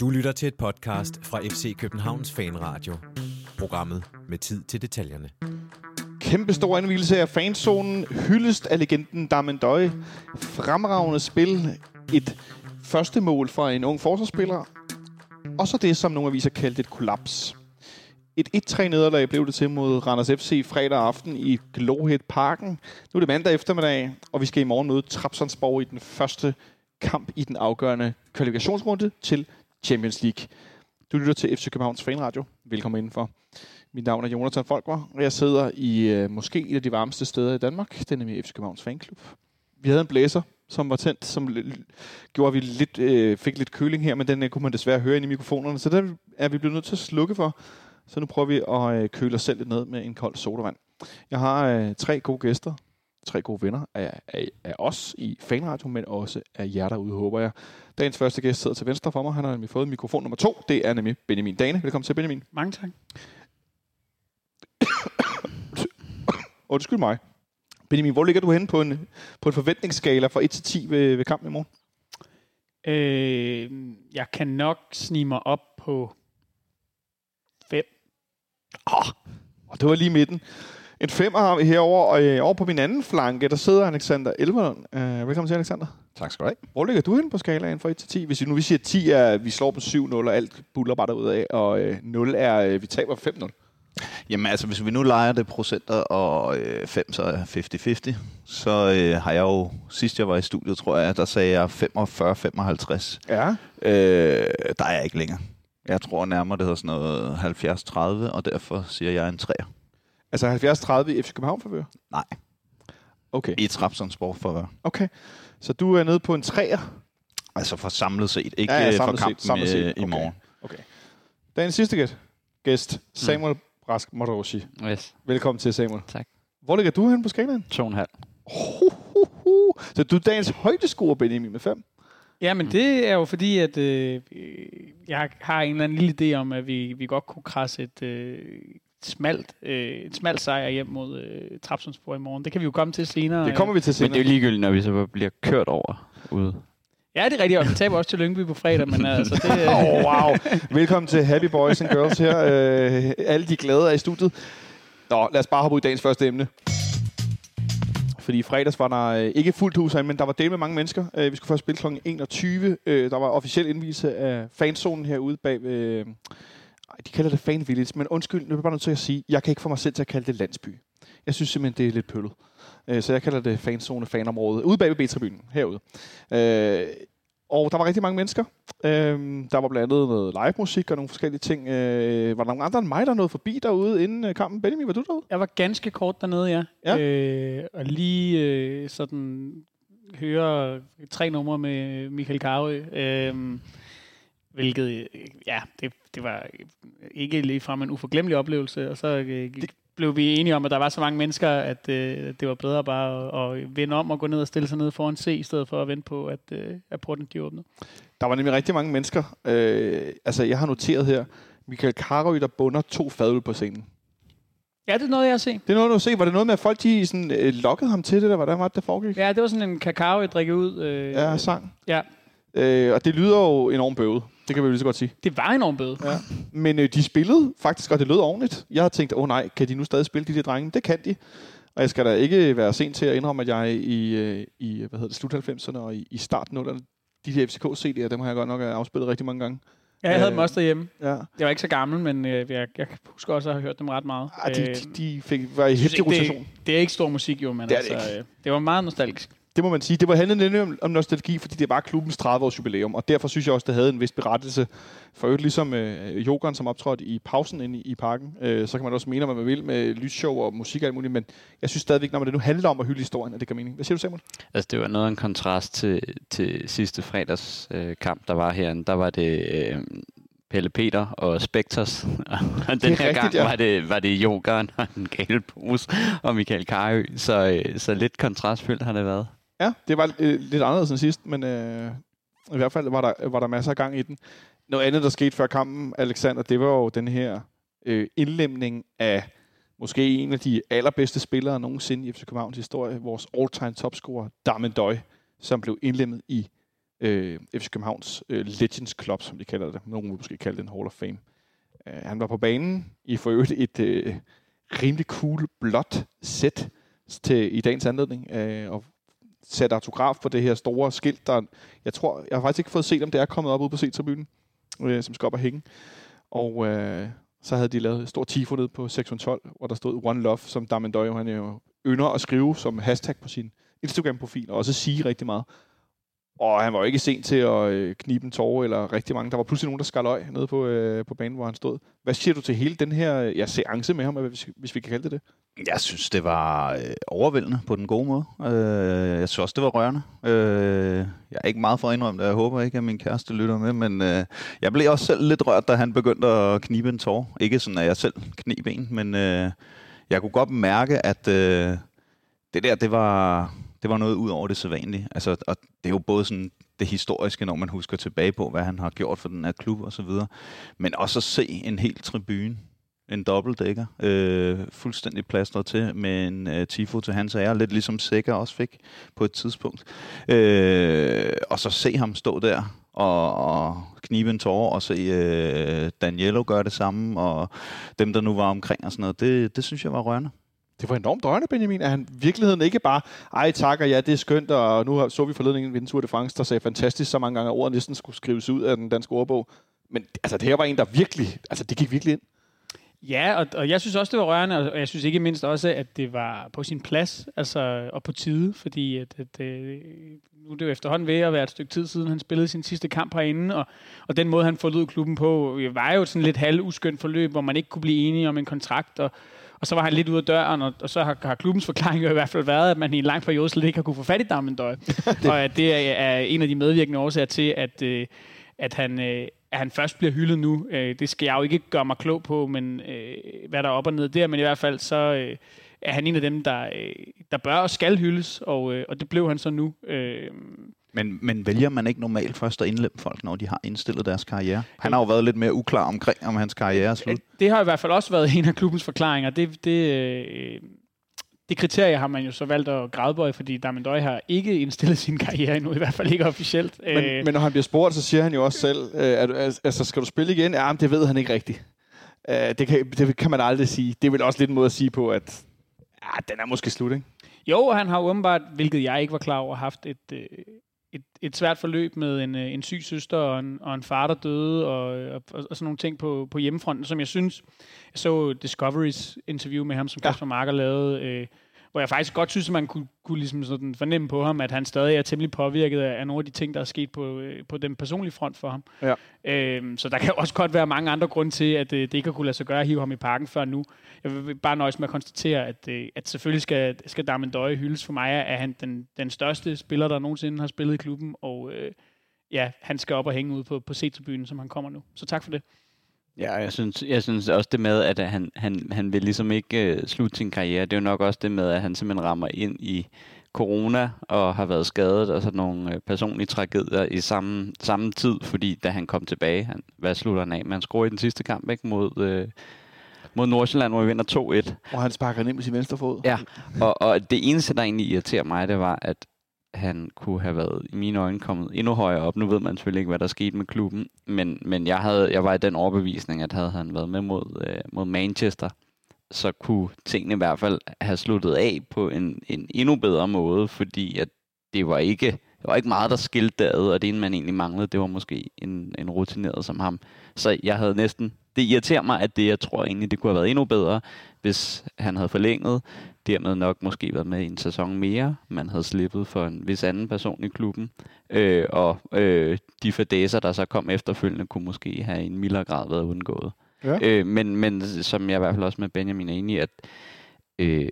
Du lytter til et podcast fra FC Københavns Fanradio. Programmet med tid til detaljerne. Kæmpe stor anvielse af fanzonen. Hyldest af legenden Damendøj. Fremragende spil. Et første mål fra en ung forsvarsspiller. Og så det, som nogle aviser kaldte et kollaps. Et 1-3 nederlag blev det til mod Randers FC fredag aften i Glohed Parken. Nu er det mandag eftermiddag, og vi skal i morgen møde Trapsonsborg i den første kamp i den afgørende kvalifikationsrunde til Champions League. Du lytter til FC Københavns Fanradio. Velkommen indenfor. Mit navn er Jonathan Folkvar, og jeg sidder i øh, måske et af de varmeste steder i Danmark. Det er nemlig FC Københavns Fanklub. Vi havde en blæser, som var tændt, som gjorde, at vi lidt, øh, fik lidt køling her, men den øh, kunne man desværre høre ind i mikrofonerne, så der er vi blevet nødt til at slukke for. Så nu prøver vi at øh, køle os selv lidt ned med en kold sodavand. Jeg har øh, tre gode gæster, tre gode venner af, af, af os i Fanradio, men også af jer derude, håber jeg. Dagens første gæst sidder til venstre for mig. Han har nemlig fået mikrofon nummer to. Det er nemlig Benjamin Dane. Velkommen til, Benjamin. Mange tak. Undskyld mig. Benjamin, hvor ligger du henne på en, på en forventningsskala fra 1 til 10 ved, ved kampen i morgen? Øh, jeg kan nok snige mig op på 5. Og det var lige midten. En femmer har vi herovre, og øh, over på min anden flanke, der sidder Alexander Elverlund. Øh, velkommen til, Alexander. Tak skal du have. Hvor ligger du henne på skalaen fra 1 til 10? Hvis vi nu vi siger 10 er, vi slår på 7-0, og alt buller bare derud af, og øh, 0 er, øh, vi taber 5-0. Jamen altså, hvis vi nu leger det procenter og øh, 5, så er 50-50, så øh, har jeg jo, sidst jeg var i studiet, tror jeg, der sagde jeg 45-55. Ja. Øh, der er jeg ikke længere. Jeg tror nærmere, det hedder sådan noget 70-30, og derfor siger jeg en 3'er. Altså 70-30 i FC København favør? Nej, Okay. i Trapsonsborg for Okay. Så du er nede på en 3'er. Altså for samlet set, ikke Ja, ja, samlet for set, kampen samlet set. øh, i Okay. morgen. Okay. Dagens sidste gæst, gæst Samuel mm. Brask Moroshi. Yes, Velkommen til, Samuel. Tak. Hvor ligger du hen på skalaen? to og en halv. Ho, ho, ho. Så du er dagens højdescore, Benjamin, med 5. Ja, men det er jo fordi, at øh, jeg har en eller anden lille idé om, at vi, vi godt kunne krasse et øh, smalt, øh, et smalt sejr hjem mod øh, Trapsonsborg i morgen. Det kan vi jo komme til senere. Det kommer vi til Men senere. det er jo ligegyldigt, når vi så bliver kørt over ude. Ja, det er rigtigt, og vi taber også til Lyngby på fredag, men altså det... Åh, oh, wow. Velkommen til Happy Boys and Girls her. Øh, alle de glade er i studiet. Nå, lad os bare hoppe ud i dagens første emne. Fordi i fredags var der øh, ikke fuldt hus herinde, men der var del med mange mennesker. Øh, vi skulle først spille kl. 21. Øh, der var officiel indvise af fanzonen herude bag. Øh, ej, de kalder det Fan Village, men undskyld, nu er jeg bare nødt til at sige, jeg kan ikke få mig selv til at kalde det landsby. Jeg synes simpelthen, det er lidt pøllet. Øh, så jeg kalder det fanzone, fanområde, ude bag ved B-tribunen, herude. Øh, og der var rigtig mange mennesker. Øhm, der var blandt andet noget live musik og nogle forskellige ting. Øh, var der nogen andre end mig, der nåede forbi derude inden øh, kampen? Benjamin, var du derude? Jeg var ganske kort dernede, ja. Ja. Øh, og lige øh, sådan høre tre numre med Michael Karø. Øh, hvilket, øh, ja, det, det var ikke ligefrem en uforglemmelig oplevelse. Og så øh, det, blev vi enige om, at der var så mange mennesker, at øh, det var bedre bare at, at vende om og gå ned og stille sig ned foran C, i stedet for at vente på, at, øh, at porten de åbnede. Der var nemlig rigtig mange mennesker. Øh, altså, jeg har noteret her, Michael Karøy, der bunder to fadøl på scenen. Ja, det er noget, jeg har set. Det er noget, du har set. Var det noget med, at folk de sådan, øh, lokkede ham til det, eller hvordan var det, der foregik? Ja, det var sådan en kakao, jeg drikker ud. Øh, Ja, sang. ja. Øh, og det lyder jo enormt bøvet. Det kan vi jo lige så godt sige. Det var enormt bøde. Ja. Men øh, de spillede faktisk, og det lød ordentligt. Jeg har tænkt, åh oh, nej, kan de nu stadig spille de der drenge? Det kan de. Og jeg skal da ikke være sent til at indrømme, at jeg i, øh, i hvad hedder det, slut 90'erne og i, i start 0'erne, de her FCK-CD'er, dem har jeg godt nok afspillet rigtig mange gange. Ja, jeg havde Øh, dem også derhjemme. Ja. Jeg var ikke så gammel, men øh, jeg, jeg husker også at have hørt dem ret meget. Ah, de, Øh, de, de fik, var i hæftig ikke, rotation. det, det er ikke stor musik jo, men Det er det altså, øh, det var meget nostalgisk. Det må man sige. Det var handlet nemlig om, om nostalgi, fordi det var klubbens 30-års jubilæum, og derfor synes jeg også, det havde en vis berettelse. For øvrigt ligesom øh, Jokeren, som optrådte i pausen inde i, i parken, øh, så kan man også mene, hvad man vil med lysshow og musik og alt muligt, men jeg synes stadigvæk, når det nu handler om at hylde historien, at det kan mening. Hvad siger du, Samuel? Altså, det var noget af en kontrast til, til sidste fredags øh, kamp, der var herinde. Der var det øh, Pelle Peter og Spectors. og den her rigtigt, gang ja. var det, var det Jokeren og den gale pose og Michael Karø. Så, øh, så lidt kontrastfyldt har det været. Ja, det var øh, lidt anderledes end sidst, men øh, i hvert fald var der, var der masser af gang i den. Noget andet, der skete før kampen, Alexander, det var jo den her øh, indlemning af måske en af de allerbedste spillere nogensinde i FC Københavns historie, vores all-time topscorer, Damendøj, som blev indlemmet i øh, FC Københavns øh, Legends Club, som de kalder det. Nogen vil måske kalde det en Hall of Fame. Øh, han var på banen i for øvrigt et øh, rimelig cool blåt sæt til, i dagens anledning, øh, og sat autograf på det her store skilt, der, jeg tror, jeg har faktisk ikke fået set, om det er kommet op ud på C-tribunen, øh, som skal op og hænge. Og øh, så havde de lavet et stort tifo ned på 612, hvor der stod One Love, som Damendøj, han jo ynder at skrive som hashtag på sin Instagram-profil, og også sige rigtig meget. Og han var jo ikke sent til at øh, knibe en tårer, eller rigtig mange. Der var pludselig nogen, der skal løg nede på, øh, på banen, hvor han stod. Hvad siger du til hele den her øh, ja, seance med ham, hvis, hvis vi kan kalde det det? Jeg synes, det var øh, overvældende på den gode måde. Øh, jeg synes også, det var rørende. Øh, jeg er ikke meget for at indrømme det. Jeg håber ikke, at min kæreste lytter med, men øh, jeg blev også selv lidt rørt, da han begyndte at knibe en tår. Ikke sådan, at jeg selv knib en, men øh, jeg kunne godt mærke, at øh, det der, det var, det var noget ud over det sædvanlige. Altså, og det er jo både sådan det historiske, når man husker tilbage på, hvad han har gjort for den her klub og så videre. Men også at se en hel tribune, en dobbeltdækker, øh, fuldstændig plastret til med en øh, tifo til hans ære, lidt ligesom Sækker også fik på et tidspunkt. Øh, og så se ham stå der og, og knibe en tårer og se øh, Daniello gøre det samme, og dem, der nu var omkring og sådan noget, det, det synes jeg var rørende det var enormt rørende, Benjamin, at han virkeligheden ikke bare, ej tak, og ja, det er skønt, og nu så vi forleden en Tour de France, der sagde fantastisk så mange gange, at ordet næsten skulle skrives ud af den danske ordbog. Men altså, det her var en, der virkelig, altså det gik virkelig ind. Ja, og, og jeg synes også, det var rørende, og jeg synes ikke mindst også, at det var på sin plads, altså, og på tide, fordi at, at, at, nu er det jo efterhånden ved at være et stykke tid siden, han spillede sin sidste kamp herinde, og, og den måde, han forlod klubben på, øh, var jo sådan lidt halv uskønt forløb, hvor man ikke kunne blive enige om en kontrakt, og, og så var han lidt ude af døren, og, og så har, har klubbens forklaring jo i hvert fald været, at man i en lang periode slet ikke har kunne få fat i Damendøj. og at det er, en af de medvirkende årsager til, at, øh, at han... Øh, at han først bliver hyldet nu, øh, det skal jeg jo ikke gøre mig klog på, men øh, hvad der er op og ned der, men i hvert fald så øh, er han en af dem, der, øh, der bør og skal hyldes, og, øh, og det blev han så nu. Øh, men, men vælger man ikke normalt først at indlemme folk, når de har indstillet deres karriere? Han har jo været lidt mere uklar omkring, om hans karriere er slut. Det har i hvert fald også været en af klubbens forklaringer. Det, det, øh, det kriterie har man jo så valgt at gradbøje, fordi Damendøj har ikke indstillet sin karriere endnu, i hvert fald ikke officielt. Men, øh, men når han bliver spurgt, så siger han jo også selv, øh, at, altså skal du spille igen? Ja, men det ved han ikke rigtigt. Øh, det, kan, det kan man aldrig sige. Det er vel også lidt en måde at sige på, at ja, den er måske slut, ikke? Jo, han har åbenbart, hvilket jeg ikke var klar over, haft et, øh, et, et svært forløb med en, øh, en syg søster og en, og en far, der døde, og, og, og sådan nogle ting på, på hjemmefronten, som jeg synes, jeg så Discovery's interview med ham, som ja. Kasper Marker lavede, øh, hvor jeg faktisk godt synes, at man kunne, kunne ligesom sådan fornemme på ham, at han stadig er temmelig påvirket af nogle af de ting, der er sket på, øh, på den personlige front for ham. Ja. Øhm, så der kan også godt være mange andre grunde til, at øh, det ikke har kunne lade sig gøre at hive ham i parken før nu. Jeg vil bare nøjes med at konstatere, at, øh, at selvfølgelig skal, skal Darmen Døje hyldes for mig, at han den, den største spiller, der nogensinde har spillet i klubben, og øh, ja, han skal op og hænge ud på, på C-tribunen, som han kommer nu. Så tak for det. Ja, jeg synes, jeg synes også det med, at han, han, han vil ligesom ikke uh, slutte sin karriere. Det er jo nok også det med, at han simpelthen rammer ind i corona og har været skadet og sådan nogle uh, personlige tragedier i samme, samme tid, fordi da han kom tilbage, han, hvad slutter han af? Man skruer i den sidste kamp ikke mod... Uh, mod Nordsjælland, hvor vi vinder 2-1. Og han sparker ind med sin venstre fod. Ja, og, og det eneste, der egentlig irriterer mig, det var, at han kunne have været i mine øjne kommet endnu højere op. Nu ved man selvfølgelig ikke, hvad der skete med klubben, men, men jeg, havde, jeg var i den overbevisning, at havde han været med mod, øh, mod Manchester, så kunne tingene i hvert fald have sluttet af på en, en endnu bedre måde, fordi at det var ikke det var ikke meget, der skilte derad, og det ene, man egentlig manglede, det var måske en, en rutineret som ham. Så jeg havde næsten... Det irriterer mig, at det, jeg tror egentlig, det kunne have været endnu bedre, hvis han havde forlænget, dermed nok måske været med i en sæson mere. Man havde slippet for en vis anden person i klubben. Øh, og øh, de fadæser, der så kom efterfølgende, kunne måske have i en mildere grad været undgået. Ja. Øh, men, men som jeg i hvert fald også med Benjamin er enig i, at øh,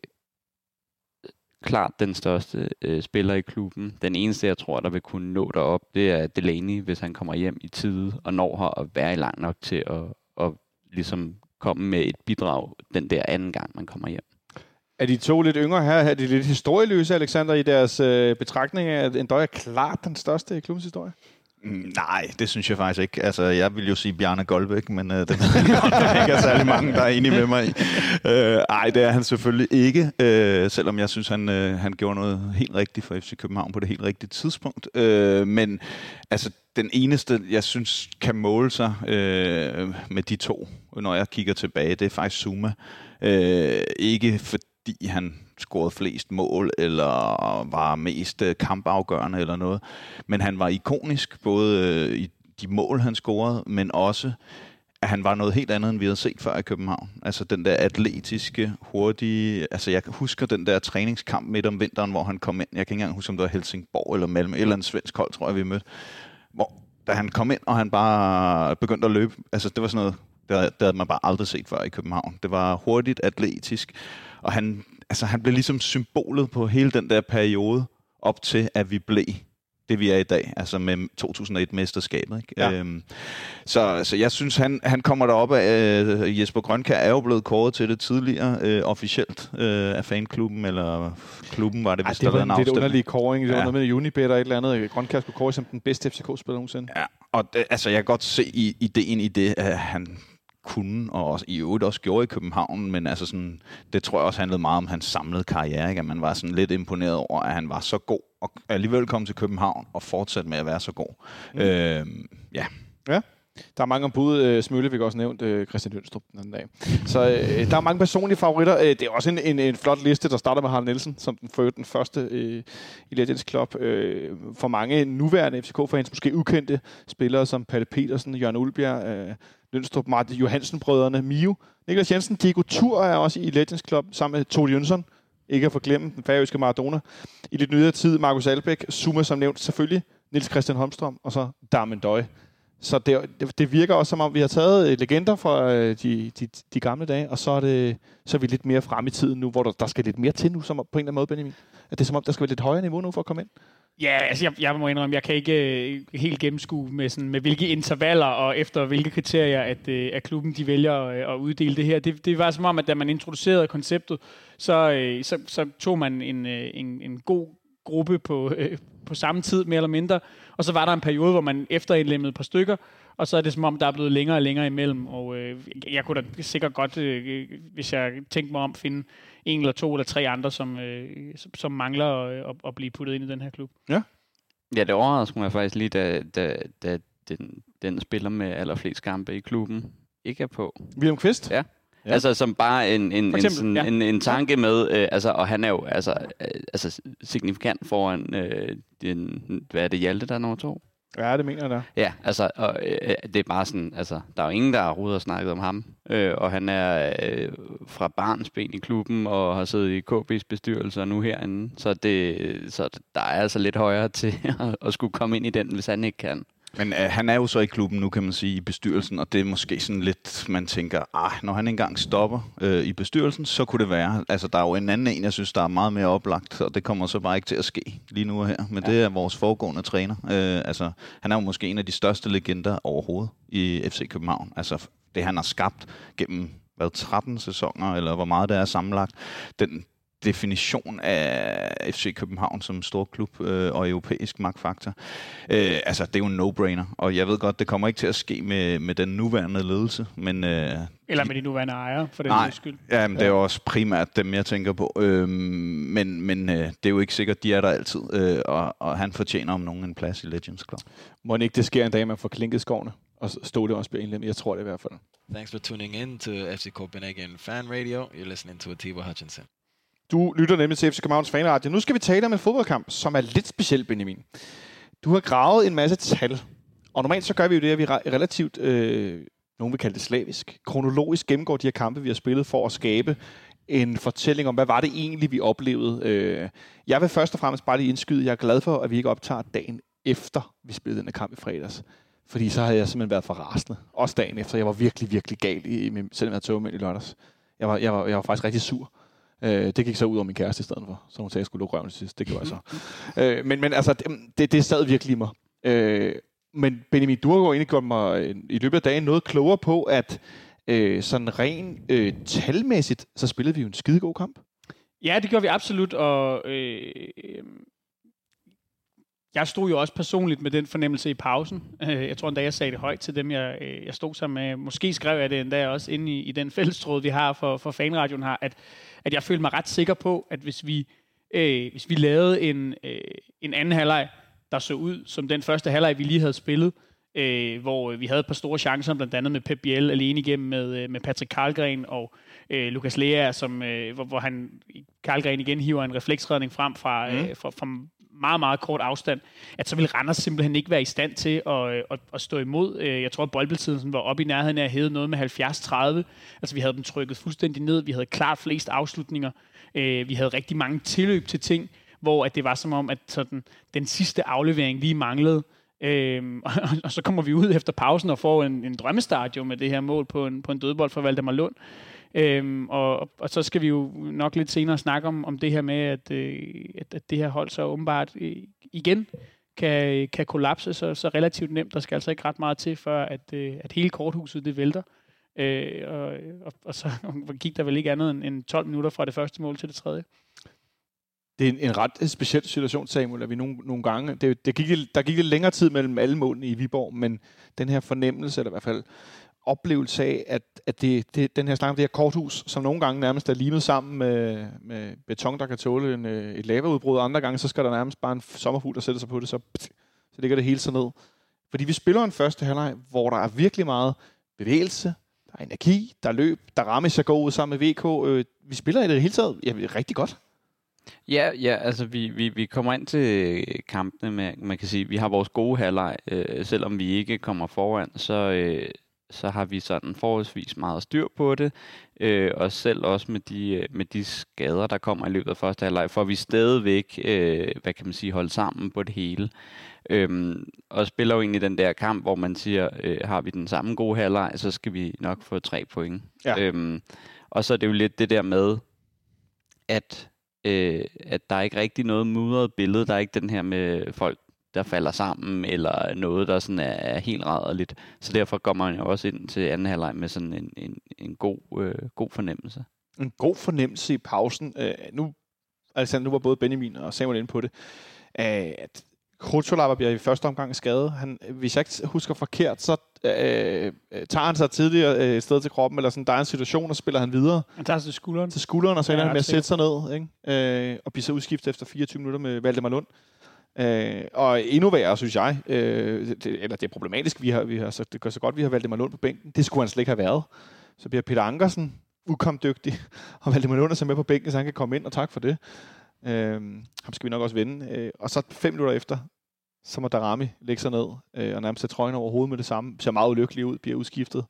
klart den største øh, spiller i klubben. Den eneste, jeg tror, der vil kunne nå derop, det er Delaney, hvis han kommer hjem i tide og når her og være i lang nok til at, at ligesom komme med et bidrag den der anden gang, man kommer hjem. Er de to lidt yngre her? Er de lidt historieløse, Alexander, i deres øh, betragtning af, at Endøj er klart den største i klubbens historie? Mm, nej, det synes jeg faktisk ikke. Altså, jeg vil jo sige Bjarne Goldbæk, men øh, det der ikke er særlig mange, der er enige med mig i. Øh, ej, det er han selvfølgelig ikke, øh, selvom jeg synes, han, øh, han gjorde noget helt rigtigt for FC København på det helt rigtige tidspunkt. Øh, men altså, den eneste, jeg synes, kan måle sig øh, med de to, når jeg kigger tilbage, det er faktisk Zuma. Øh, ikke fordi han scorede flest mål, eller var mest øh, kampafgørende eller noget. Men han var ikonisk, både øh, i de mål, han scorede, men også at han var noget helt andet, end vi havde set før i København. Altså den der atletiske, hurtige... Altså jeg husker den der træningskamp midt om vinteren, hvor han kom ind. Jeg kan ikke engang huske, om det var Helsingborg eller Malmø, eller en svensk hold, tror jeg, vi mødte. Hvor, da han kom ind, og han bare begyndte at løbe. Altså det var sådan noget, det, det havde man bare aldrig set før i København. Det var hurtigt, atletisk, og han altså han blev ligesom symbolet på hele den der periode op til, at vi blev det, vi er i dag, altså med 2001-mesterskabet. Ikke? Ja. Øhm, så, så jeg synes, han, han kommer derop af, øh, Jesper Grønkær er jo blevet kåret til det tidligere, øh, officielt øh, af fanklubben, eller klubben var det, hvis Ej, det der var en lidt underlig kåring. Det var Ja. noget med Unibet og et eller andet. Grønkær skulle kåre som den bedste FCK-spiller nogensinde. Ja, og det, altså jeg kan godt se i, ideen i det, at han kunne, og også, i øvrigt også gjorde i København, men altså sådan, det tror jeg også handlede meget om hans samlede karriere, ikke? at man var sådan lidt imponeret over, at han var så god, og alligevel kom til København og fortsatte med at være så god. Mm. Øhm, ja, Der er mange ombud. Øh, Smølle fik også nævnt øh, Christian Lønstrup den anden dag. Så øh, der er mange personlige favoritter. Øh, det er også en, en, en flot liste, der starter med Harald Nielsen, som den, for, den første øh, i Legends Club. Øh, for mange nuværende FCK-fans, måske ukendte spillere som Palle Petersen, Jørgen Ulbjerg, øh, Lønstrup, Martin Johansen-brødrene, Mio, Niklas Jensen, Diego Tur er også i Legends Club, sammen med Tore Jønsson. Ikke at forglemme den færøske Maradona. I lidt nyere tid, Markus Albæk, Zuma som nævnt selvfølgelig, Nils Christian Holmstrøm, og så Darmen Døje. Så det, det, virker også som om, vi har taget øh, legender fra øh, de, de, de gamle dage, og så er, det, så er vi lidt mere frem i tiden nu, hvor der, der skal lidt mere til nu, som, på en eller anden måde, Benjamin. At det er som om, der skal være lidt højere niveau nu for at komme ind. Ja, altså jeg, jeg må indrømme, jeg kan ikke øh, helt gennemskue med, sådan, med hvilke intervaller og efter hvilke kriterier, at, øh, at klubben de vælger øh, at uddele det her. Det, det var som om, at da man introducerede konceptet, så, øh, så, så tog man en, øh, en, en god gruppe på, øh, på samme tid, mere eller mindre, og så var der en periode, hvor man efterindlemmede et par stykker, og så er det som om, der er blevet længere og længere imellem, og øh, jeg kunne da sikkert godt, øh, hvis jeg tænkte mig om, finde en eller to eller tre andre, som, øh, som, mangler at, at, at blive puttet ind i den her klub. Ja, det overrasker mig faktisk lige, da, da, da den, den spiller med allerflest kampe i klubben ikke er på. William Kvist? Ja. Ja. Altså som bare en, en, en, eksempel, sådan, ja. en, en tanke med, øh, altså, og han er jo altså, øh, altså signifikant foran øh, den, hvad er det, Hjalte, der er nummer to? Ja, det mener jeg da. Ja, altså, og, øh, det er bare sådan, altså, der er jo ingen, der har rodet og snakket om ham, øh, og han er øh, fra barnsben i klubben, og har siddet i KB's bestyrelse og nu herinde, så, det, så der er altså lidt højere til at, at skulle komme ind i den, hvis han ikke kan. Men øh, han er jo så i klubben nu, kan man sige, i bestyrelsen, og det er måske sådan lidt, man tænker, ah, når han engang stopper øh, i bestyrelsen, så kunne det være. Altså, der er jo en anden en, jeg synes, der er meget mere oplagt, og det kommer så bare ikke til at ske lige nu og her. Men ja. det er vores foregående træner. Øh, altså, han er jo måske en af de største legender overhovedet i FC København. Altså, det han har skabt gennem hvad, 13 sæsoner, eller hvor meget det er sammenlagt, den definition af FC København som stor klub øh, og europæisk magtfaktor. Øh, altså, det er jo en no-brainer, og jeg ved godt, det kommer ikke til at ske med, med den nuværende ledelse, men... Øh, Eller med de nuværende ejere, for den Nej. skyld. Ja, men det er jo også primært dem, jeg tænker på. Øhm, men men øh, det er jo ikke sikkert, de er der altid, øh, og, og han fortjener om nogen en plads i Legends Club. Må ikke det sker en dag, man får klinket skovene, og s- stå det også bliver indlemmet. Jeg tror det i hvert fald. Thanks for tuning in to FC Copenhagen Fan Radio. You're listening to Atiba Hutchinson. Du lytter nemlig til FC Københavns Fanradio. Nu skal vi tale om en fodboldkamp, som er lidt speciel, Benjamin. Du har gravet en masse tal, og normalt så gør vi jo det, at vi relativt, øh, nogen vil kalde det slavisk, kronologisk gennemgår de her kampe, vi har spillet for at skabe en fortælling om, hvad var det egentlig, vi oplevede. Øh, jeg vil først og fremmest bare lige indskyde, jeg er glad for, at vi ikke optager dagen efter, vi spillede den her kamp i fredags. Fordi så havde jeg simpelthen været for rasende. Også dagen efter. Jeg var virkelig, virkelig gal, i, selvom jeg havde togmænd i lørdags. Jeg var, jeg, var, jeg var faktisk rigtig sur. Øh, det gik så ud over min kæreste i stedet for. Så hun sagde, at jeg skulle lukke røven til sidst. Det gjorde jeg så. øh, men, men altså, det, det, sad virkelig i mig. Øh, men Benjamin, du har jo egentlig mig øh, i løbet af dagen noget klogere på, at øh, sådan ren øh, talmæssigt, så spillede vi jo en skidegod kamp. Ja, det gjorde vi absolut, og øh, øh, jeg stod jo også personligt med den fornemmelse i pausen. Øh, jeg tror endda, jeg sagde det højt til dem, jeg, øh, jeg stod sammen med. Måske skrev jeg det endda også inde i, i den fællestråd, vi har for, for fanradioen her, at, at jeg følte mig ret sikker på, at hvis vi, øh, hvis vi lavede en, øh, en anden halvleg, der så ud som den første halvleg, vi lige havde spillet, øh, hvor vi havde et par store chancer, blandt andet med Pep Biel alene igennem med, øh, med Patrick Karlgren og øh, Lukas Lea, som, øh, hvor, hvor han Karlgren igen hiver en refleksredning frem fra, mm. øh, fra, fra meget, meget kort afstand, at så vil Randers simpelthen ikke være i stand til at, øh, at, at stå imod. Øh, jeg tror, at boldbetiden var oppe i nærheden af at hæve noget med 70-30. Altså, vi havde dem trykket fuldstændig ned. Vi havde klart flest afslutninger. Øh, vi havde rigtig mange tilløb til ting, hvor at det var som om, at sådan, den sidste aflevering lige manglede. Øhm, og, og så kommer vi ud efter pausen og får en, en drømmestart jo med det her mål på en, på en dødbold for Valdemar Lund. Øhm, og, og så skal vi jo nok lidt senere snakke om, om det her med, at, øh, at, at det her hold så åbenbart øh, igen kan, kan kollapse så, så relativt nemt. Der skal altså ikke ret meget til, før at, øh, at hele korthuset det vælter. Øh, og, og, og så gik der vel ikke andet end 12 minutter fra det første mål til det tredje. Det er en, en ret øh, speciel situation, Samuel, at vi nogle, nogle gange... Det, det gik, der gik lidt længere tid mellem alle målene i Viborg, men den her fornemmelse, eller i hvert fald oplevelse af, at, at det, det, den her slange, det her korthus, som nogle gange nærmest er limet sammen med, med beton, der kan tåle en, øh, et lavaudbrud, og andre gange, så skal der nærmest bare en sommerfugl, der sætter sig på det, så, så ligger det hele så ned. Fordi vi spiller en første halvleg, hvor der er virkelig meget bevægelse, der er energi, der er løb, der rammer sig går ud sammen med VK. Øh, vi spiller i det hele taget ja, rigtig godt. Ja, ja, altså vi, vi, vi kommer ind til kampene med, man kan sige, vi har vores gode halvleg, øh, selvom vi ikke kommer foran, så, øh, så har vi sådan forholdsvis meget styr på det, øh, og selv også med de, øh, med de skader, der kommer i løbet af første halvleg, får vi stadigvæk, øh, hvad kan man sige, holde sammen på det hele. Øhm, og spiller jo egentlig den der kamp, hvor man siger, øh, har vi den samme gode halvleg, så skal vi nok få tre point. Ja. Øhm, og så er det jo lidt det der med, at øh, at der er ikke rigtig noget mudret billede. Der er ikke den her med folk, der falder sammen, eller noget, der sådan er, er helt rædderligt. Så derfor går man jo også ind til anden halvleg med sådan en, en, en god, øh, god fornemmelse. En god fornemmelse i pausen. Øh, nu, altså, nu var både Benjamin og Samuel inde på det, øh, at Krutolava bliver i første omgang skadet. Han, hvis jeg ikke husker forkert, så øh, øh, tager han sig tidligere øh, sted til kroppen, eller sådan, der er en situation, og spiller han videre. Han tager sig til skulderen. Til skulderen, og så ender han med at sætte sig ned, ikke? Øh, og bliver så udskiftet efter 24 minutter med Valdemar Lund. Øh, og endnu værre, synes jeg, øh, det, eller det er problematisk, vi har, vi har, så det gør så godt, vi har valgt Lund på bænken. Det skulle han slet ikke have været. Så bliver Peter Ankersen ukomdygtig, og Valdemar Lund er så med på bænken, så han kan komme ind, og tak for det. Øh, ham skal vi nok også vinde. Øh, og så fem minutter efter, så må Darami lægge sig ned øh, og nærmest tage trøjen over hovedet med det samme. Ser meget ulykkelig ud, bliver udskiftet.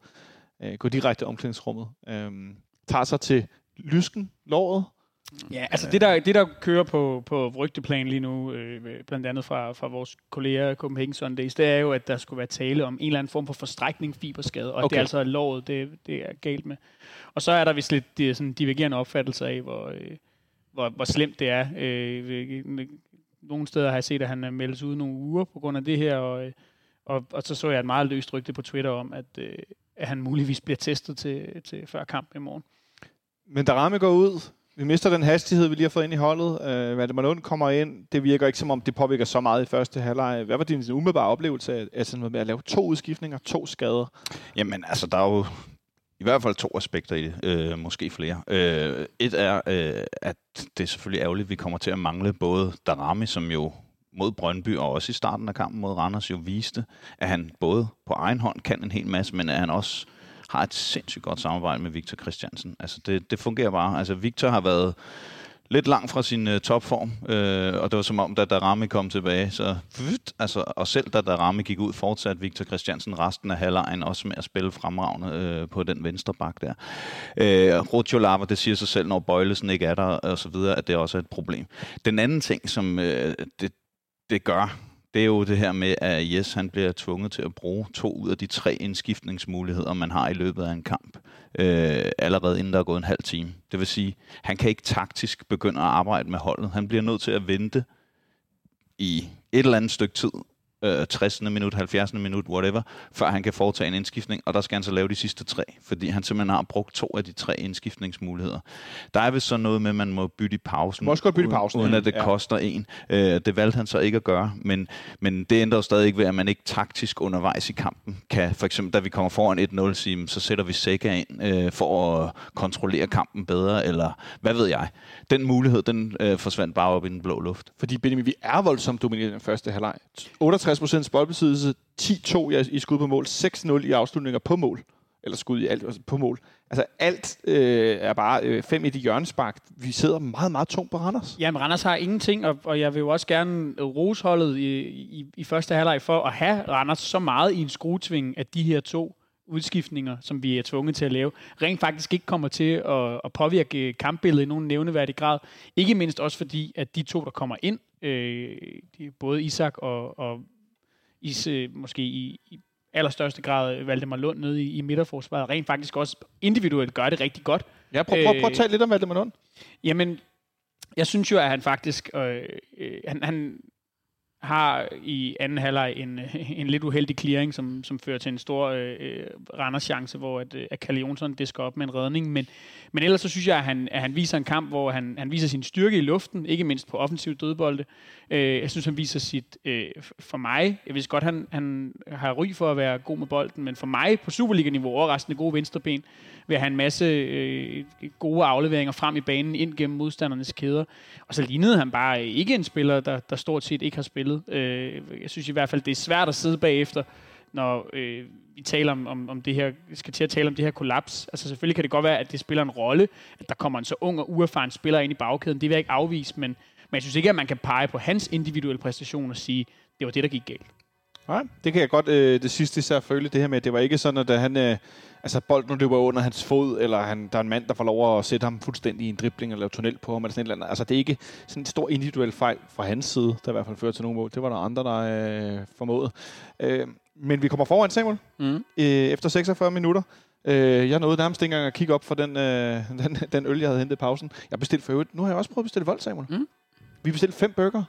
Øh, går direkte omklædningsrummet. Øh, tager sig til lysken, låret, Ja, altså det der, det der kører på, på rygteplan lige nu, øh, blandt andet fra, fra vores kolleger Copenhagen Sundays, det er jo, at der skulle være tale om en eller anden form for forstrækning fiberskade, og okay. det er altså låret, det, det er galt med. Og så er der vist lidt det, sådan divergerende opfattelse af, hvor, øh, hvor, hvor slemt det er. Øh, nogle steder har jeg set, at han meldes ud nogle uger på grund af det her, og, og, og så så jeg et meget løst rygte på Twitter om, at, øh, at han muligvis bliver testet til, til før kamp i morgen. Men Darame går ud, vi mister den hastighed, vi lige har fået ind i holdet. Øh, Valdemar Lund kommer ind. Det virker ikke som om, det påvirker så meget i første halvleg. Hvad var din umiddelbare oplevelse af, altså med at lave to udskiftninger, to skader? Jamen, altså, der er jo i hvert fald to aspekter i det, øh, måske flere. Øh, et er, øh, at det er selvfølgelig ærgerligt, at vi kommer til at mangle både Darami, som jo mod Brøndby og også i starten af kampen mod Randers jo viste, at han både på egen hånd kan en hel masse, men at han også har et sindssygt godt samarbejde med Victor Christiansen. Altså det, det fungerer bare. Altså Victor har været lidt langt fra sin uh, topform, øh, og det var som om, da Darami kom tilbage, så vyt, altså, og selv da Darami gik ud, fortsatte Victor Christiansen resten af halvlejen også med at spille fremragende øh, på den venstre bak der. Øh, Rocio Lava, det siger sig selv, når Bøjlesen ikke er der, og så videre, at det også er et problem. Den anden ting, som øh, det, det gør, det er jo det her med, at Jes han bliver tvunget til at bruge to ud af de tre indskiftningsmuligheder, man har i løbet af en kamp, øh, allerede inden der er gået en halv time. Det vil sige, han kan ikke taktisk begynde at arbejde med holdet. Han bliver nødt til at vente i et eller andet stykke tid, øh, 60. minut, 70. minut, whatever, før han kan foretage en indskiftning, og der skal han så lave de sidste tre, fordi han simpelthen har brugt to af de tre indskiftningsmuligheder. Der er vist så noget med, at man må bytte i pausen, må også godt bytte uden- pausen, uden at det Ja. koster en. Øh, det valgte han så ikke at gøre, men, men det ændrer jo stadig ikke ved, at man ikke taktisk undervejs i kampen kan, for eksempel da vi kommer foran 1-0, sige, så sætter vi Sega ind øh, for at kontrollere kampen bedre, eller hvad ved jeg. Den mulighed, den øh, forsvandt bare op i den blå luft. Fordi Benjamin, vi er voldsomt domineret i den første halvleg. 68 boldbesiddelse, 10-2 i, skud på mål, 6-0 i afslutninger på mål. Eller skud i alt altså på mål. Altså alt øh, er bare øh, 5 i de hjørnespark. Vi sidder meget, meget tungt på Randers. Jamen, Randers har ingenting, og, og jeg vil jo også gerne rose holdet i, i, i første halvleg for at have Randers så meget i en skruetving, at de her to udskiftninger, som vi er tvunget til at lave, rent faktisk ikke kommer til at, at påvirke kampbilledet i nogen nævneværdig grad. Ikke mindst også fordi, at de to, der kommer ind, øh, de, både Isak og, og Is, øh, måske i, i allerstørste grad Valdemar Lund nede i, i midterforsvaret, rent faktisk også individuelt gør det rigtig godt. Ja, prøv, prøv, prøv at tale lidt om Valdemar Lund. Jamen, jeg synes jo, at han faktisk... Øh, øh, han, han har i anden halvleg en, en lidt uheldig clearing, som, som fører til en stor øh, øh Randers-chance, hvor at, øh, at Kalle Jonsson disker op med en redning. Men, men ellers så synes jeg, at han, at han viser en kamp, hvor han, han viser sin styrke i luften, ikke mindst på offensiv dødbolde. Øh, jeg synes, han viser sit... Øh, for mig, jeg ved godt, han, han har ry for at være god med bolden, men for mig på Superliga-niveau overraskende gode venstreben, ved at have en masse øh, gode afleveringer frem i banen ind gennem modstandernes kæder. Og så lignede han bare ikke en spiller, der, der stort set ikke har spillet. Øh, jeg synes i hvert fald, det er svært at sidde bagefter, når øh, vi taler om, om, om det her, skal til at tale om det her kollaps. Altså selvfølgelig kan det godt være, at det spiller en rolle, at der kommer en så ung og uerfaren spiller ind i bagkæden. Det vil jeg ikke afvise, men, men jeg synes ikke, at man kan pege på hans individuelle præstation og sige, det var det, der gik galt. Nej, det kan jeg godt øh, det sidste især føle, det her med, at det var ikke sådan, at da han, øh, altså bolden løber under hans fod, eller han, der er en mand, der får lov at sætte ham fuldstændig i en dribling eller lave tunnel på ham, eller sådan et eller andet. Altså det er ikke sådan en stor individuel fejl fra hans side, der i hvert fald fører til nogle mål. Det var der andre, der øh, formåede. Øh, men vi kommer foran, Samuel, Mm. øh, efter 46 minutter. Øh, jeg nåede nærmest ikke engang at kigge op for den, øh, den, den øl, jeg havde hentet i pausen. Jeg bestilte for øvrigt. Nu har jeg også prøvet at bestille vold, Samuel. Mm. Vi bestilte fem burger,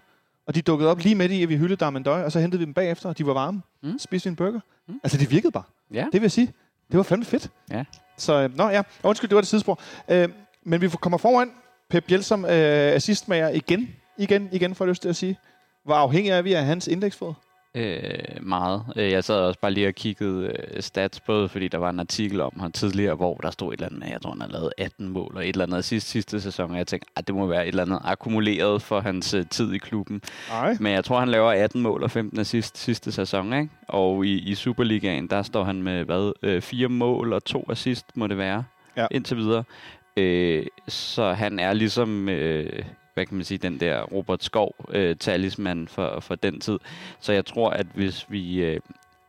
og de dukkede op lige midt i, at vi hyldede Darmendøj, og så hentede vi dem bagefter, og de var varme. Mm. Spiste vi en burger. Mm. Altså, det virkede bare. Ja. Det vil jeg sige. Det var fandme fedt. Ja. Så, øh, nå ja, undskyld, det var det sidespor. Øh, men vi kommer foran. Pep Biel som øh, assistmager igen, igen, igen, får jeg lyst til at sige. Hvor afhængig er vi af hans indeksfod? Øh, meget. Øh, Jeg sad også bare lige og kiggede øh, stats, både fordi der var en artikel om ham tidligere, hvor der stod et eller andet, med, jeg tror han har lavet 18 mål og et eller andet sidste, sidste sæson, og jeg tænkte, at det må være et eller andet akkumuleret for hans øh, tid i klubben. Nej. Men jeg tror, han laver 18 mål og 15 assist sidste sæson, ikke? Og i, i Superligaen, der står han med, hvad, øh, fire mål og to assist, må det være, Ja. indtil videre. Øh, så han er ligesom, øh, hvad kan man sige, den der Robert Skov øh, talisman for, for den tid. Så jeg tror, at hvis vi, øh,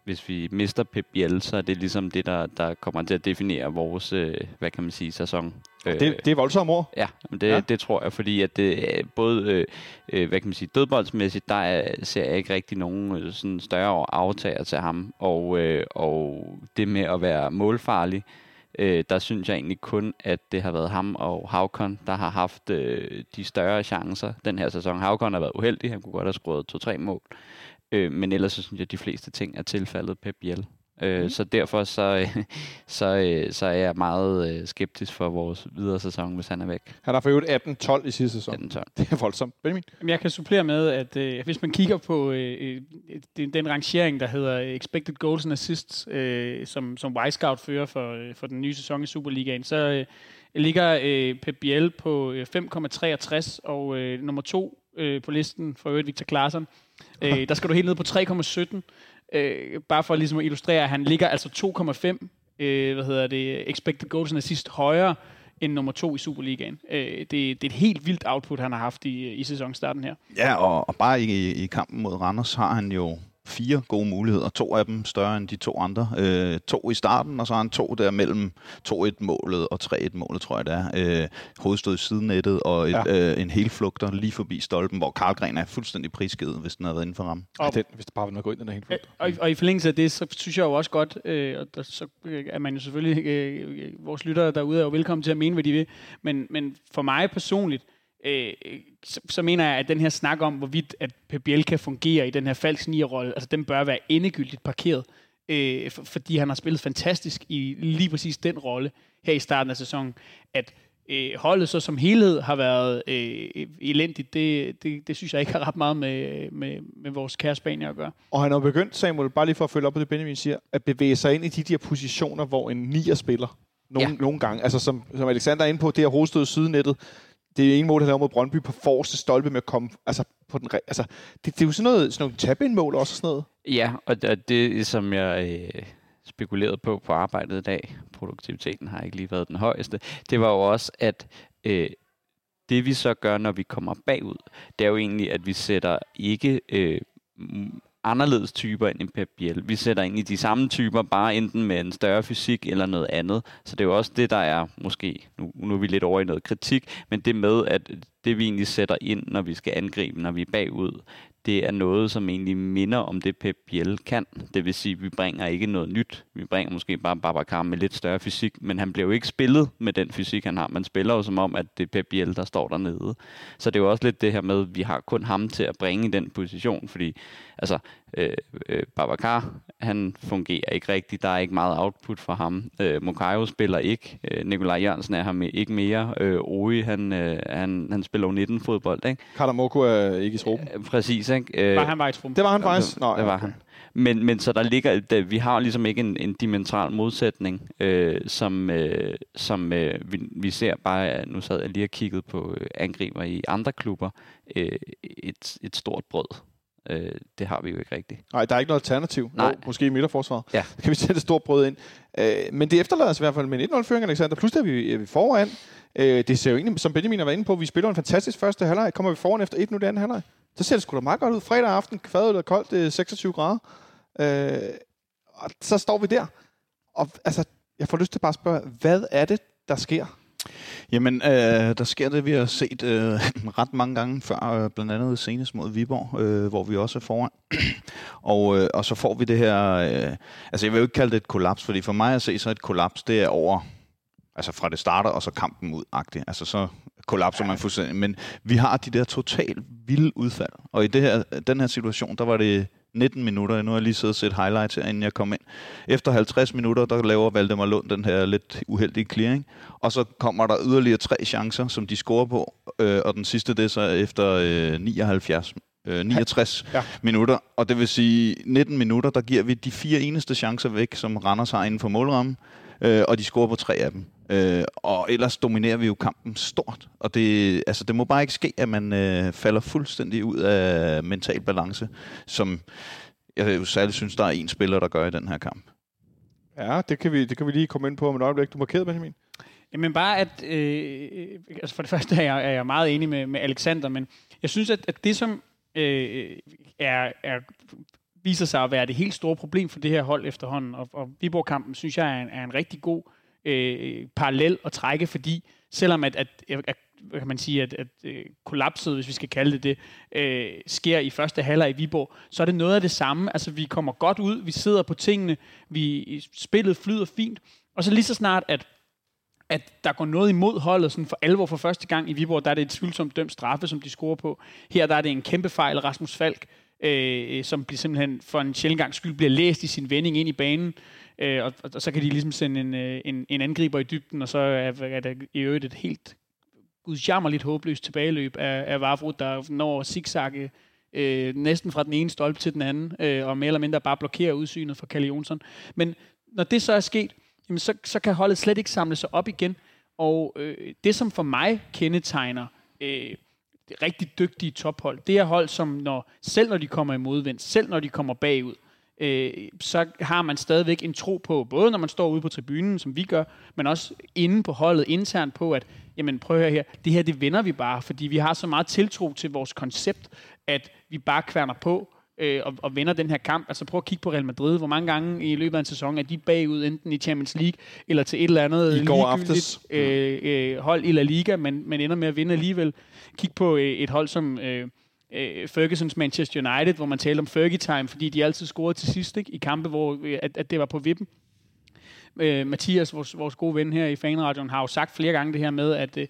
hvis vi mister Pep Biel, så er det ligesom det, der, der kommer til at definere vores, øh, hvad kan man sige, sæson. Øh, Det, det er voldsomt ord. Ja, men det, Ja. det tror jeg, fordi at det er både, øh, øh, hvad kan man sige, dødboldsmæssigt, der er, ser jeg ikke rigtig nogen øh, sådan større aftager til ham, og, øh, og det med at være målfarlig, øh, øh, der synes jeg egentlig kun, at det har været ham og Havkon, der har haft øh, de større chancer den her sæson. Havkon har været uheldig, han kunne godt have skruet 2-3 mål, øh, men ellers så synes jeg, at de fleste ting er tilfaldet Pep Biel. Øh, Mhm. Så derfor så, så, øh, så er jeg meget øh, skeptisk for vores videre sæson, hvis han er væk. Han har for øvrigt 18-12 i sidste sæson. Den tør. Det er voldsomt. Benjamin? Jeg kan supplere med, at øh, hvis man kigger på øh, øh, den, den rangering, der hedder Expected Goals and Assists, øh, som, som Wisecout fører for, øh, for den nye sæson i Superligaen, så øh, ligger øh, Pep Biel på øh, 5,63, og øh, nummer to øh, på listen for øvrigt Victor Claesson, øh, der skal du helt ned på 3,17. Øh, bare for ligesom at illustrere, at han ligger altså 2,5 øh, hvad hedder det, expected goals and assist højere end nummer to i Superligaen. Øh, det, det er et helt vildt output, han har haft i, i sæsonstarten her. Ja, og, og bare i, i kampen mod Randers har han jo fire gode muligheder. To af dem større end de to andre. Øh, to i starten, og så har han to der mellem 2-1-målet og 3-1-målet, tror jeg det er. Øh, hovedstød i sidenettet og et, Ja. øh, en helflugter lige forbi stolpen, hvor Karlgren er fuldstændig prisgivet, hvis den havde været inden for rammen. Ja, den, hvis det bare var noget gå ind, den er helt Øh. Og, og i forlængelse af det, så synes jeg jo også godt, øh, og der, så øh, er man jo selvfølgelig, øh, vores lyttere derude er jo velkommen til at mene, hvad de vil, men, men for mig personligt, øh, så, så mener jeg, at den her snak om, hvorvidt at Pep Biel kan fungere i den her falsk rolle altså den bør være endegyldigt parkeret, øh, for, fordi han har spillet fantastisk i lige præcis den rolle her i starten af sæsonen, at øh, holdet så som helhed har været øh, elendigt, det, det, det synes jeg ikke har ret meget med, med, med vores kære Spanier at gøre. Og han har begyndt, Samuel, bare lige for at følge op på det, Benjamin siger, at bevæge sig ind i de der positioner, hvor en nier spiller. Nogle, ja. nogle gange. Altså som, som Alexander er inde på, det her hovedstød sydnettet, det er ingen mål, der laver mod Brøndby på forreste stolpe med at komme altså, på den, altså, det, det, er jo sådan noget, sådan nogle tab-in-mål også og sådan noget. Ja, og det, det som jeg øh, spekulerede på på arbejdet i dag, produktiviteten har ikke lige været den højeste, det var jo også, at øh, det vi så gør, når vi kommer bagud, det er jo egentlig, at vi sætter ikke øh, anderledes typer end en Pep Biel. Vi sætter ind i de samme typer, bare enten med en større fysik eller noget andet. Så det er jo også det, der er måske, nu, nu er vi lidt over i noget kritik, men det med, at det vi egentlig sætter ind, når vi skal angribe, når vi er bagud, det er noget, som egentlig minder om det Pep Biel kan. Det vil sige, at vi bringer ikke noget nyt. Vi bringer måske bare Babacar med lidt større fysik, men han bliver jo ikke spillet med den fysik, han har. Man spiller jo som om, at det er Pep Biel, der står dernede. Så det er jo også lidt det her med, at vi har kun ham til at bringe i den position, fordi altså, øh, øh, Babacar, han fungerer ikke rigtigt. Der er ikke meget output fra ham. Øh, Mokayo spiller ikke. Øh, Nikolaj Jørgensen er ham ikke mere. Øh, Oi, han, øh, han, han spiller jo 19 fodbold, ikke? Karamoko er ikke i truppen. Øh, præcis, ikke? Øh, var han var i truppen? Det var han faktisk. Nå, det var han. Men, men så der ligger, der, vi har ligesom ikke en, en dimensional modsætning, øh, som, øh, som øh, vi, vi ser bare, nu sad jeg lige og kiggede på øh, angriber i andre klubber, øh, et, et stort brød. Øh, det har vi jo ikke rigtigt. Nej, der er ikke noget alternativ. Nej. Jo, måske i midterforsvaret. Ja. Så kan vi sætte et stort brød ind. Øh, men det efterlader os i hvert fald med 1-0-føring, Alexander. Plus er vi, er vi foran. Øh, det ser jo egentlig, som Benjamin har været inde på, vi spiller en fantastisk første halvleg. Kommer vi foran efter 1 minut anden halvleg. Så ser det sgu da meget godt ud. Fredag aften, kvadet er koldt, det er 26 grader. Øh, og så står vi der. Og altså, jeg får lyst til bare at spørge, hvad er det, der sker? Jamen, øh, der sker det, vi har set øh, ret mange gange før, øh, blandt andet senest mod Viborg, øh, hvor vi også er foran. og, øh, og så får vi det her, øh, altså jeg vil jo ikke kalde det et kollaps, fordi for mig at se så et kollaps, det er over, altså fra det starter, og så kampen ud -agtigt. Altså så kollapser man fuldstændig. Men vi har de der totalt vilde udfald. Og i det her, den her situation, der var det 19 minutter. Nu har jeg lige siddet og set highlights her, inden jeg kom ind. Efter 50 minutter, der laver Valdemar Lund den her lidt uheldige clearing. Og så kommer der yderligere tre chancer, som de scorer på. Øh, og den sidste, det er så efter øh, 79 øh, 69 ja. minutter. Og det vil sige, 19 minutter, der giver vi de fire eneste chancer væk, som Randers har inden for målrammen. Øh, og de scorer på tre af dem. Øh, og ellers dominerer vi jo kampen stort. Og det, altså, det må bare ikke ske, at man øh, falder fuldstændig ud af mental balance, som jeg jo særligt synes, der er en spiller, der gør i den her kamp. Ja, det kan vi, det kan vi lige komme ind på om et øjeblik. Du markerede, Benjamin. Jamen bare, at øh, altså for det første er jeg, er jeg meget enig med, med Alexander, men jeg synes, at, at det, som øh, er, er viser sig at være det helt store problem for det her hold efterhånden. Og, og Viborg-kampen synes jeg er en, er en rigtig god øh, parallel at trække, fordi selvom at, at, at kan man sige, at, at øh, kollapset, hvis vi skal kalde det det, øh, sker i første halvleg i Viborg, så er det noget af det samme. Altså, vi kommer godt ud, vi sidder på tingene, vi spillet flyder fint, og så lige så snart, at at der går noget imod holdet sådan for alvor for første gang i Viborg, der er det et tvivlsomt dømt straffe, som de scorer på. Her der er det en kæmpe fejl, Rasmus Falk, øh, som bliver simpelthen for en sjældent gang skyld bliver læst i sin vending ind i banen, øh, og, og, og så kan de ligesom sende en, øh, en, en angriber i dybden, og så er, er der i øvrigt et helt gudsjammerligt håbløst tilbageløb af, af Vavro, der når zigzagge øh, næsten fra den ene stolpe til den anden, øh, og mere eller mindre bare blokerer udsynet for Kalle Jonsson. Men når det så er sket, jamen så, så kan holdet slet ikke samle sig op igen, og øh, det som for mig kendetegner øh, rigtig dygtige tophold. Det er hold, som når, selv når de kommer i modvind, selv når de kommer bagud, øh, så har man stadigvæk en tro på, både når man står ude på tribunen, som vi gør, men også inde på holdet internt på, at jamen prøv at her, det her det vinder vi bare, fordi vi har så meget tiltro til vores koncept, at vi bare kværner på, øh, og, og vinder den her kamp. Altså prøv at kigge på Real Madrid. Hvor mange gange i løbet af en sæson er de bagud, enten i Champions League eller til et eller andet I går aftes. Øh, øh, hold i La Liga, men, men ender med at vinde alligevel. Kig på øh, et hold som... Øh, øh, Fergusons Manchester United, hvor man taler om Fergie time, fordi de altid scorede til sidst ikke? i kampe, hvor øh, at, at det var på vippen. Øh, Mathias, vores, vores gode ven her i Fanradion, har jo sagt flere gange det her med, at øh,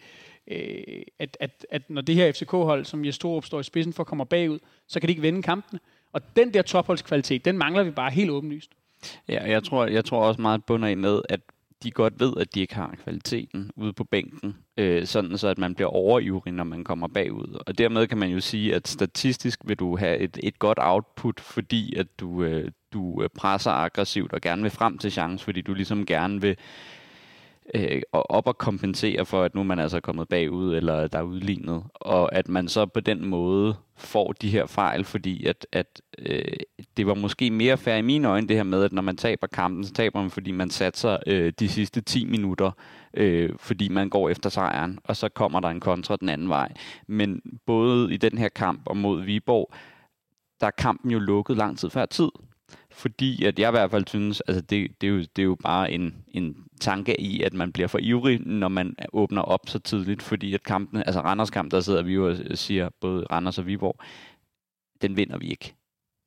øh at, at, at når det her FCK-hold, som Jes Torup står i spidsen for, kommer bagud, så kan de ikke vinde kampene. Og den der topholdskvalitet, den mangler vi bare helt åbenlyst. Ja, jeg tror, jeg tror også meget bunder ind med, at de godt ved, at de ikke har kvaliteten ude på bænken, øh, sådan så at man bliver overivrig, når man kommer bagud. Og dermed kan man jo sige, at statistisk vil du have et, et godt output, fordi at du, øh, du øh, presser aggressivt og gerne vil frem til chance, fordi du ligesom gerne vil øh, op og kompensere for, at nu man altså er kommet bagud, eller der er udlignet, og at man så på den måde får de her fejl, fordi at, at øh, det var måske mere fair i mine øjne, det her med, at når man taber kampen, så taber man, fordi man satser øh, de sidste 10 minutter, øh, fordi man går efter sejren, og så kommer der en kontra den anden vej. Men både i den her kamp og mod Viborg, der er kampen jo lukket lang tid før tid fordi at jeg i hvert fald synes, altså det, det, er, jo, det er jo bare en, en tanke i, at man bliver for ivrig, når man åbner op så tidligt, fordi at kampen, altså Randers kamp, der sidder vi jo og siger, både Randers og Viborg, den vinder vi ikke.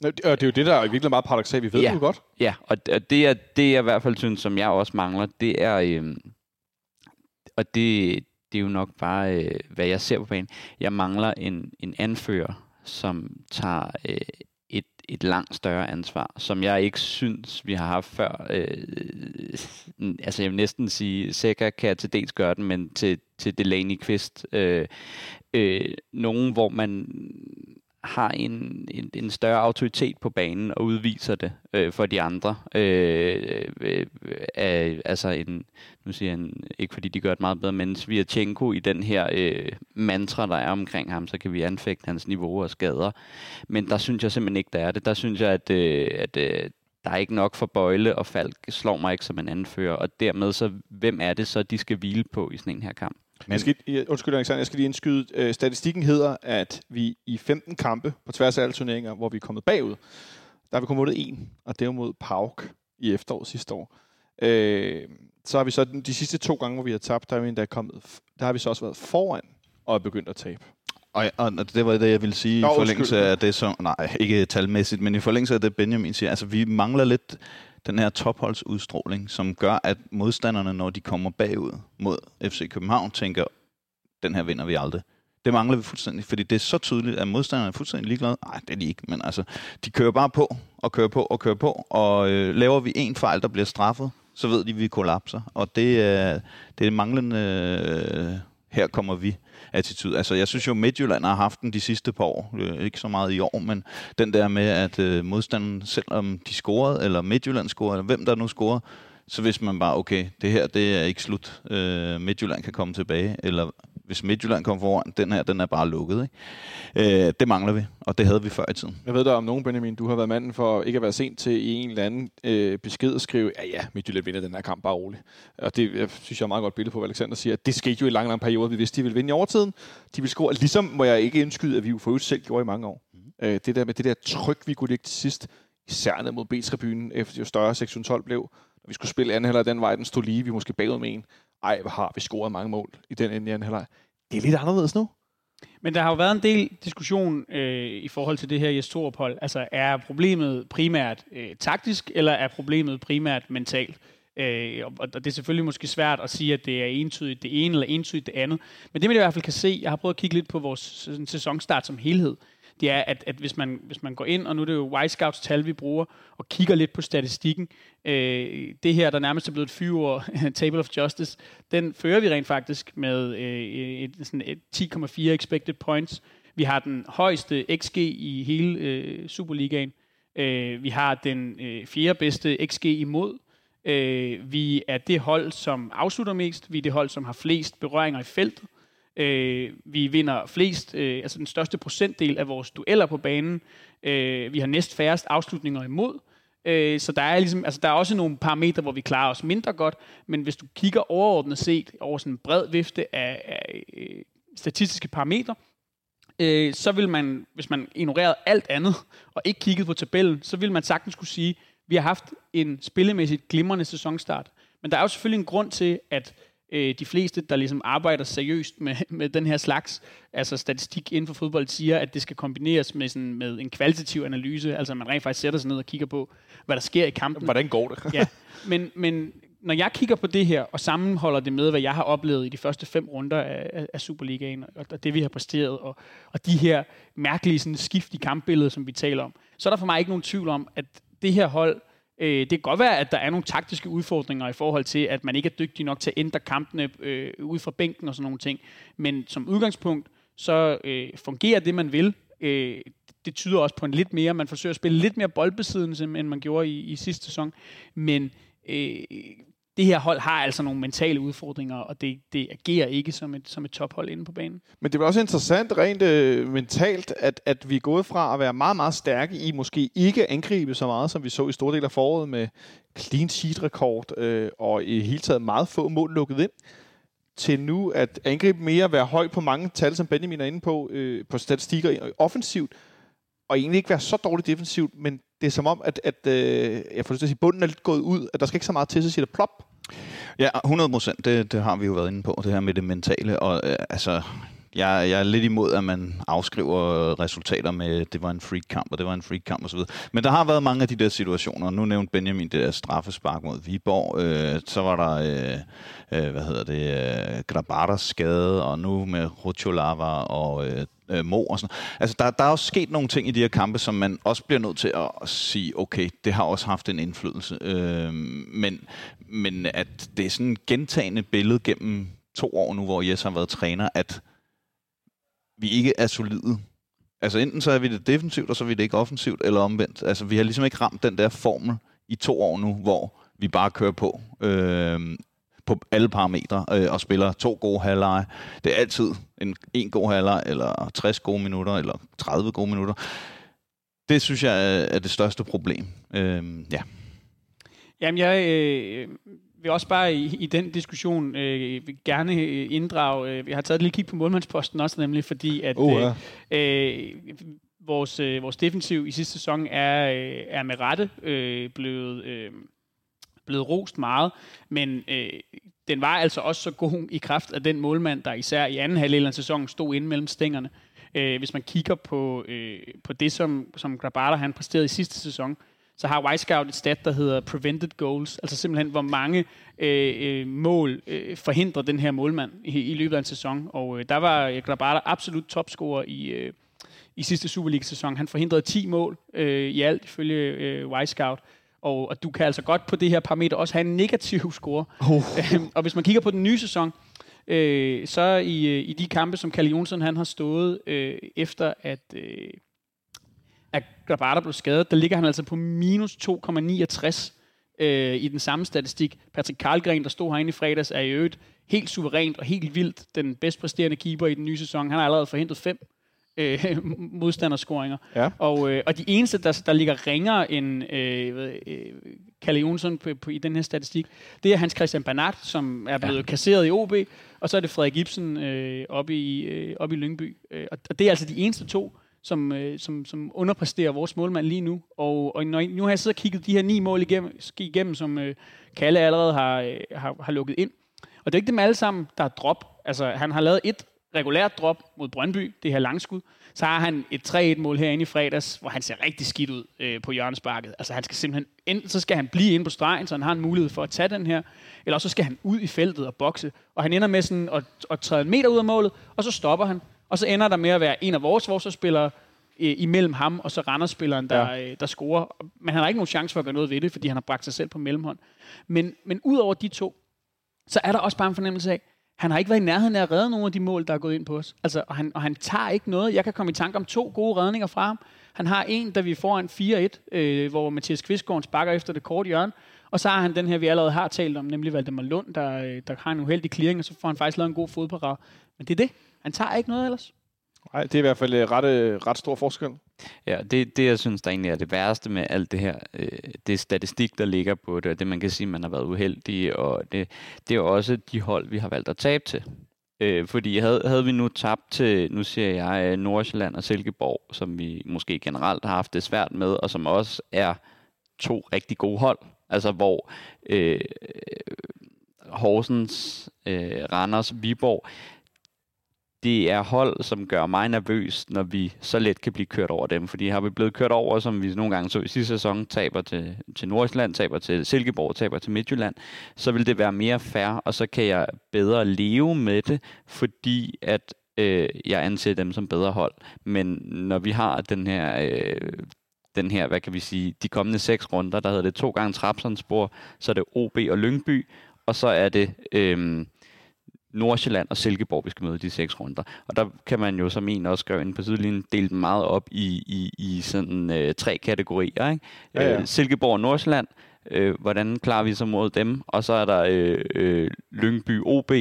Og det er jo det, der er virkelig meget paradoxalt. Vi ved Ja. det jo godt. Ja, og det, er det, jeg i hvert fald synes, som jeg også mangler, det er, øhm, og det, det er jo nok bare, øh, hvad jeg ser på banen, jeg mangler en, en anfører, som tager øh, et, langt større ansvar, som jeg ikke synes, vi har haft før. Øh, altså jeg vil næsten sige, Seca kan til dels gøre den, men til, til Delaney Kvist. Øh, øh, nogen, hvor man har en, en, en større autoritet på banen og udviser det øh, for de andre. Øh, øh, øh, altså en, nu siger jeg en, ikke fordi de gør det meget bedre, men Svirchenko i den her øh, mantra, der er omkring ham, så kan vi anfægte hans niveau og skader. Men der synes jeg simpelthen ikke, der er det. Der synes jeg, at, øh, at øh, der er ikke nok for Bøjle, og Falk slår mig ikke som en anfører. Og dermed så, hvem er det så, de skal hvile på i sådan en her kamp? Men... Jeg skal, jeg, undskyld, Alexander, jeg skal lige indskyde. Øh, statistikken hedder, at vi i 15 kampe på tværs af alle turneringer, hvor vi er kommet bagud, der har vi kun vundet en, og det var mod PAOK i efteråret sidste år. Øh, så har vi så de, sidste to gange, hvor vi har tabt, der har vi endda kommet, der har vi så også været foran og er begyndt at tabe. Og, og det var det, jeg ville sige Nå, i forlængelse undskyld. af det, som... Nej, ikke talmæssigt, men i forlængelse af det, Benjamin siger. Altså, vi mangler lidt den her topholdsudstråling, som gør, at modstanderne, når de kommer bagud mod FC København, tænker, den her vinder vi aldrig. Det mangler vi fuldstændig, fordi det er så tydeligt, at modstanderne er fuldstændig ligeglade. Nej, det er de ikke, men altså, de kører bare på, og kører på, og kører på, og øh, laver vi en fejl, der bliver straffet, så ved de, at vi kollapser. Og det øh, det er manglende, øh, her kommer vi attitude. Altså, jeg synes jo, Midtjylland har haft den de sidste par år. Øh, ikke så meget i år, men den der med, at øh, modstanden, selvom de scorede, eller Midtjylland scorede, eller hvem der nu scorede, så hvis man bare, okay, det her, det er ikke slut. Øh, Midtjylland kan komme tilbage, eller hvis Midtjylland kommer foran, den her, den er bare lukket. Ikke? Øh, det mangler vi, og det havde vi før i tiden. Jeg ved der om nogen, Benjamin, du har været manden for ikke at være sent til i en eller anden øh, besked at skrive, ja ja, Midtjylland vinder den her kamp bare roligt. Og det jeg synes jeg er et meget godt billede på, hvad Alexander siger. Det skete jo i lang, lang periode. Vi vidste, de ville vinde i overtiden. De ville score. Ligesom må jeg ikke indskyde, at vi jo for selv gjorde i mange år. Mm. Øh, det der med det der tryk, vi kunne lægge til sidst, især ned mod B-tribunen, efter jo større sektion 12 blev. Når vi skulle spille anden halvleg den vej, den stod lige, vi måske bagud med en. Ej, hvor har vi scoret mange mål i den ende i anden halvleg. Det er lidt anderledes nu. Men der har jo været en del diskussion øh, i forhold til det her Jes Torup-hold. Altså, er problemet primært øh, taktisk, eller er problemet primært mentalt? Øh, og og det er selvfølgelig måske svært at sige, at det er entydigt det ene eller entydigt det andet. Men det, man i hvert fald kan se, jeg har prøvet at kigge lidt på vores sådan, sæsonstart som helhed, det er, at, at hvis, man, hvis man går ind, og nu er det jo White Scouts tal, vi bruger, og kigger lidt på statistikken, øh, det her, der nærmest er blevet et fyreord, Table of Justice, den fører vi rent faktisk med øh, et, sådan et 10,4 expected points. Vi har den højeste XG i hele øh, Superligaen. Øh, vi har den øh, fjerde bedste XG imod. Øh, vi er det hold, som afslutter mest. Vi er det hold, som har flest berøringer i feltet. Øh, Øh, vi vinder flest, øh, altså den største procentdel af vores dueller på banen. Øh, vi har næst færrest afslutninger imod. Øh, så der er, ligesom, altså, der er også nogle parametre, hvor vi klarer os mindre godt. Men hvis du kigger overordnet set over sådan en bred vifte af, af øh, statistiske parametre, øh, så vil man, hvis man ignorerede alt andet og ikke kiggede på tabellen, så vil man sagtens kunne sige, at vi har haft en spillemæssigt glimrende sæsonstart. Men der er jo selvfølgelig en grund til, at øh, de fleste, der ligesom arbejder seriøst med, med den her slags, altså statistik inden for fodbold, siger, at det skal kombineres med, sådan, med en kvalitativ analyse, altså man rent faktisk sætter sig ned og kigger på, hvad der sker i kampen. Hvordan går det? Ja, men, men når jeg kigger på det her og sammenholder det med, hvad jeg har oplevet i de første fem runder af, af, Superligaen, og, og det vi har præsteret, og, og de her mærkelige sådan, skift i kampbilledet, som vi taler om, så er der for mig ikke nogen tvivl om, at det her hold, øh, det kan godt være, at der er nogle taktiske udfordringer i forhold til, at man ikke er dygtig nok til at ændre kampene øh, ud fra bænken og sådan nogle ting. Men som udgangspunkt, så øh, fungerer det, man vil. Øh, det tyder også på en lidt mere, man forsøger at spille lidt mere boldbesiddelse, end man gjorde i, i sidste sæson. Men øh, det her hold har altså nogle mentale udfordringer, og det, det agerer ikke som et, som et tophold inde på banen. Men det var også interessant rent øh, mentalt, at, at vi er gået fra at være meget, meget stærke i måske ikke angribe så meget, som vi så i store dele af foråret med clean sheet rekord øh, og i hele taget meget få mål lukket ind, til nu at angribe mere, være høj på mange tal, som Benjamin er inde på, øh, på statistikker offensivt, og egentlig ikke være så dårligt defensivt, men det er som om, at, at øh, jeg får lyst til at sige, bunden er lidt gået ud, at der skal ikke så meget til, så siger det plop. Ja, 100 procent. Det, det har vi jo været inde på, det her med det mentale. Og øh, altså, jeg, jeg er lidt imod, at man afskriver resultater med, det var en freak kamp, og det var en freak kamp osv. Men der har været mange af de der situationer. Nu nævnte Benjamin det der straffespark mod Viborg. Øh, så var der, øh, øh, hvad hedder det, øh, Grabatas skade, og nu med Rucholava og øh, øh, Mo og sådan Altså, der, der er også sket nogle ting i de her kampe, som man også bliver nødt til at sige, okay, det har også haft en indflydelse. Øh, men, men at det er sådan et gentagende billede gennem to år nu, hvor Jes har været træner, at vi ikke er solide. Altså enten så er vi det defensivt, og så er vi det ikke offensivt, eller omvendt. Altså vi har ligesom ikke ramt den der formel i to år nu, hvor vi bare kører på. Øh, på alle parametre øh, og spiller to gode halvleje. Det er altid en, en god halvleg, eller 60 gode minutter, eller 30 gode minutter. Det synes jeg er det største problem. Øh, ja. Jamen, jeg øh, vil også bare i, i den diskussion øh, gerne øh, inddrage... Øh, jeg har taget et lille kig på målmandsposten også, nemlig fordi, at uh, ja. øh, vores, øh, vores defensiv i sidste sæson er, øh, er med rette øh, blevet... Øh, blevet rost meget, men øh, den var altså også så god i kraft af den målmand, der især i anden halvdel af sæsonen stod ind mellem stængerne. Øh, hvis man kigger på, øh, på det, som, som Grabata han præsterede i sidste sæson, så har Wisecout et stat, der hedder prevented goals, altså simpelthen, hvor mange øh, øh, mål øh, forhindrer den her målmand i, i løbet af en sæson. Og øh, der var øh, Grabata absolut topscorer i, øh, i sidste Superliga-sæson. Han forhindrede 10 mål øh, i alt, ifølge øh, Wisecout. Og, og du kan altså godt på det her parameter også have en negativ score. Oh. Og hvis man kigger på den nye sæson, øh, så i, øh, i de kampe, som Kalle Jonsson han har stået øh, efter, at, øh, at Grabata blev skadet, der ligger han altså på minus 2,69 øh, i den samme statistik. Patrick Karlgren, der stod herinde i fredags, er i øvrigt helt suverænt og helt vildt den bedst præsterende keeper i den nye sæson. Han har allerede forhindret fem øh, modstanderscoringer. Ja. Og, øh, og de eneste, der, der ligger ringere end øh, øh, Kalle Jonsson på, på, i den her statistik, det er Hans Christian Bernat, som er blevet ja. kasseret i OB, og så er det Frederik Gibson øh, oppe, i, øh, oppe i Lyngby. Øh, og det er altså de eneste to, som, øh, som, som underpræsterer vores målmand lige nu. Og, og når, nu har jeg siddet og kigget de her ni mål igennem, igennem som øh, Kalle allerede har, øh, har, har lukket ind. Og det er ikke dem alle sammen, der er drop. Altså, han har lavet et regulært drop mod Brøndby, det her langskud. Så har han et 3-1-mål herinde i fredags, hvor han ser rigtig skidt ud øh, på hjørnesparket. Altså han skal simpelthen, enten så skal han blive inde på stregen, så han har en mulighed for at tage den her, eller så skal han ud i feltet og bokse. Og han ender med sådan at, at træde en meter ud af målet, og så stopper han. Og så ender der med at være en af vores forsvarsspillere øh, imellem ham og så Randers-spilleren, der, ja. øh, der scorer. Men han har ikke nogen chance for at gøre noget ved det, fordi han har bragt sig selv på mellemhånd. Men, men ud over de to, så er der også bare en fornemmelse af, han har ikke været i nærheden af at redde nogle af de mål, der er gået ind på os. Altså, og, han, og han tager ikke noget. Jeg kan komme i tanke om to gode redninger fra ham. Han har en, da vi får en 4-1, øh, hvor Mathias Kvistgaard sparker efter det korte hjørne. Og så har han den her, vi allerede har talt om, nemlig Valdemar Lund, der, øh, der har en uheldig clearing, og så får han faktisk lavet en god fodparade. Men det er det. Han tager ikke noget ellers. Nej, det er i hvert fald øh, ret, øh, ret stor forskel. Ja, det, det jeg synes, der egentlig er det værste med alt det her, øh, det er statistik, der ligger på det, og det man kan sige, man har været uheldig, og det, det er også de hold, vi har valgt at tabe til. Øh, fordi havde, havde vi nu tabt til, nu siger jeg, øh, Nordsjælland og Silkeborg, som vi måske generelt har haft det svært med, og som også er to rigtig gode hold, altså hvor øh, Horsens, øh, Randers, Viborg, det er hold, som gør mig nervøs, når vi så let kan blive kørt over dem. Fordi har vi blevet kørt over, som vi nogle gange så i sidste sæson, taber til, til Nordsjælland, taber til Silkeborg, taber til Midtjylland, så vil det være mere fair, og så kan jeg bedre leve med det, fordi at øh, jeg anser dem som bedre hold. Men når vi har den her, øh, den her, hvad kan vi sige, de kommende seks runder, der hedder det to gange Trapsonsborg, så er det OB og Lyngby, og så er det øh, Nordsjælland og Silkeborg, vi skal møde de seks runder. Og der kan man jo som en også gøre ind på sidelinjen, dele dem meget op i, i, i sådan øh, tre kategorier. Ikke? Ja, ja. Øh, Silkeborg og Nordsjælland, øh, hvordan klarer vi så mod dem? Og så er der øh, øh, Lyngby OB,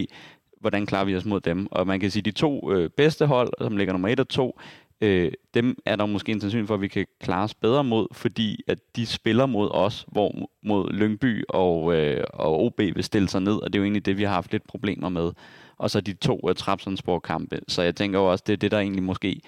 hvordan klarer vi os mod dem? Og man kan sige, de to øh, bedste hold, som ligger nummer et og to, øh, dem er der måske en sandsynlighed for, at vi kan klare os bedre mod, fordi at de spiller mod os, hvor mod Lyngby og, øh, og OB vil stille sig ned, og det er jo egentlig det, vi har haft lidt problemer med. Og så de to uh, Trabzonspor-kampe. Så jeg tænker jo også, det er det, der egentlig måske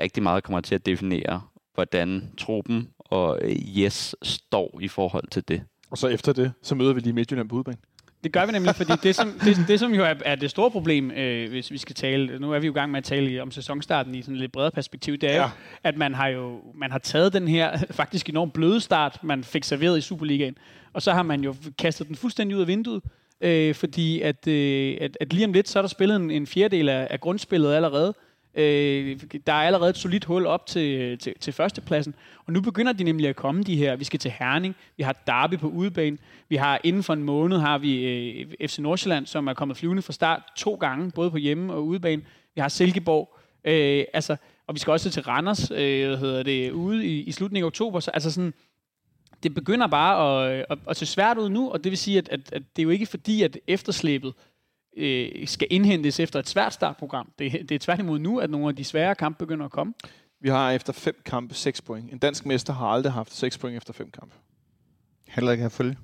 rigtig meget kommer til at definere, hvordan truppen og øh, Yes står i forhold til det. Og så efter det, så møder vi lige Midtjylland på udebane. Det gør vi nemlig, fordi det, som, det, det, som jo er, er det store problem, øh, hvis vi skal tale, nu er vi jo i gang med at tale om sæsonstarten i sådan et lidt bredere perspektiv, det er. Ja. jo, at man har jo man har taget den her faktisk enormt bløde start, man fik serveret i Superligaen, og så har man jo kastet den fuldstændig ud af vinduet, øh, fordi at, øh, at, at lige om lidt, så er der spillet en, en fjerdedel af, af grundspillet allerede. Øh, der er allerede et solidt hul op til, til, til førstepladsen, og nu begynder de nemlig at komme, de her. Vi skal til Herning, vi har Derby på udebane, vi har inden for en måned har vi øh, FC Nordsjælland, som er kommet flyvende fra start to gange, både på hjemme- og udebane. Vi har Silkeborg, øh, altså, og vi skal også til Randers, øh, hvad hedder det, ude i, i slutningen af oktober. Så, altså sådan, det begynder bare at, at, at se svært ud nu, og det vil sige, at, at, at det er jo ikke fordi, at efterslæbet øh, skal indhentes efter et svært startprogram. Det, det er tværtimod nu, at nogle af de svære kampe begynder at komme. Vi har efter fem kampe 6 point. En dansk mester har aldrig haft 6 point efter fem kampe. Heller ikke have følge.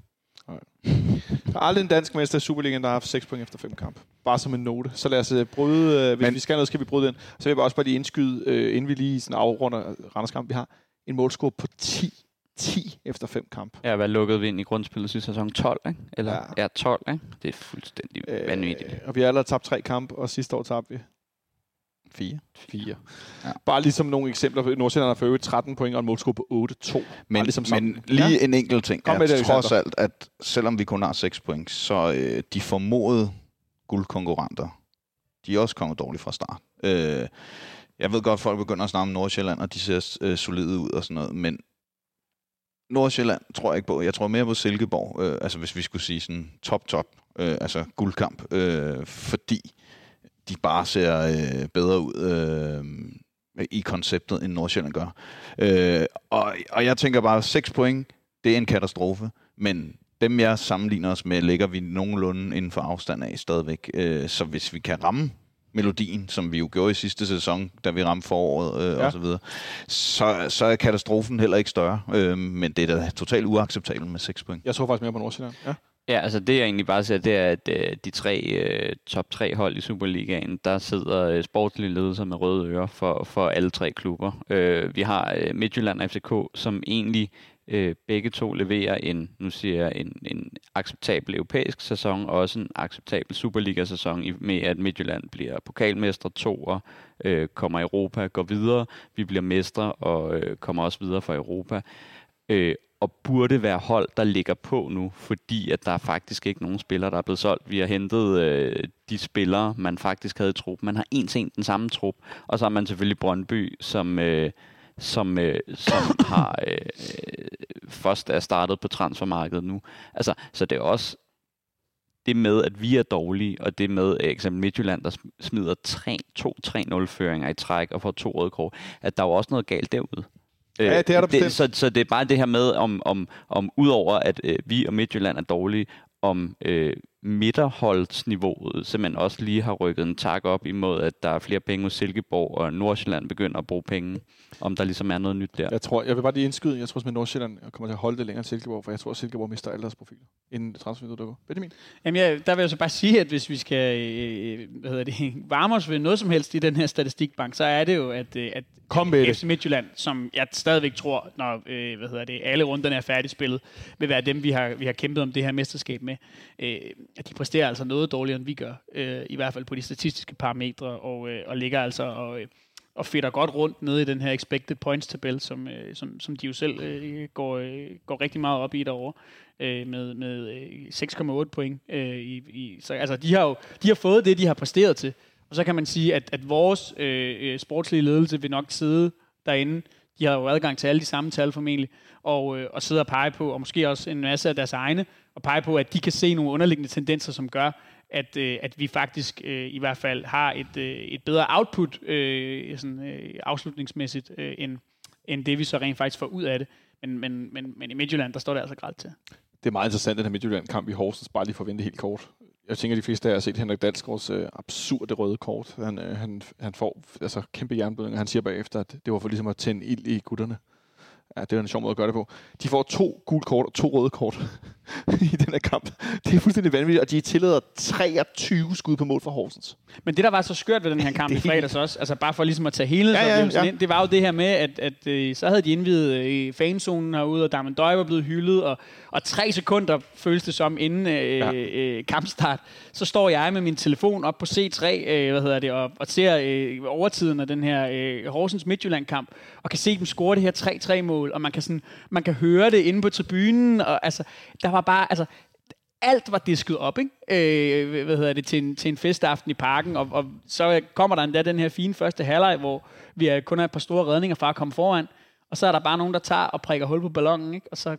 Der er aldrig en dansk mester i Superligaen, der har haft 6 point efter fem kampe. Bare som en note. Så lad os øh, bryde, øh, hvis Men- vi skal noget, skal vi bryde den. Så vil jeg bare også bare lige indskyde, øh, inden vi lige sådan afrunder Randers kamp, vi har en målscore på 10. 10 efter fem kampe. Ja, hvad lukkede vi ind i grundspillet sidste sæson? 12, ikke? Eller Ja. ja, 12, ikke? Det er fuldstændig øh, vanvittigt. og vi har allerede tabt tre kampe, og sidste år tabte vi Fire. fire. Ja. Bare ligesom nogle eksempler. Nordsjælland har øvrigt 13 point og en målscore på 8-2. Men, ligesom men sammen. lige Ja. en enkelt ting Kom er med det, trods Alexander. alt, at selvom vi kun har 6 point, så øh, de formodede guldkonkurrenter, de er også kommet dårligt fra start. Øh, jeg ved godt, at folk begynder at snakke om Nordsjælland, og de ser øh, solide ud og sådan noget, men Nordsjælland tror jeg ikke på. Jeg tror mere på Silkeborg, øh, altså hvis vi skulle sige sådan top-top, øh, altså guldkamp, øh, fordi de bare ser øh, bedre ud øh, i konceptet, end Nordsjælland gør. Øh, og, og jeg tænker bare, 6 point, det er en katastrofe, men dem, jeg sammenligner os med, ligger vi nogenlunde inden for afstand af stadigvæk. Øh, så hvis vi kan ramme melodien, som vi jo gjorde i sidste sæson, da vi ramte foråret øh, Ja. og så videre, så, så er katastrofen heller ikke større. Øh, men det er da totalt uacceptabelt med 6 point. Jeg tror faktisk mere på Nordsjælland. Ja. Ja, altså det jeg egentlig bare siger, det er, at øh, de tre øh, top tre hold i Superligaen, der sidder øh, sportslige ledelser med røde ører for, for alle tre klubber. Øh, vi har øh, Midtjylland og FCK, som egentlig øh, begge to leverer en, nu siger jeg, en, en acceptabel europæisk sæson, og også en acceptabel Superliga-sæson i- med, at Midtjylland bliver pokalmestre, toer, øh, kommer i Europa, går videre. Vi bliver mestre og øh, kommer også videre for Europa. Øh, og burde være hold, der ligger på nu, fordi at der er faktisk ikke nogen spillere, der er blevet solgt. Vi har hentet øh, de spillere, man faktisk havde i truppen. Man har en til en den samme trup, og så har man selvfølgelig Brøndby, som, øh, som, øh, som har øh, øh, først er startet på transfermarkedet nu. Altså, så det er også det med, at vi er dårlige, og det med øh, eksempel Midtjylland, der sm- smider tre, to 3-0-føringer i træk og får to røde kort, at der er jo også noget galt derude. Ja, det er der det, så, så det er bare det her med, om, om, om udover at øh, vi og Midtjylland er dårlige, om øh, midterholdsniveauet simpelthen også lige har rykket en tak op imod, at der er flere penge hos Silkeborg, og Nordsjælland begynder at bruge penge, om der ligesom er noget nyt der. Jeg, tror, jeg vil bare lige indskyde, jeg tror at Nordsjælland kommer til at holde det længere end Silkeborg, for jeg tror, at Silkeborg mister alle deres profiler, inden transfervinduet dukker. Benjamin? Jamen, jeg, der vil jeg så bare sige, at hvis vi skal øh, hvad hedder det, varme os ved noget som helst i den her statistikbank, så er det jo, at, øh, at Kom med. FC Midtjylland, som jeg stadigvæk tror, når øh, hvad hedder det, alle runderne er færdigspillet, vil være dem, vi har, vi har kæmpet om det her mesterskab med. Øh, at de præsterer altså noget dårligere, end vi gør, øh, i hvert fald på de statistiske parametre, og, øh, og ligger altså og, øh, og fedter godt rundt nede i den her expected points-tabel, som, øh, som, som de jo selv øh, går, øh, går rigtig meget op i derovre, øh, med, med øh, 6,8 point. Øh, i, i, så altså, de har jo de har fået det, de har præsteret til. Og så kan man sige, at, at vores øh, øh sportslige ledelse vil nok sidde derinde. De har jo adgang til alle de samme tal formentlig, og, øh, og sidde og pege på, og måske også en masse af deres egne, at pege på, at de kan se nogle underliggende tendenser, som gør, at, øh, at vi faktisk øh, i hvert fald har et, øh, et bedre output øh, sådan, øh, afslutningsmæssigt, øh, end, end det vi så rent faktisk får ud af det. Men, men, men, men i Midtjylland, der står det altså grædt til. Det er meget interessant, den her Midtjylland-kamp i Horsens, bare lige for at vente helt kort. Jeg tænker, at de fleste af jer har set Henrik Dalsgaards øh, absurde røde kort. Han, øh, han, han får altså, kæmpe jernblødning, og han siger bagefter, at det var for ligesom at tænde ild i gutterne. Ja, det er en sjov måde at gøre det på. De får to gule kort og to røde kort i den her kamp. Det er fuldstændig vanvittigt, og de tillader 23 skud på mål for Horsens. Men det, der var så skørt ved den her kamp i fredags også, altså bare for ligesom at tage hele ja, ja, ja. ind, det var jo det her med, at, at øh, så havde de indvidet øh, fanzonen herude, og Damon Døj var blevet hyldet, og, og tre sekunder føles det som inden øh, ja. øh, kampstart, så står jeg med min telefon op på C3, øh, hvad hedder det, og, og ser øh, overtiden af den her øh, Horsens Midtjylland-kamp, og kan se dem score det her 3-3 mål, og man kan, sådan, man kan høre det inde på tribunen, og altså, der var bare, altså, alt var disket op, ikke? Øh, hvad hedder det, til en, til en festaften i parken, og, og så kommer der endda den her fine første halvleg, hvor vi er kun har et par store redninger fra at komme foran, og så er der bare nogen, der tager og prikker hul på ballonen, ikke? og så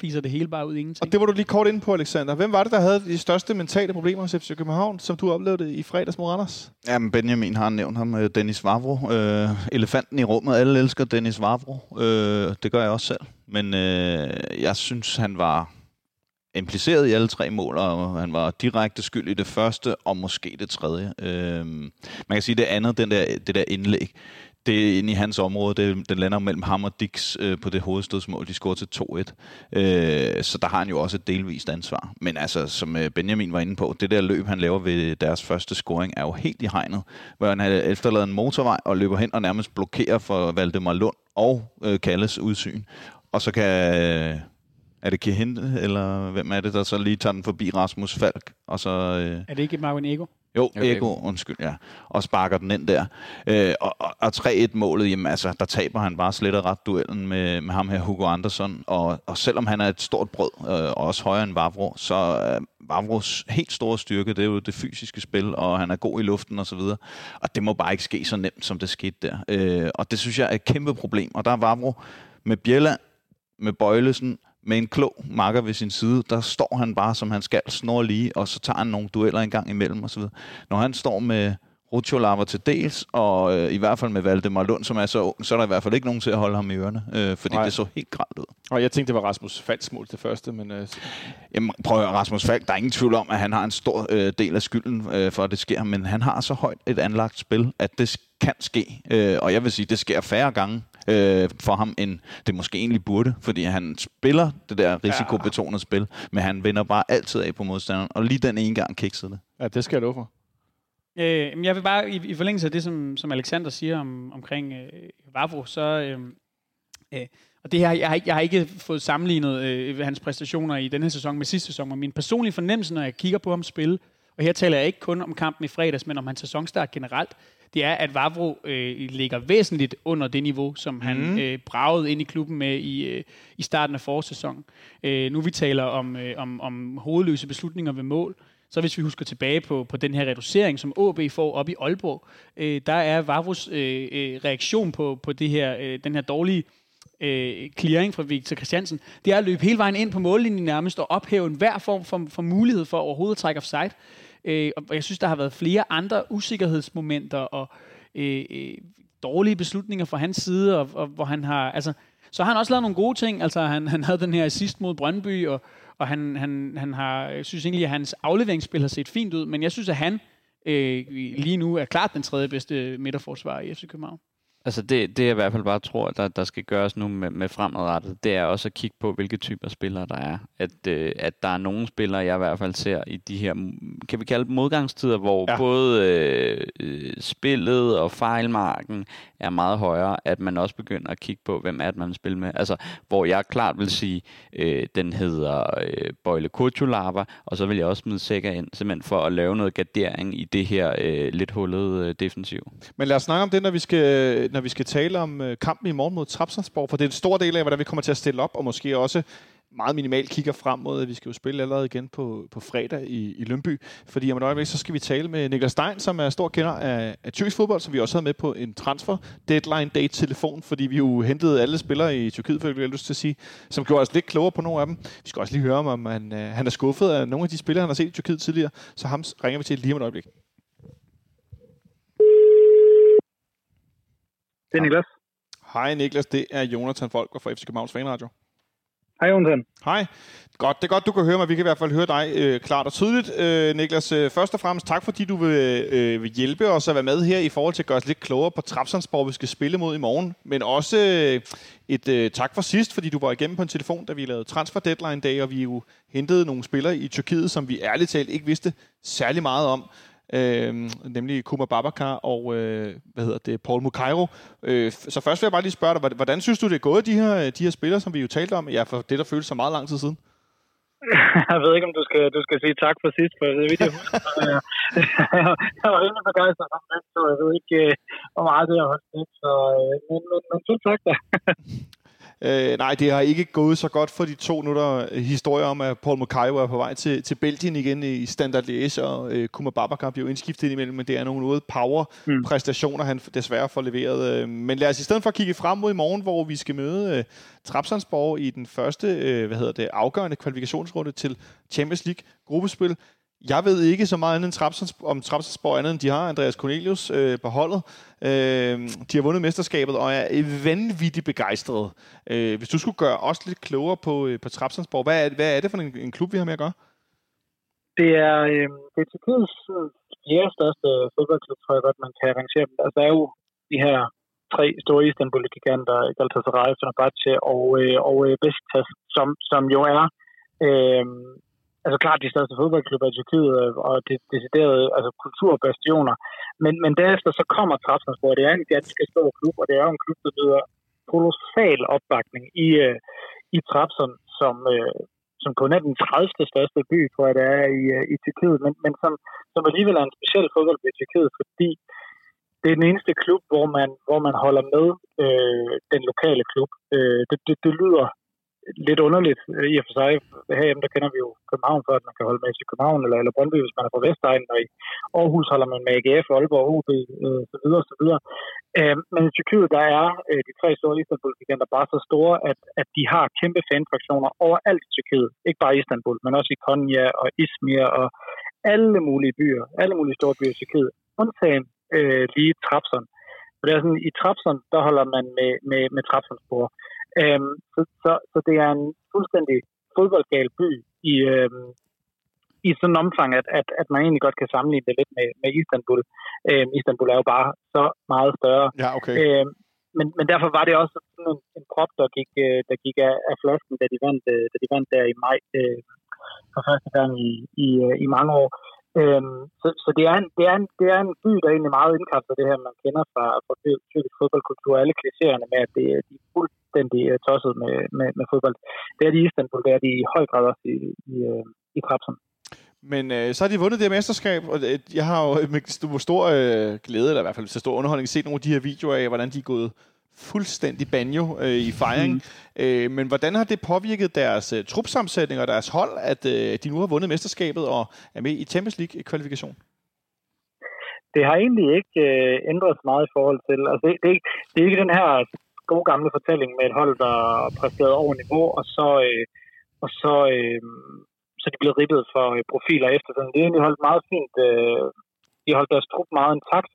fiser det hele bare ud i ingenting. Og det var du lige kort inde på, Alexander. Hvem var det, der havde de største mentale problemer hos FC København, som du oplevede i fredags mod Randers? Jamen, Benjamin har nævnt ham, øh, Dennis Vavro. Øh, elefanten i rummet. Alle elsker Dennis Vavro. Øh, det gør jeg også selv. Men øh, jeg synes, han var impliceret i alle tre mål, og han var direkte skyld i det første, og måske det tredje. Øh, man kan sige, det andet, den der, det der indlæg, det er inde i hans område. Det, den lander mellem ham og Dix øh, på det hovedstødsmål. De scorer til 2-1. Øh, så der har han jo også et delvist ansvar. Men altså, som øh, Benjamin var inde på, det der løb, han laver ved deres første scoring, er jo helt i hegnet. Hvor han har efterladet en motorvej og løber hen og nærmest blokerer for Valdemar Lund og øh, Kalles udsyn. Og så kan... Øh, er det Kehinde, eller hvem er det, der så lige tager den forbi Rasmus Falk? Og så, øh... Er det ikke Marvin Ego? Jo, okay. Ego, undskyld, ja. Og sparker den ind der. Øh, og, og, og 3-1-målet, jamen altså, der taber han bare slet og ret duellen med, med ham her, Hugo Andersson. Og, og selvom han er et stort brød, øh, og også højere end Vavro, så øh, Vavros helt store styrke, det er jo det fysiske spil, og han er god i luften og så videre. Og det må bare ikke ske så nemt, som det skete der. Øh, og det synes jeg er et kæmpe problem. Og der er Vavro med Bjella, med Bøjlesen, med en klog makker ved sin side, der står han bare, som han skal, snor lige, og så tager han nogle dueller en gang imellem osv. Når han står med Lava til dels, og øh, i hvert fald med Valdemar Lund, som er så ung, så er der i hvert fald ikke nogen til at holde ham i ørerne, øh, fordi Nej. det så helt gralt ud. Og jeg tænkte, det var Rasmus Falks mål det første, men... Øh... Jamen, prøv at Rasmus Falk, der er ingen tvivl om, at han har en stor øh, del af skylden øh, for, at det sker, men han har så højt et anlagt spil, at det kan ske, øh, og jeg vil sige, det sker færre gange øh, for ham, end det måske egentlig burde, fordi han spiller det der risikobetonede ja. spil, men han vender bare altid af på modstanderen, og lige den ene gang kiksede det. Ja, det skal jeg love for. Øh, jeg vil bare, i, i forlængelse af det, som, som Alexander siger om, omkring øh, Vavro, så... Øh, øh, og det her, jeg har, ikke, jeg har ikke fået sammenlignet øh, hans præstationer i denne sæson med sidste sæson, men min personlige fornemmelse, når jeg kigger på ham spille, og her taler jeg ikke kun om kampen i fredags, men om hans sæsonstart generelt, det er, at Vavro øh, ligger væsentligt under det niveau, som han mm. øh, bragede ind i klubben med i, øh, i starten af forårssæsonen. Øh, nu vi taler om, øh, om, om hovedløse beslutninger ved mål, så hvis vi husker tilbage på, på den her reducering, som AB får op i Aalborg, øh, der er Vavros øh, øh, reaktion på, på det her, øh, den her dårlige øh, clearing fra Victor Christiansen, det er at løbe hele vejen ind på mållinjen nærmest og ophæve enhver form for, for mulighed for overhovedet at trække offside. Øh, og jeg synes, der har været flere andre usikkerhedsmomenter og øh, øh, dårlige beslutninger fra hans side, og, og hvor han har... Altså, så har han også lavet nogle gode ting. Altså, han, han havde den her assist mod Brøndby, og, og han, han, han har, jeg synes egentlig, at hans afleveringsspil har set fint ud, men jeg synes, at han øh, lige nu er klart den tredje bedste midterforsvar i FC København. Altså det, det jeg i hvert fald bare tror, der, der skal gøres nu med, med fremadrettet, det er også at kigge på, hvilke typer spillere der er. At, øh, at der er nogle spillere, jeg i hvert fald ser i de her, kan vi kalde dem modgangstider, hvor ja. både øh, øh, spillet og fejlmarken er meget højere, at man også begynder at kigge på, hvem er det, man vil spille med. Altså, hvor jeg klart vil sige, øh, den hedder øh, Bøjle Kutulava, og så vil jeg også smide Sækker ind, simpelthen for at lave noget gardering i det her øh, lidt hullede øh, defensiv. Men lad os snakke om det, når vi skal, når vi skal tale om øh, kampen i morgen mod Trapsandsborg, for det er en stor del af, hvordan vi kommer til at stille op, og måske også meget minimalt kigger frem mod, at vi skal jo spille allerede igen på, på fredag i, i Lønby. Fordi om et øjeblik, så skal vi tale med Niklas Stein, som er stor kender af, af tyrkisk fodbold, som vi også havde med på en transfer deadline date telefon, fordi vi jo hentede alle spillere i Tyrkiet, for jeg lyst til at sige, som gjorde os lidt klogere på nogle af dem. Vi skal også lige høre, om han, øh, han er skuffet af nogle af de spillere, han har set i Tyrkiet tidligere, så ham ringer vi til lige om et øjeblik. Det er Niklas. Hej Niklas, det er Jonathan Folker fra FC Københavns Fanradio. Hej Jonathan. Hej. Godt, det er godt, du kan høre mig. Vi kan i hvert fald høre dig øh, klart og tydeligt. Øh, Niklas, øh, først og fremmest tak, fordi du vil, øh, vil hjælpe os at være med her i forhold til at gøre os lidt klogere på Trapsandsborg, vi skal spille mod i morgen. Men også øh, et øh, tak for sidst, fordi du var igennem på en telefon, da vi lavede transfer deadline dag, og vi jo hentede nogle spillere i Tyrkiet, som vi ærligt talt ikke vidste særlig meget om øh, nemlig Kuma Babakar og øh, hvad hedder det, Paul Mukairo. Øh, så først vil jeg bare lige spørge dig, hvordan synes du, det er gået, de her, de her spillere, som vi jo talte om, ja, for det, der føles så meget lang tid siden? Jeg ved ikke, om du skal, du skal sige tak for sidst, for det ved jeg var rimelig begejstret for det, så jeg ved ikke, øh, hvor meget det har holdt så, øh, men, men, men tak da. Øh, nej, det har ikke gået så godt for de to nu, der historier om, at Paul Mukayo er på vej til, til Belgien igen i Standard Liège, og øh, Kuma Babacar bliver indskiftet imellem, men det er nogle noget power-præstationer, mm. han desværre får leveret. Øh, men lad os i stedet for kigge frem mod i morgen, hvor vi skal møde øh, Trapsandsborg i den første øh, hvad hedder det, afgørende kvalifikationsrunde til Champions League gruppespil. Jeg ved ikke så meget andet end Trapsons, om Trapsonsborg andet end de har Andreas Cornelius øh, på holdet. Øh, de har vundet mesterskabet og er vanvittigt begejstrede. Øh, hvis du skulle gøre os lidt klogere på, øh, på Trapsonsborg, hvad er, hvad er det for en, en klub, vi har med at gøre? Det er, øh, det er Tyrkiets øh, fjerde største fodboldklub, tror jeg godt, man kan arrangere dem. Altså, der er jo de her tre store Istanbul-giganter, Galatasaray, Fenerbahce og, øh, og øh, Besiktas, som, som jo er øh, altså klart de største fodboldklubber i Tyrkiet, øh, og det deciderede altså kulturbastioner. Men, men derefter så kommer Trabzonspor. Det er en ganske stor klub, og det er jo en klub, der byder kolossal opbakning i, øh, i Trabzon, som, øh, som kun er den 30. største by, tror jeg, det er i, øh, i Tyrkiet, men, men som, som alligevel er en speciel fodboldby i Tyrkiet, fordi det er den eneste klub, hvor man, hvor man holder med øh, den lokale klub. Øh, det, det, det lyder lidt underligt øh, i og for sig. Herhjemme, der kender vi jo København for, at man kan holde med i København eller, eller Brøndby, hvis man er fra Vestegnen, og i Aarhus holder man med AGF, Aalborg, OB, øh, så videre, så videre. Øh, men i Tyrkiet, der er øh, de tre store Istanbul-giganter bare så store, at, at de har kæmpe fanfraktioner overalt i Tyrkiet. Ikke bare i Istanbul, men også i Konya og Izmir og alle mulige byer, alle mulige store byer i Tyrkiet, undtagen øh, lige Trabzon. Så det er sådan, i Trabzon, der holder man med, med, med Trabzonspor. Øhm, så, så, så det er en fuldstændig fodboldgal by i, øhm, i sådan en omfang, at, at, at man egentlig godt kan sammenligne det lidt med, med Istanbul. Øhm, Istanbul er jo bare så meget større. Ja, okay. Øhm, men, men derfor var det også sådan en, en prop, der gik, øh, der gik af, af flasken, da de vandt, øh, da de vandt der i maj øh, for første gang i, i, øh, i mange år. Øhm, så så det, er en, det, er en, det er en by, der er egentlig meget indkapsler det her, man kender fra, fra tyrkisk fodboldkultur. Alle klichéerne med, at det, de er fuldstændig øh, tosset med, med, med fodbold. Det er de i Istanbul, det er de i høj grad også i, i, øh, i Trabzon. Men øh, så har de vundet det her mesterskab, og øh, jeg har jo med stor øh, glæde, eller i hvert fald til stor underholdning, set nogle af de her videoer af, hvordan de er gået fuldstændig banjo øh, i fejring. Mm. Øh, men hvordan har det påvirket deres øh, trupsammensætning og deres hold, at øh, de nu har vundet mesterskabet og er med i Champions League-kvalifikation? Det har egentlig ikke øh, ændret sig meget i forhold til... Altså, det, det, det er ikke den her gode gamle fortælling med et hold, der præsteret over niveau, og så, øh, og så, øh, så er de blevet ribbet for øh, profiler efterfølgende. Det er egentlig holdt meget fint. Øh, de har holdt deres trup meget intakt,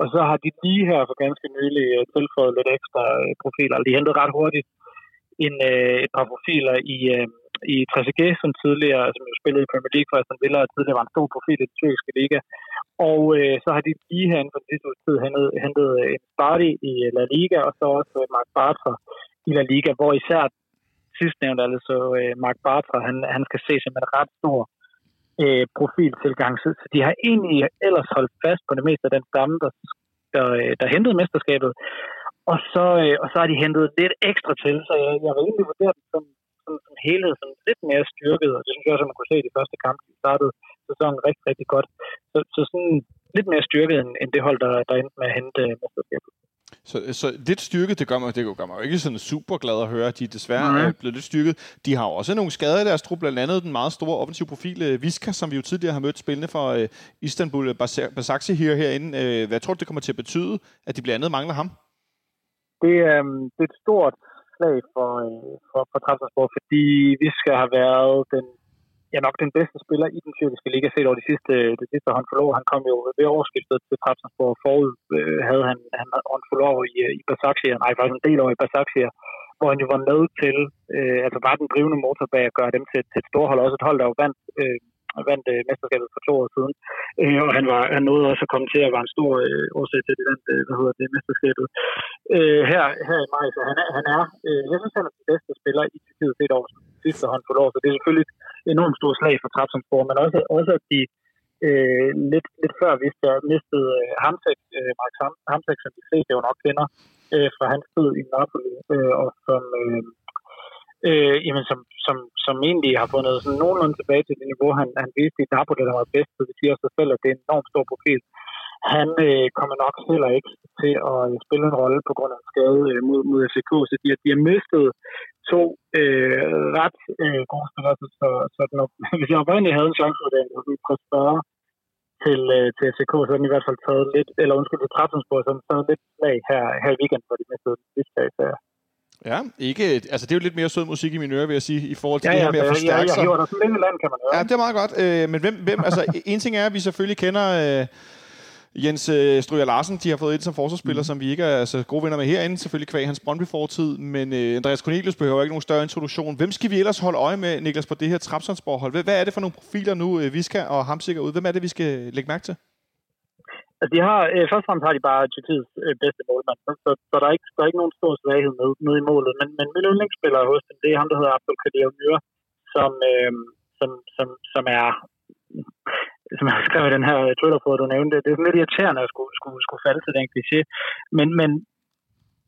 og så har de lige her for ganske nylig øh, tilføjet lidt ekstra øh, profiler. De hentede ret hurtigt en, øh, et par profiler i, øh, i Trezeguet, som tidligere som jo spillede i Premier League for Aston Villa, og tidligere var en stor profil i den tyrkiske liga. Og øh, så har de lige her for den sidste tid hentet, hentet en Sparty i La Liga, og så også Mark Bartra i La Liga, hvor især sidstnævnte, altså øh, Mark Bartra, han, han skal ses som en ret stor øh, Øh, profiltilgang. Så de har egentlig ellers holdt fast på det meste af den stamme, der, der, øh, der hentede mesterskabet. Og så, øh, og så har de hentet lidt ekstra til, så jeg, jeg vil egentlig vurdere dem som, som, som helhed som lidt mere styrket, og det synes jeg også, at man kunne se i de første kampe, de startede sæsonen rigtig, rigtig godt. Så, så sådan lidt mere styrket end, end det hold, der, der endte med at hente øh, mesterskabet. Så, så lidt styrket, det gør mig, det gør mig jo ikke sådan super glad at høre, at de desværre mm. er blevet lidt styrket. De har jo også nogle skader i deres trup, blandt andet den meget store offensive profil uh, Viska, som vi jo tidligere har mødt spillende fra uh, Istanbul, Basaksi her herinde. Uh, hvad tror du, det kommer til at betyde, at de blandt andet mangler ham? Det, øh, det er et stort slag for, øh, for, for Trabzonspor, fordi Viska har været den ja, nok den bedste spiller i den tyrkiske liga set over de sidste, øh, det sidste han år. Han kom jo ved årsskiftet til Trabzonspor. Forud øh, havde han, han håndforlov i, øh, i Basaksehir, nej faktisk en del år i Basaksehir, hvor han jo var med til, øh, altså bare den drivende motor bag at gøre dem til, til et storhold, også et hold, der jo vandt øh, vandt øh, mesterskabet for to år siden. Øh, og han, var, han nåede også at komme til at være en stor øh, årsag til det, vandt, øh, hvad hedder det mesterskabet. Øh, her, her i maj, så han er, han er øh, jeg synes, han er den bedste spiller i Tyrkiet set over sidste hånd for år, så det er selvfølgelig et enormt stort slag for Trabzonspor, men også, også at de øh, lidt, lidt før vidste jeg mistede øh, Hamsek, øh, Mark Hamsek, som de fleste jo nok kender, øh, fra hans tid i Napoli, øh, og som, øh, øh, jamen, som, som, som egentlig har fundet sådan nogenlunde tilbage til det niveau, han, han viste i Napoli, der var bedst, så det siger sig selv, at det er en enormt stor profil. Han øh, kommer nok heller ikke til at spille en rolle på grund af en skade øh, mod, mod FCK, så de, de har mistet to øh, ret øh, gode spillere, så, så når, hvis jeg oprindeligt havde en chance for det, så spørge til, øh, til FCK, så har den i hvert fald taget lidt, eller undskyld, til Trabzonspor, så har den taget lidt slag her, her i weekenden, hvor de mistede den sidste dag. Ja, ikke, altså det er jo lidt mere sød musik i mine ører, vil jeg sige, i forhold til ja, det her ja, med at forstærke sig. Ja, kan man høre. Ja, det er meget godt. Øh, men hvem, hvem altså, en ting er, at vi selvfølgelig kender øh, Jens øh, Stryger Larsen, de har fået ind som forsvarsspiller, mm. som vi ikke er altså, gode venner med herinde, selvfølgelig kvæg hans Brøndby-fortid, men øh, Andreas Cornelius behøver ikke nogen større introduktion. Hvem skal vi ellers holde øje med, Niklas, på det her Trapsonsborg-hold? Hvad, er det for nogle profiler nu, øh, vi skal og ham sikkert ud? Hvem er det, vi skal lægge mærke til? Altså, de har, øh, først og fremmest har de bare Tyrkiets øh, bedste målmand, så, så, så der, er ikke, der er ikke nogen stor svaghed med, med i målet. Men, men min yndlingsspiller hos dem, det er ham, der hedder Abdul Kadir Myr, som, øh, som, som, som er som jeg skrev i den her Twitter for, du nævnte, det er sådan lidt irriterende at skulle, skulle, skulle falde til den kliché. Men, men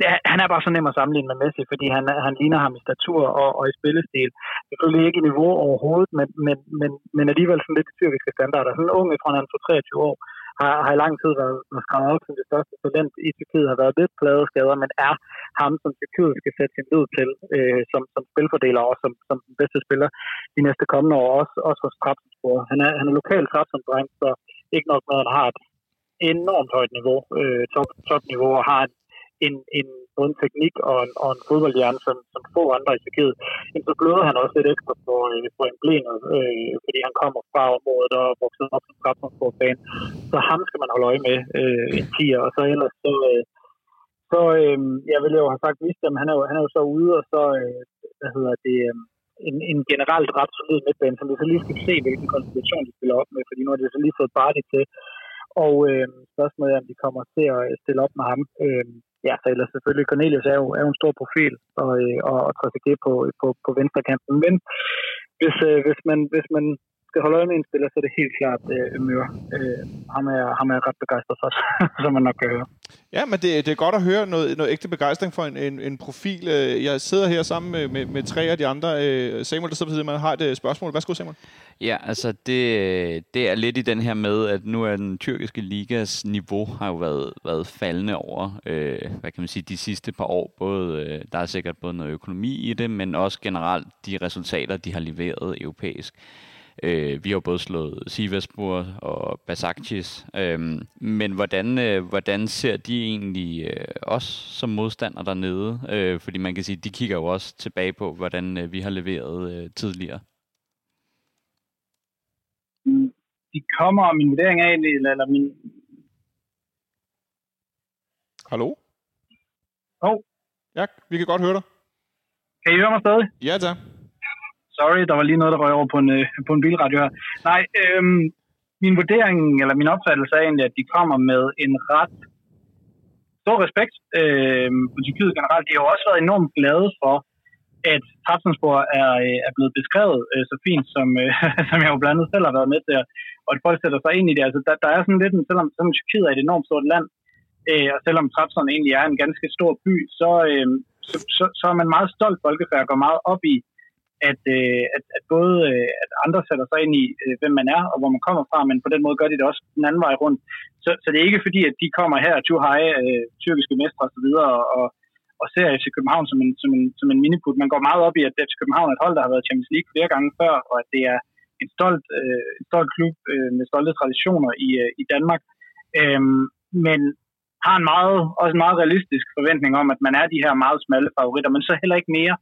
ja, han er bare så nem at sammenligne med Messi, fordi han, han ligner ham i statur og, og i spillestil. Selvfølgelig ikke i niveau overhovedet, men, men, men, men alligevel sådan lidt tyrkiske standarder. Sådan en unge fra han er 23 år, har, har i lang tid været, været skrevet op som det største talent i Tyrkiet, har været lidt pladeskader, men er ham, som Tyrkiet skal sætte sin lid til øh, som, som spilfordeler og som, som den bedste spiller de næste kommende år, også, også hos Trabzonspor. Han er, han er lokal Trabzon-dreng, så ikke nok med, at han har et enormt højt niveau, øh, top, topniveau, og har en, en, en både en teknik og en, og en fodboldhjerne, som, som få andre i Tyrkiet. Men så bløder han også lidt ekstra for, øh, for emblemet, øh, fordi han kommer fra området og vokset op som Trabzonspor-fan. Så ham skal man holde øje med øh, en tiger, og så ellers så... Øh, så øh, jeg ville jo have sagt at han er jo, han er jo så ude, og så, øh, hvad hedder det, øh, en, en generelt ret solid midtbane, som vi så lige skal se, hvilken konstellation de spiller op med, fordi nu har de så lige fået Barty til, og øh, spørgsmålet er, om de kommer til at stille op med ham. Øh, ja, så ellers selvfølgelig Cornelius er jo, er jo en stor profil, og, øh, og, og Trezeguet på, på, på venstre kanten. Men hvis, øh, hvis, man, hvis man skal holde øje med en spiller, så er det helt klart øh, Mør. Øh, ham, er, ham er ret begejstret for, som man nok kan høre. Ja, men det, det er godt at høre noget, noget ægte begejstring for en, en, en profil. Øh, jeg sidder her sammen med, med, med tre af de andre. Øh, Samuel, der sidder på siden, man har et spørgsmål. Værsgo, Samuel. Ja, altså det, det er lidt i den her med, at nu er den tyrkiske ligas niveau har jo været, været faldende over, øh, hvad kan man sige, de sidste par år. Både, øh, der er sikkert både noget økonomi i det, men også generelt de resultater, de har leveret europæisk. Øh, vi har både slået Sivasspor og Basakcis, øh, men hvordan, øh, hvordan ser de egentlig øh, os som modstander dernede? Øh, fordi man kan sige, de kigger jo også tilbage på, hvordan øh, vi har leveret øh, tidligere de kommer, min vurdering af det, eller, eller min... Hallo? Hov. Oh. Ja, vi kan godt høre dig. Kan I høre mig stadig? Ja, tak. Sorry, der var lige noget, der røg over på en, øh, på en bilradio her. Nej, øhm, min vurdering, eller min opfattelse er egentlig, at de kommer med en ret stor respekt øh, på Tyrkiet generelt. De har jo også været enormt glade for, at Trabzonspor er, øh, er blevet beskrevet øh, så fint, som, øh, som jeg jo blandt andet selv har været med til, og at folk sætter sig ind i det. Altså, der, der er sådan lidt, en, selvom, selvom Tyrkiet er et enormt stort land, øh, og selvom Trabzon egentlig er en ganske stor by, så, øh, så, så, så er man meget stolt folkefærd og går meget op i, at, øh, at, at både øh, at andre sætter sig ind i, øh, hvem man er og hvor man kommer fra, men på den måde gør de det også den anden vej rundt. Så, så det er ikke fordi, at de kommer her, Tuhaj, øh, tyrkiske mestre osv., og, og, og ser FC København som en, som en, som en miniput. Man går meget op i, at FC København er et hold, der har været Champions League flere gange før, og at det er en stolt, øh, en stolt klub øh, med stolte traditioner i, øh, i Danmark. Øh, men har en meget, også en meget realistisk forventning om, at man er de her meget smalle favoritter, men så heller ikke mere.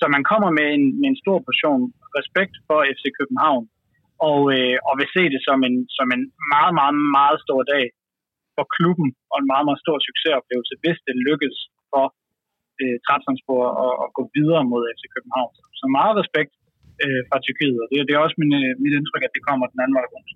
Så man kommer med en, med en stor portion respekt for FC København, og, øh, og vil se det som en, som en meget, meget, meget stor dag for klubben, og en meget, meget stor succesoplevelse, hvis det lykkes for øh, Trabzonspor at, at gå videre mod FC København. Så meget respekt øh, fra Tyrkiet, og det, det er også min, øh, mit indtryk, at det kommer den anden vej rundt.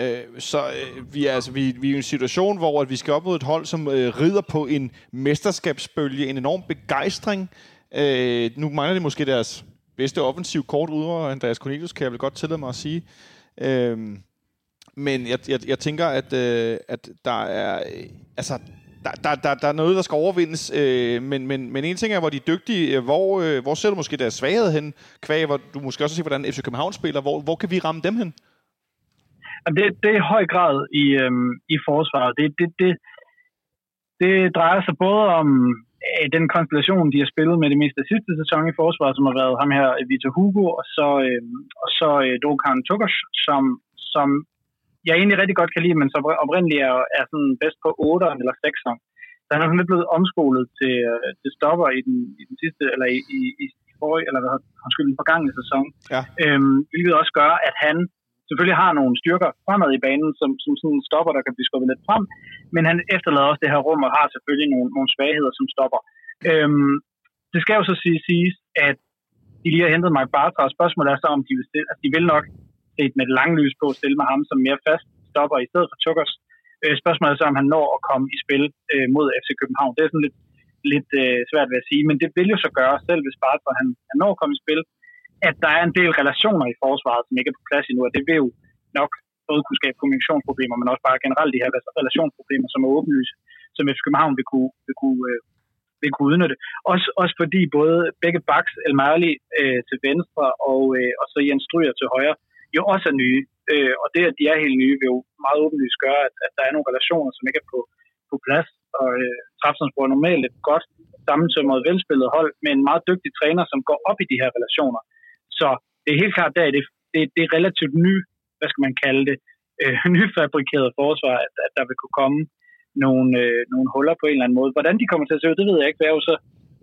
Øh, så øh, vi, er, altså, vi, vi er i en situation, hvor at vi skal op mod et hold, som øh, rider på en mesterskabsbølge, en enorm begejstring. Øh, Øh, nu mangler det måske deres bedste offensiv kort ud Andreas Cornelius, kan jeg vel godt tillade mig at sige. Øh, men jeg, jeg, jeg tænker, at, øh, at der er... Øh, altså, der, der, der, der er noget, der skal overvindes, øh, men, men, men en ting er, hvor de er dygtige. Øh, hvor, øh, hvor ser du måske deres svaghed hen? Kvæg, hvor du måske også ser, hvordan FC København spiller. Hvor, hvor kan vi ramme dem hen? Det, det er i høj grad i, øhm, i forsvaret. Det, det, det, det drejer sig både om den konstellation, de har spillet med det meste af sidste sæson i forsvaret, som har været ham her, Vitor Hugo, og så, øh, og så øh, Dokan Tukos, som, som jeg egentlig rigtig godt kan lide, men som oprindeligt er, er sådan bedst på 8 eller 6 Så han er sådan lidt blevet omskolet til, øh, til stopper i den, i den sidste, eller i, i, i forrige, eller hvad undskyld, den forgangne sæson. Ja. Øhm, hvilket også gør, at han selvfølgelig har nogle styrker fremad i banen, som, som sådan stopper, der kan blive skubbet lidt frem, men han efterlader også det her rum og har selvfølgelig nogle, nogle svagheder som stopper. Øhm, det skal jo så sige, siges, at de lige har hentet mig Bartra, og spørgsmålet er så, om de vil, stille, altså de vil nok set med et langlys på at stille med ham som mere fast stopper i stedet for Tukkers. Øh, spørgsmålet er så, om han når at komme i spil øh, mod FC København. Det er sådan lidt, lidt øh, svært ved at sige, men det vil jo så gøre, selv hvis Bartra han, han når at komme i spil, at der er en del relationer i forsvaret, som ikke er på plads endnu, og det vil jo nok både kunne skabe kommunikationsproblemer, men også bare generelt de her relationsproblemer, som er åbenlyse, som FC København vil kunne, vil kunne, øh, vil kunne udnytte. Også, også fordi både begge Baks, El Marli øh, til venstre og, øh, og så Jens Stryger til højre, jo også er nye. Øh, og det, at de er helt nye, vil jo meget åbenlyst gøre, at, at der er nogle relationer, som ikke er på, på plads. Og øh, Trapsonsborg er normalt et godt sammensømret, velspillet hold med en meget dygtig træner, som går op i de her relationer. Så det er helt klart der, det, det, det er relativt ny, hvad skal man kalde det, øh, nyfabrikeret forsvar, at, at der vil kunne komme nogle, øh, nogle huller på en eller anden måde. Hvordan de kommer til at se ud, det ved jeg ikke. Jeg har jo så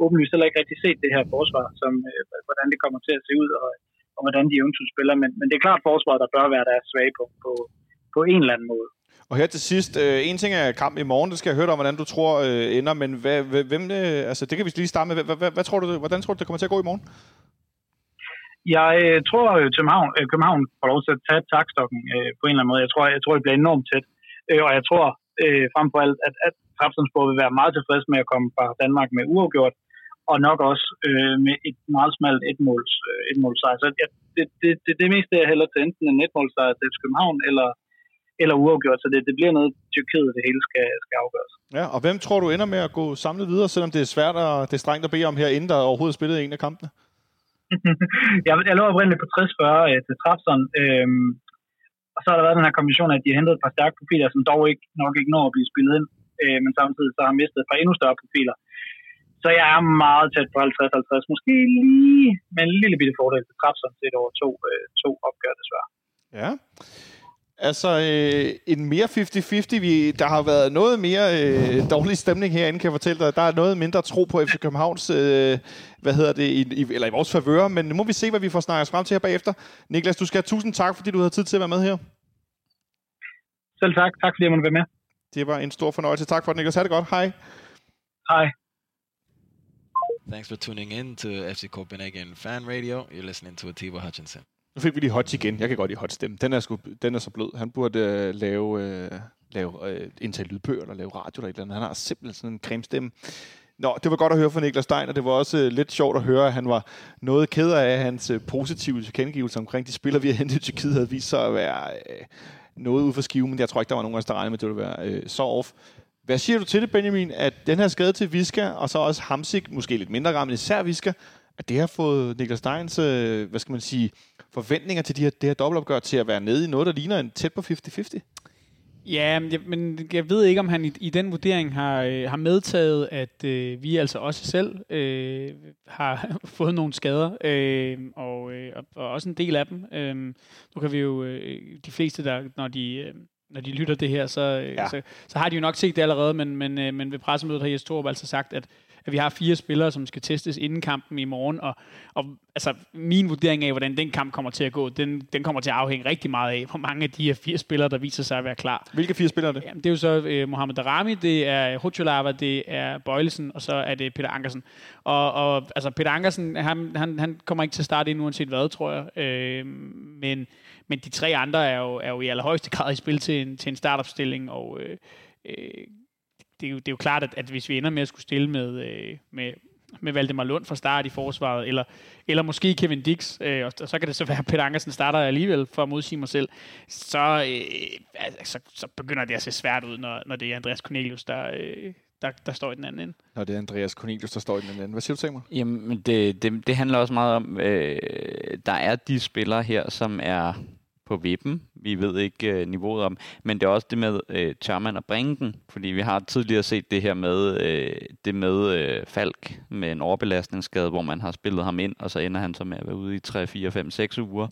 åbenlyst heller ikke rigtig set det her forsvar, som, øh, hvordan det kommer til at se ud, og, og hvordan de eventuelt spiller. Men, men det er klart forsvaret, der bør være deres svage på, på, på en eller anden måde. Og her til sidst, øh, en ting er kamp i morgen, det skal jeg høre dig om, hvordan du tror øh, ender, men hvad, hvem, øh, altså, det kan vi lige starte med. Hvad, hvad, hvad tror du, hvordan tror du, det kommer til at gå i morgen? Jeg øh, tror, at København, øh, København får lov til at tage takstokken øh, på en eller anden måde. Jeg tror, jeg tror det bliver enormt tæt. Øh, og jeg tror øh, frem for alt, at, at Trabzonsborg vil være meget tilfreds med at komme fra Danmark med uafgjort, og nok også øh, med et meget smalt etmåls, øh, etmålsejr. Så ja, det, det, det, det meste er heller til enten en etmålsejr til København, eller, eller uafgjort. Så det, det bliver noget, Tyrkiet det hele skal, skal afgøres. Ja, og hvem tror du ender med at gå samlet videre, selvom det er svært og det er strengt at bede om her, inden der overhovedet spillet en af kampene? jeg, jeg lå oprindeligt på 60-40 øh, til Trapson, øh, og så har der været den her kommission, at de har hentet et par stærke profiler, som dog ikke, nok ikke når at blive spillet ind, øh, men samtidig så har mistet et par endnu større profiler. Så jeg er meget tæt på 50-50, måske lige med en lille bitte fordel til Trapson til over to, øh, to opgør desværre. Ja. Altså, øh, en mere 50-50. Vi, der har været noget mere øh, dårlig stemning herinde, kan jeg fortælle dig. Der er noget mindre tro på FC Københavns, øh, hvad hedder det, i, i, eller i vores favør. Men nu må vi se, hvad vi får snakket frem til her bagefter. Niklas, du skal have tusind tak, fordi du havde tid til at være med her. Selv tak. Tak, fordi jeg måtte være med. Det var en stor fornøjelse. Tak for det, Niklas. Ha' det godt. Hej. Hej. Thanks for tuning in to FC Copenhagen Fan Radio. You're listening to Atiba Hutchinson. Nu fik vi lige Hot igen. Jeg kan godt lide Hot stemme. Den er, sgu, den er så blød. Han burde øh, lave, øh, lave øh, indtage lydbøger eller lave radio eller et eller andet. Han har simpelthen sådan en cremestemme. Nå, det var godt at høre fra Niklas Stein, og det var også øh, lidt sjovt at høre, at han var noget ked af, hans øh, positive tilkendegivelse omkring de spillere, vi har hentet i Tyrkiet, havde vist sig at være øh, noget ude for skive, men jeg tror ikke, der var nogen af os, der regnede med, at det ville være øh, så off. Hvad siger du til det, Benjamin, at den her skade til Viska, og så også Hamsik, måske lidt mindre ramt, men især Viska, at det har fået Niklas Steins, øh, hvad skal man sige, forventninger til de her, det her dobbeltopgør til at være nede i noget, der ligner en tæt på 50-50? Ja, men jeg, men jeg ved ikke, om han i, i den vurdering har, øh, har medtaget, at øh, vi altså også selv øh, har fået nogle skader, øh, og, øh, og, og også en del af dem. Øh, nu kan vi jo, øh, de fleste, der, når de... Øh, når de lytter det her, så, øh, ja. så, så har de jo nok set det allerede, men, men, øh, men ved pressemødet har Jes Torup altså sagt, at at vi har fire spillere, som skal testes inden kampen i morgen, og, og altså, min vurdering af, hvordan den kamp kommer til at gå, den, den kommer til at afhænge rigtig meget af, hvor mange af de her fire spillere, der viser sig at være klar. Hvilke fire spillere er det? Jamen, det er jo så øh, Mohamed Darami, det er Hutcholava, det er Bøjlesen, og så er det Peter Ankersen. Og, og altså, Peter Ankersen, han, han, han kommer ikke til at starte ind uanset hvad, tror jeg. Øh, men, men de tre andre er jo, er jo i allerhøjeste grad i spil til en, til en startopstilling, og øh, øh, det, er jo, det er jo klart, at, at hvis vi ender med at skulle stille med, øh, med, med Valdemar Lund fra start i forsvaret, eller, eller måske Kevin Dix, øh, og, så kan det så være, at Peter Ankersen starter alligevel for at modsige mig selv, så, øh, altså, så begynder det at se svært ud, når, når det er Andreas Cornelius, der, øh, der, der står i den anden ende. Når det er Andreas Cornelius, der står i den anden ende. Hvad siger du, Samuel? Jamen, det, det, det handler også meget om, øh, der er de spillere her, som er på vippen. Vi ved ikke øh, niveauet om, men det er også det med øh, Tørman og Brinken, fordi vi har tidligere set det her med øh, det med øh, Falk med en overbelastningsskade, hvor man har spillet ham ind, og så ender han så med at være ude i 3, 4, 5, 6 uger.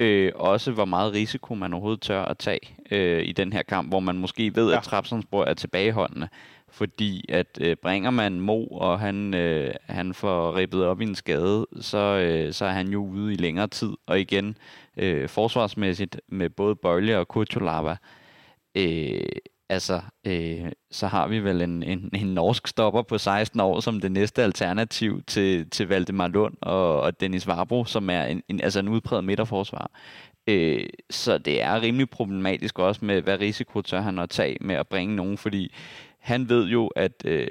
Øh, også hvor meget risiko man overhovedet tør at tage øh, i den her kamp, hvor man måske ved, ja. at Trapsonsborg er tilbageholdende fordi at øh, bringer man Mo, og han, øh, han får ribbet op i en skade, så, øh, så er han jo ude i længere tid. Og igen, øh, forsvarsmæssigt med både Bøjle og Kutulava, øh, altså, øh, så har vi vel en, en, en norsk stopper på 16 år som det næste alternativ til, til Valdemar Lund og, og Dennis Varbro, som er en, en, altså en udpræget midterforsvar. Øh, så det er rimelig problematisk også med, hvad risiko tør han at tage med at bringe nogen, fordi han ved jo, at, øh,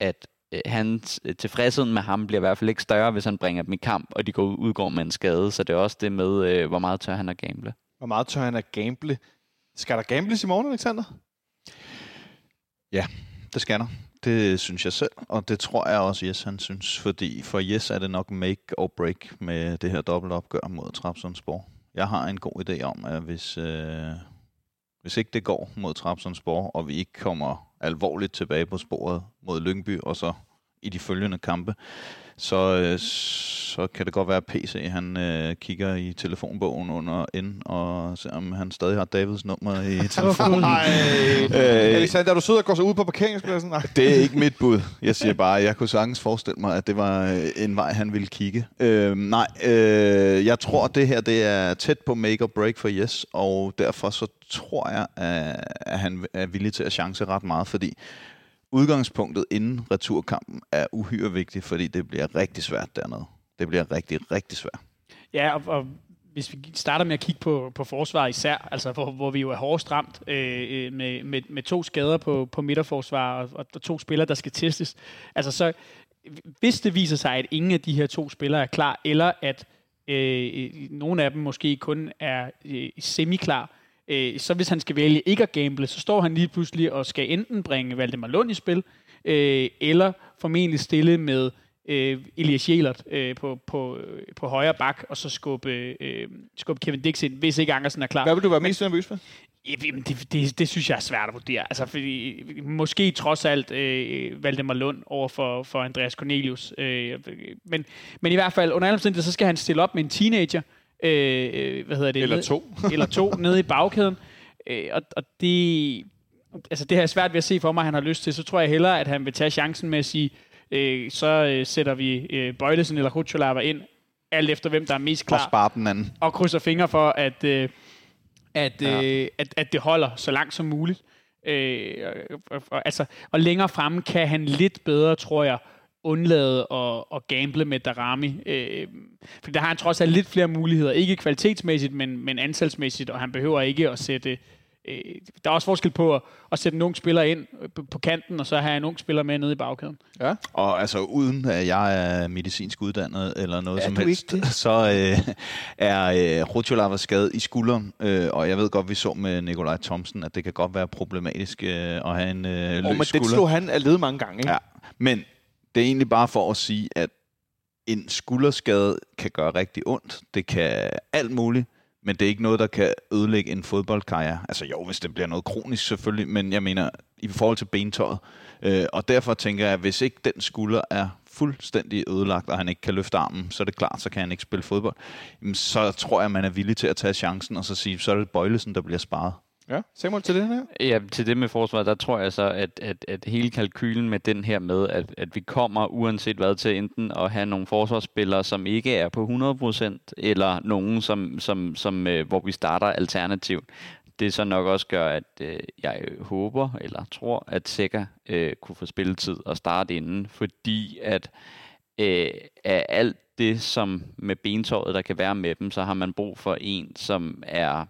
at hans øh, tilfredshed med ham bliver i hvert fald ikke større, hvis han bringer dem i kamp, og de går udgår med en skade. Så det er også det med, øh, hvor meget tør han at gamble. Hvor meget tør han at gamble? Skal der gambles i morgen, Alexander? Ja, det skal der. Det synes jeg selv, og det tror jeg også, Jes han synes. Fordi for Jes er det nok make or break med det her dobbeltopgør mod Trabzonspor. Jeg har en god idé om, at hvis, øh, hvis ikke det går mod Trabzonspor, og vi ikke kommer alvorligt tilbage på sporet mod Lyngby, og så i de følgende kampe, så, øh, så kan det godt være, at PC han øh, kigger i telefonbogen under N, og ser, om han stadig har Davids nummer i telefonen. Nej, øh, Alexander, er du sød og går så ud på parkeringspladsen? Nej. Det er ikke mit bud. Jeg siger bare, at jeg kunne sagtens forestille mig, at det var øh, en vej, han ville kigge. Øh, nej, øh, jeg tror, det her det er tæt på make or break for Yes, og derfor så tror jeg, at han er villig til at chance ret meget, fordi udgangspunktet inden returkampen er uhyre vigtigt, fordi det bliver rigtig svært dernede. Det bliver rigtig, rigtig svært. Ja, og, og hvis vi starter med at kigge på, på forsvaret især, altså hvor, hvor vi jo er hårdest ramt øh, øh med, med, med to skader på, på midterforsvar og, og to spillere, der skal testes. Altså så, hvis det viser sig, at ingen af de her to spillere er klar, eller at øh, øh nogle af dem måske kun er øh, semi-klar, øh, så hvis han skal vælge ikke at gamble, så står han lige pludselig og skal enten bringe Valdemar Lund i spil, øh, eller formentlig stille med øh, Elias Jelert øh, på, på, på højre bak, og så skubbe, øh, skubbe Kevin Dix ind, hvis ikke Ankersen er klar. Hvad vil du være mest nervøs for? Jamen, det, det, det synes jeg er svært at vurdere. Altså, fordi, måske trods alt øh, Valdemar Lund over for, for Andreas Cornelius. Øh, men, men i hvert fald, under alle omstændigheder, så skal han stille op med en teenager, øh, hvad hedder det? Eller to. eller to nede i bagkæden. Øh, og, og det, altså det har jeg svært ved at se for mig, at han har lyst til. Så tror jeg hellere, at han vil tage chancen med at sige, øh, så øh, sætter vi øh, Bøjlesen eller Rutscholava ind, alt efter hvem der er mest klar. Og spare den anden. Og krydser fingre for, at, øh, at, ja. øh, at, at det holder så langt som muligt. Øh, og, og, og, altså, og længere fremme kan han lidt bedre, tror jeg, undlade at, at gamble med Darami. Øh, for der har han trods alt lidt flere muligheder. Ikke kvalitetsmæssigt, men, men antalsmæssigt, og han behøver ikke at sætte øh, der er også forskel på at, at sætte en ung spiller ind på, på kanten, og så have en ung spiller med nede i bagkæden. Ja. Og altså uden at jeg er medicinsk uddannet eller noget Er som helst, ikke det? så øh, er øh, Rutscholava skadet i skulderen. Øh, og jeg ved godt, vi så med Nikolaj Thomsen, at det kan godt være problematisk øh, at have en øh, løs Og men skulder. den slog han af led mange gange, ikke? Ja, men det er egentlig bare for at sige, at en skulderskade kan gøre rigtig ondt. Det kan alt muligt, men det er ikke noget, der kan ødelægge en fodboldkarriere. Altså jo, hvis det bliver noget kronisk selvfølgelig, men jeg mener i forhold til bentøjet. Øh, og derfor tænker jeg, at hvis ikke den skulder er fuldstændig ødelagt, og han ikke kan løfte armen, så er det klart, så kan han ikke spille fodbold. Jamen, så tror jeg, at man er villig til at tage chancen og så sige, så er det Bøjlesen, der bliver sparet. Ja, Samuel til det her. Ja, til det med forsvaret, der tror jeg så, at, at, at hele kalkylen med den her med, at, at vi kommer uanset hvad til enten at have nogle forsvarsspillere, som ikke er på 100%, eller nogen, som, som, som, øh, hvor vi starter alternativt. Det så nok også gør, at øh, jeg håber eller tror, at Sækker øh, kunne få spilletid og starte inden, fordi at øh, af alt det, som med bentøjet, der kan være med dem, så har man brug for en, som er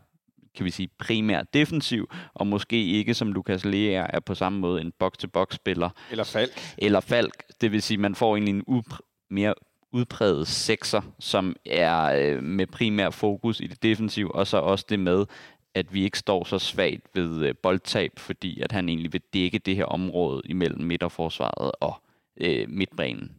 kan vi sige, primært defensiv, og måske ikke som Lukas Lea er på samme måde en box-to-box spiller, Eller Falk. eller Falk. Det vil sige, man får egentlig en upr- mere udpræget sekser, som er øh, med primær fokus i det defensive, og så også det med, at vi ikke står så svagt ved øh, boldtab, fordi at han egentlig vil dække det her område imellem midterforsvaret og øh, midtbanen.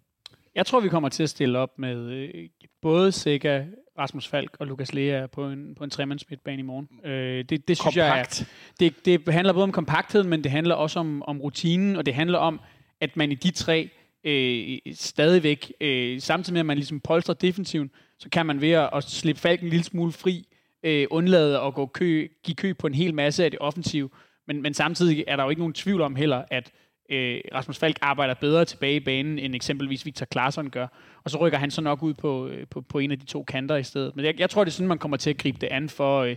Jeg tror, vi kommer til at stille op med øh, både Sega, Rasmus Falk og Lukas Lea på en, på en tremands midtbane i morgen. Øh, det, det synes jeg er, Kompakt. det, det handler både om kompaktheden, men det handler også om, om rutinen, og det handler om, at man i de tre øh, stadigvæk, øh, samtidig med at man ligesom polstrer defensiven, så kan man ved at, at slippe Falk en lille smule fri, øh, undlade at gå kø, give kø på en hel masse af det offensive, men, men samtidig er der jo ikke nogen tvivl om heller, at øh, Rasmus Falk arbejder bedre tilbage i banen, end eksempelvis Victor Claesson gør. Og så rykker han så nok ud på, øh, på, på en af de to kanter i stedet. Men jeg, jeg tror, det er sådan, man kommer til at gribe det an for øh,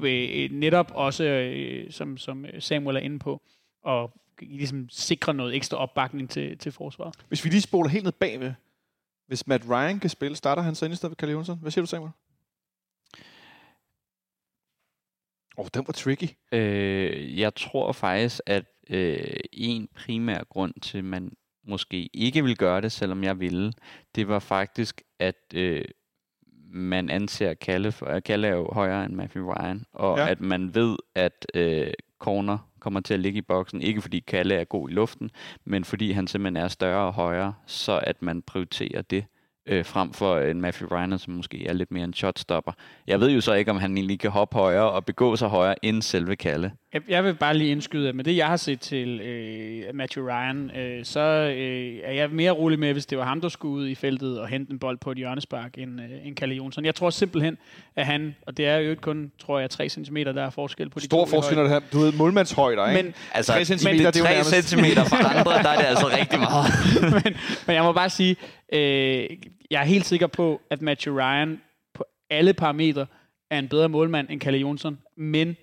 øh, netop også, øh, som, som Samuel er inde på, og ligesom sikre noget ekstra opbakning til, til forsvaret. Hvis vi lige spoler helt ned bagved. Hvis Matt Ryan kan spille, starter han så ind i stedet for Kalle Jonsson. Hvad siger du, Samuel? Åh, oh, den var tricky. Øh, jeg tror faktisk, at øh, en primær grund til, at man måske ikke vil gøre det, selvom jeg ville, det var faktisk, at øh, man anser Kalle, for, Kalle er jo højere end Matthew Ryan, og Ja. at man ved, at øh, corner kommer til at ligge i boksen, ikke fordi Kalle er god i luften, men fordi han simpelthen er større og højere, så at man prioriterer det øh, frem for en Matthew Ryan, som måske er lidt mere en shotstopper. Jeg ved jo så ikke, om han egentlig kan hoppe højere og begå sig højere end selve Kalle. Jeg, jeg vil bare lige indskyde, at med det, jeg har set til øh, Matthew Ryan, øh, så øh, er jeg mere rolig med, hvis det var ham, der skulle ud i feltet og hente en bold på et hjørnespark, end, øh, end Kalle Jonsson. Jeg tror simpelthen, at han, og det er jo ikke kun, tror jeg, 3 cm, der er forskel på de Stor to forskel, det her, du ved, målmandshøjder, ikke? Men, Altså, 3 centimeter, men det er jo 3 nærmest- centimeter for andre, der er det altså rigtig meget. men, men jeg må bare sige, øh, jeg er helt sikker på, at Matthew Ryan på alle parametre er en bedre målmand end Kalle Jonsson, men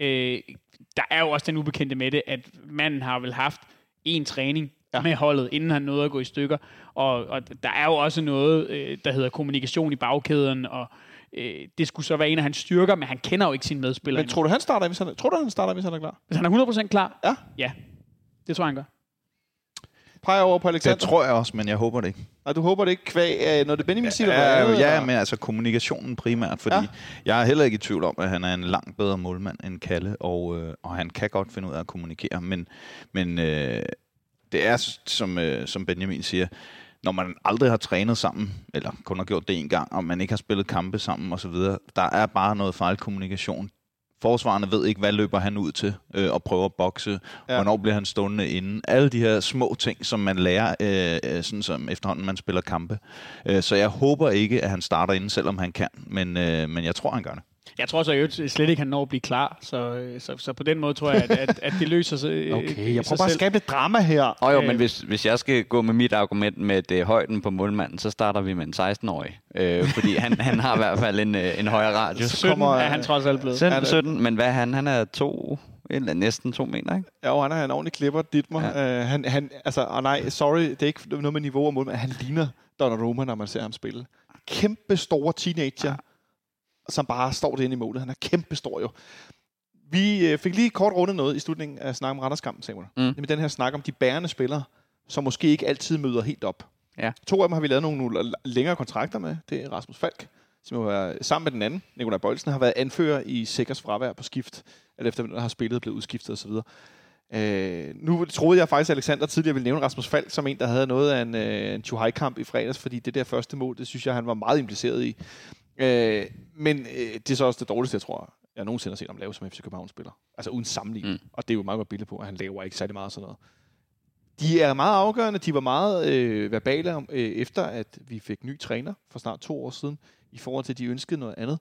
øh, der er jo også den ubekendte med det, at manden har vel haft en træning ja. med holdet, inden han nåede at gå i stykker, og, og der er jo også noget, øh, der hedder kommunikation i bagkæden, og øh, det skulle så være en af hans styrker, men han kender jo ikke sine medspillere Men tror du, han starter, hvis han, tror du, han starter, hvis han er klar? Hvis han er 100% klar? Ja. Ja, det tror jeg, han gør. Peger over på Alexander. Det tror jeg også, men jeg håber det ikke. Nej, du håber det ikke kvæg, øh, når det Benjamin siger, Ja, ja, eller? men altså kommunikationen primært, fordi Ja. ja. jeg er heller ikke i tvivl om, at han er en langt bedre målmand end Kalle, og, øh, og han kan godt finde ud af at kommunikere, men, men øh, det er, som, øh, som Benjamin siger, når man aldrig har trænet sammen, eller kun har gjort det en gang, og man ikke har spillet kampe sammen osv., der er bare noget fejlkommunikation. Forsvarerne ved ikke, hvad løber han ud til, øh, og prøver at bokse, Ja. hvornår bliver han stående inden. Alle de her små ting, som man lærer, øh, øh, sådan som efterhånden man spiller kampe. Øh, så jeg håber ikke, at han starter inden, selvom han kan, men, øh, men jeg tror, han gør det. Jeg tror så i øvrigt slet ikke, han når at blive klar, så, øh, så, så på den måde tror jeg, at, at, at det løser sig øh, Okay, jeg prøver bare at skabe lidt drama her. Og jo, Øh. men hvis, hvis jeg skal gå med mit argument med det højden på målmanden, så starter vi med en 16-årig. Øh, fordi han, han har i hvert fald en, øh, en højere radius. 17 kommer, er han trods alt blevet. 17, 17, men hvad er han? Han er 2, Eller næsten to meter, ikke? Ja, og han er en ordentlig klipper, Dittmer. Ja. Uh, han, han, altså, og nej, sorry, det er ikke noget med niveau og mål, men han ligner Donnarumma, når man ser ham spille. Kæmpe store teenager, ja. Som bare står derinde i målet. Han er kæmpe stor jo. Vi øh, fik lige kort rundet noget i slutningen af snakken om Randerskampen, Samuel. Mm. Nemlig den her snak om de bærende spillere, som måske ikke altid møder helt op. Ja. To af dem har vi lavet nogle, nogle længere kontrakter med. Det er Rasmus Falk, som jo er sammen med den anden, Nikolaj Bøjlsen, har været anfører i Sikkers fravær på skift, eller efter der har spillet blevet udskiftet osv. Øh, nu troede jeg faktisk, at Alexander tidligere ville nævne Rasmus Falk som en, der havde noget af en, øh, en Chuhai-kamp i fredags, fordi det der første mål, det synes jeg, han var meget impliceret i. Øh, men øh, det er så også det dårligste, jeg tror, jeg nogensinde har set ham lave som FC København-spiller. Altså uden sammenligning. Mm. Og det er jo meget godt billede på, at han laver ikke særlig meget sådan noget. De er meget afgørende. De var meget øh, verbale om, øh, efter, at vi fik ny træner for snart to år siden, i forhold til, at de ønskede noget andet.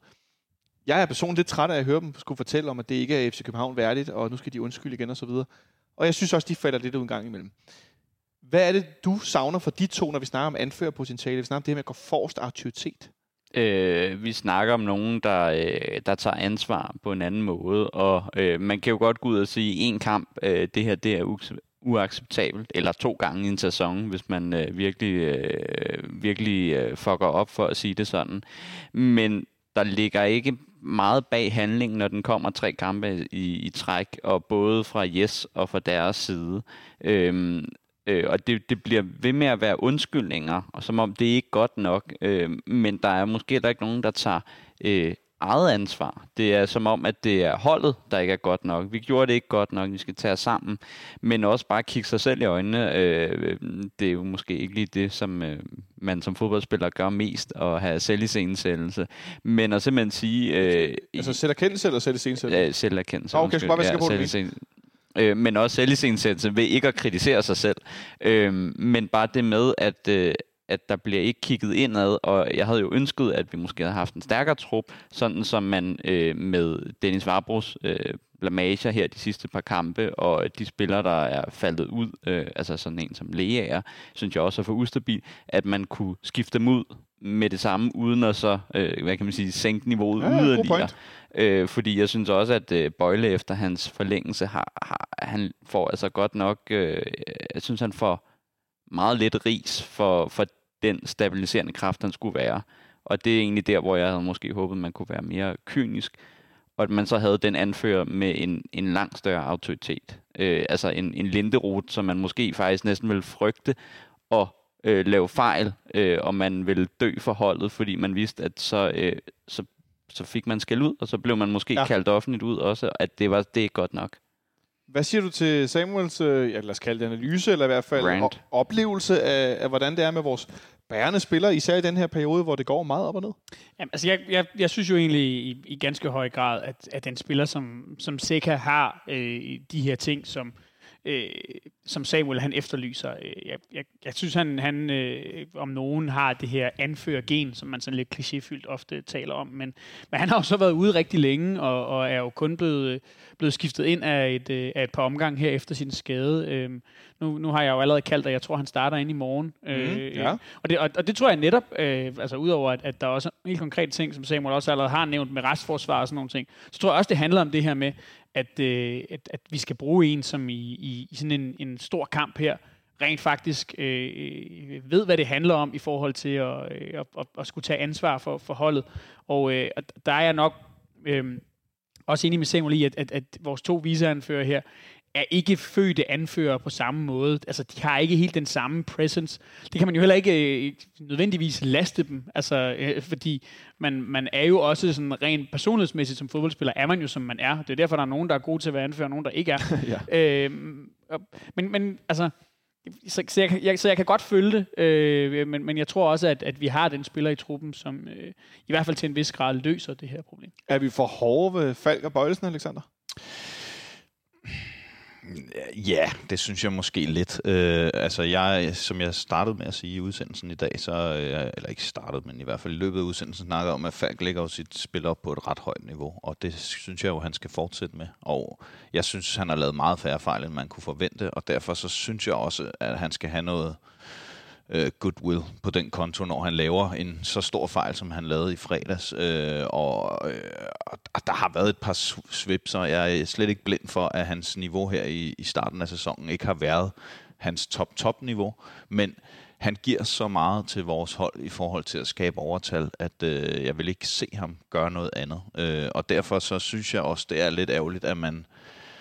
Jeg er personligt lidt træt af at høre dem skulle fortælle om, at det ikke er FC København værdigt, og nu skal de undskylde igen og så videre. Og jeg synes også, de falder lidt ud en gang imellem. Hvad er det, du savner for de to, når vi snakker om anførerpotentiale? Vi snakker om det her med at gå forrest autoritet. Øh, vi snakker om nogen, der, øh, der tager ansvar på en anden måde, og øh, man kan jo godt gå ud og sige, en kamp, øh, det her det er uacceptabelt, eller to gange i en sæson, hvis man øh, virkelig, øh, virkelig øh, fucker op for at sige det sådan. Men der ligger ikke meget bag handlingen, når den kommer tre kampe i, i træk, og både fra Yes og fra deres side. Øhm, øh, og det, det bliver ved med at være undskyldninger, og som om det er ikke godt nok, øh, men der er måske heller ikke nogen, der tager øh, eget ansvar. Det er som om, at det er holdet, der ikke er godt nok. Vi gjorde det ikke godt nok, vi skal tage os sammen. Men også bare kigge sig selv i øjnene. Øh, det er jo måske ikke lige det, som øh, man som fodboldspiller gør mest, at have selvisensættelse. Men at simpelthen sige... Øh, altså selverkendelse eller selvisensættelse? Ja, selverkendelse. Okay, så bare være sikker på det øh, men også selvisensættelse ved ikke at kritisere sig selv. Øh, men bare det med, at, øh, at der bliver ikke kigget indad, og jeg havde jo ønsket, at vi måske havde haft en stærkere trup, sådan som man øh, med Dennis Varbros øh, blamager her de sidste par kampe, og de spillere, der er faldet ud, øh, altså sådan en som Leaer, synes jeg også er for ustabil, at man kunne skifte dem ud med det samme, uden at så, øh, hvad kan man sige, sænke niveauet ja, yderligere. Øh, fordi jeg synes også, at øh, Bøjle efter hans forlængelse, har, har, han får altså godt nok, øh, jeg synes han får meget lidt ris for, for den stabiliserende kraft, han skulle være. Og det er egentlig der, hvor jeg havde måske håbet, man kunne være mere kynisk, og at man så havde den anfører med en, en langt større autoritet. Øh, altså en, en linderot, som man måske faktisk næsten ville frygte og øh, lave fejl, øh, og man ville dø for holdet, fordi man vidste, at så, øh, så, så fik man skæld ud, og så blev man måske ja. kaldt offentligt ud også, at det var det er godt nok. Hvad siger du til Samuels, øh, ja, lad os kalde det analyse, eller i hvert fald Rant. oplevelse af, af, hvordan det er med vores bærende spillere, især i den her periode, hvor det går meget op og ned? Jamen, altså, jeg, jeg, jeg synes jo egentlig i, i ganske høj grad, at, at den spiller, som, som Seca har øh, de her ting, som øh, som Samuel han efterlyser. Øh, jeg, jeg, jeg synes, han, han øh, om nogen har det her anfører-gen, som man sådan lidt klichéfyldt ofte taler om. Men, men han har jo så været ude rigtig længe, og, og er jo kun blevet, blevet skiftet ind af et, øh, af et par omgang her efter sin skade. Øh, nu, nu har jeg jo allerede kaldt, at jeg tror, han starter ind i morgen. Mm, øh, ja. og, det, og, og det tror jeg netop, øh, altså udover at, at der er også er helt konkrete ting, som Samuel også allerede har nævnt med restforsvar og sådan nogle ting, så tror jeg også, det handler om det her med, at, øh, at, at vi skal bruge en, som i, i, i sådan en, en stor kamp her, rent faktisk øh, øh ved, hvad det handler om i forhold til at, øh, at, at, skulle tage ansvar for, for holdet. Og øh, der er jeg nok øh, også enig med Samuel i, at, at, at vores to viseanfører her er ikke fødte anfører på samme måde. Altså, de har ikke helt den samme presence. Det kan man jo heller ikke øh, nødvendigvis laste dem, altså, øh, fordi man, man er jo også sådan rent personlighedsmæssigt som fodboldspiller, er man jo som man er. Det er derfor, der er nogen, der er gode til at være anfører, og nogen, der ikke er. ja. øh, men, men altså, så, så, jeg, jeg, så jeg kan godt følge det, øh, men, men jeg tror også, at, at vi har den spiller i truppen, som øh, i hvert fald til en vis grad løser det her problem. Er vi for hårde ved Falk og Bøjlesen, Alexander? Ja, det synes jeg måske lidt. Øh, altså jeg, som jeg startede med at sige i udsendelsen i dag, så, øh, eller ikke startede, men i hvert fald i løbet af udsendelsen snakkede om, at Falk lægger jo sit spil op på et ret højt niveau, og det synes jeg jo, han skal fortsætte med. Og jeg synes, han har lavet meget færre fejl, end man kunne forvente, og derfor så synes jeg også, at han skal have noget, øh, Øh, goodwill på den konto, når han laver en så stor fejl, som han lavede i fredags. Øh, og, øh, og der har været et par svips, og jeg er slet ikke blind for, at hans niveau her i, i starten af sæsonen ikke har været hans top-top-niveau. Men han giver så meget til vores hold i forhold til at skabe overtal, at øh, jeg vil ikke se ham gøre noget andet. Øh, og derfor så synes jeg også, det er lidt ærgerligt, at man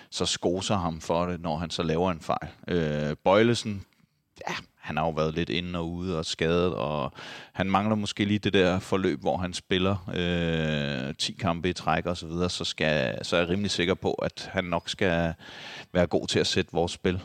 så skoser ham for det, når han så laver en fejl. Øh, Bøjlesen, ja, han har jo været lidt inde og ude og skadet, og han mangler måske lige det der forløb, hvor han spiller øh, 10 kampe i træk og så videre, så, skal, så er jeg rimelig sikker på, at han nok skal være god til at sætte vores spil.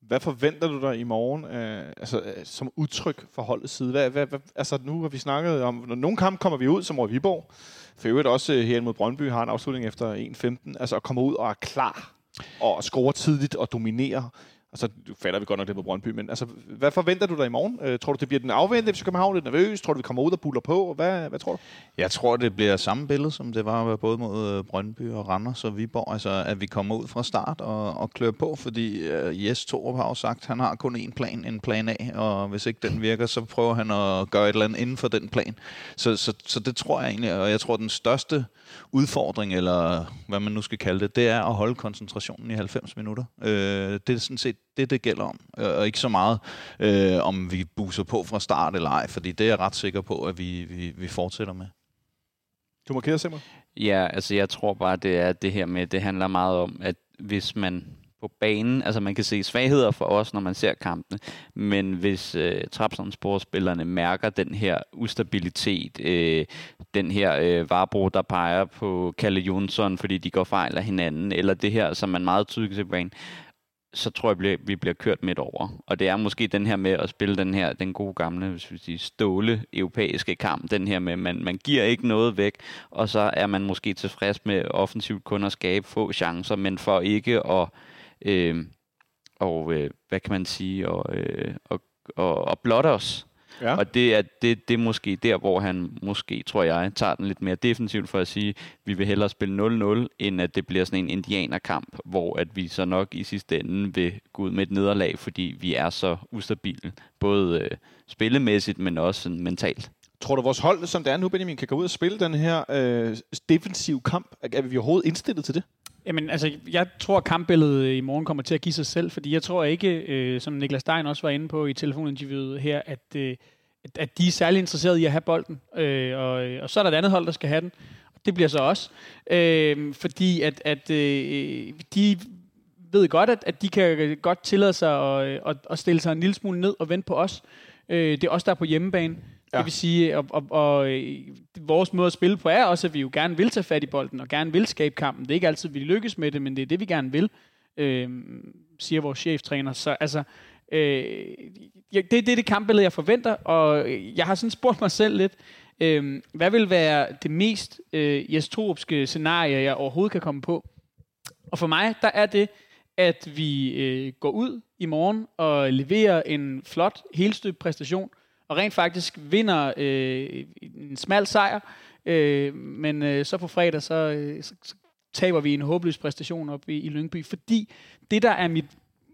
Hvad forventer du dig i morgen øh, altså, øh, som udtryk for holdets side? Hvad, hvad, hvad, altså, nu har vi snakket om, når nogle kampe kommer vi ud, som over Viborg. For øvrigt også øh, her mod Brøndby har en afslutning efter 1.15. Altså at komme ud og er klar og score tidligt og dominere. Altså, du fatter vi godt nok det på Brøndby, men altså, hvad forventer du dig i morgen? Øh, tror du, det bliver den afvendte FC København, lidt nervøs? Tror du, vi kommer ud og buller på? Hvad, hvad tror du? Jeg tror, det bliver samme billede, som det var både mod øh, Brøndby og Randers og Viborg. Altså, at vi kommer ud fra start og, og klør på, fordi uh, Jes Torup har jo sagt, at han har kun én plan, en plan A, og hvis ikke den virker, så prøver han at gøre et eller andet inden for den plan. Så, så, så det tror jeg egentlig, og jeg tror, den største udfordring, eller hvad man nu skal kalde det, det er at holde koncentrationen i 90 minutter. Øh, det er sådan set det, det gælder om. Og ikke så meget, øh, om vi buser på fra start eller ej, fordi det er jeg ret sikker på, at vi, vi, vi fortsætter med. Du markerer, Simon? Ja, altså jeg tror bare, det er det her med, det handler meget om, at hvis man på banen, altså man kan se svagheder for os, når man ser kampene, men hvis øh, Trabzonspor-spillerne mærker den her ustabilitet, øh, den her øh, Varbro, der peger på Kalle Jonsson, fordi de går fejl af hinanden, eller det her, som man meget tydeligt ser på banen, så tror jeg, vi bliver kørt midt over. Og det er måske den her med at spille den her, den gode gamle, hvis vi siger, ståle europæiske kamp. Den her med, man, man giver ikke noget væk, og så er man måske tilfreds med offensivt kun at skabe få chancer, men for ikke at, øh, og, øh, hvad kan man sige, og, øh, og, og, og blotte os Ja. Og det er, det, det er måske der, hvor han måske, tror jeg, tager den lidt mere defensivt for at sige, vi vil hellere spille 0-0, end at det bliver sådan en indianerkamp, hvor at vi så nok i sidste ende vil gå ud med et nederlag, fordi vi er så ustabile, både øh, spillemæssigt, men også sådan mentalt. Tror du, vores hold, som det er nu, Benjamin, kan gå ud og spille den her øh, defensiv kamp? Er vi overhovedet indstillet til det? Jamen, altså, jeg tror, at kampbilledet i morgen kommer til at give sig selv, fordi jeg tror ikke, øh, som Niklas Stein også var inde på i telefoninterviewet her, at, øh, at de er særlig interesserede i at have bolden. Øh, og, og så er der et andet hold, der skal have den. Og det bliver så også. Øh, fordi at, at øh, de ved godt, at, at de kan godt tillade sig at, øh, at, at stille sig en lille smule ned og vente på os. Øh, det er også der er på hjemmebane. Ja. Det vil sige, og, og, og øh, vores måde at spille på er også, at vi jo gerne vil tage fat i bolden, og gerne vil skabe kampen. Det er ikke altid, vi lykkes med det, men det er det, vi gerne vil, øh, siger vores cheftræner. Så altså, øh, det, det er det kampbillede, jeg forventer, og jeg har sådan spurgt mig selv lidt, øh, hvad vil være det mest øh, jestropske scenarie, jeg overhovedet kan komme på? Og for mig, der er det, at vi øh, går ud i morgen og leverer en flot, helstøbt præstation, og rent faktisk vinder øh, en smal sejr, øh, men øh, så på fredag, så, øh, så, så taber vi en håbløs præstation op i, i Lyngby, fordi det, der er mit,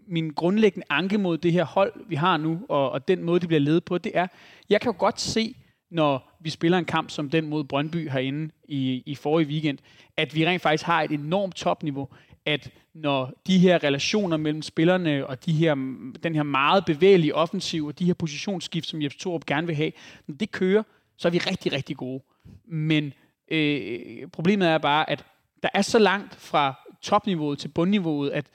min grundlæggende anke mod det her hold, vi har nu, og, og den måde, det bliver ledet på, det er, jeg kan jo godt se, når vi spiller en kamp som den mod Brøndby herinde i, i forrige weekend, at vi rent faktisk har et enormt topniveau at når de her relationer mellem spillerne og de her, den her meget bevægelige offensiv og de her positionsskift, som Jeppe Torup gerne vil have, når det kører, så er vi rigtig, rigtig gode. Men øh, problemet er bare, at der er så langt fra topniveauet til bundniveauet, at,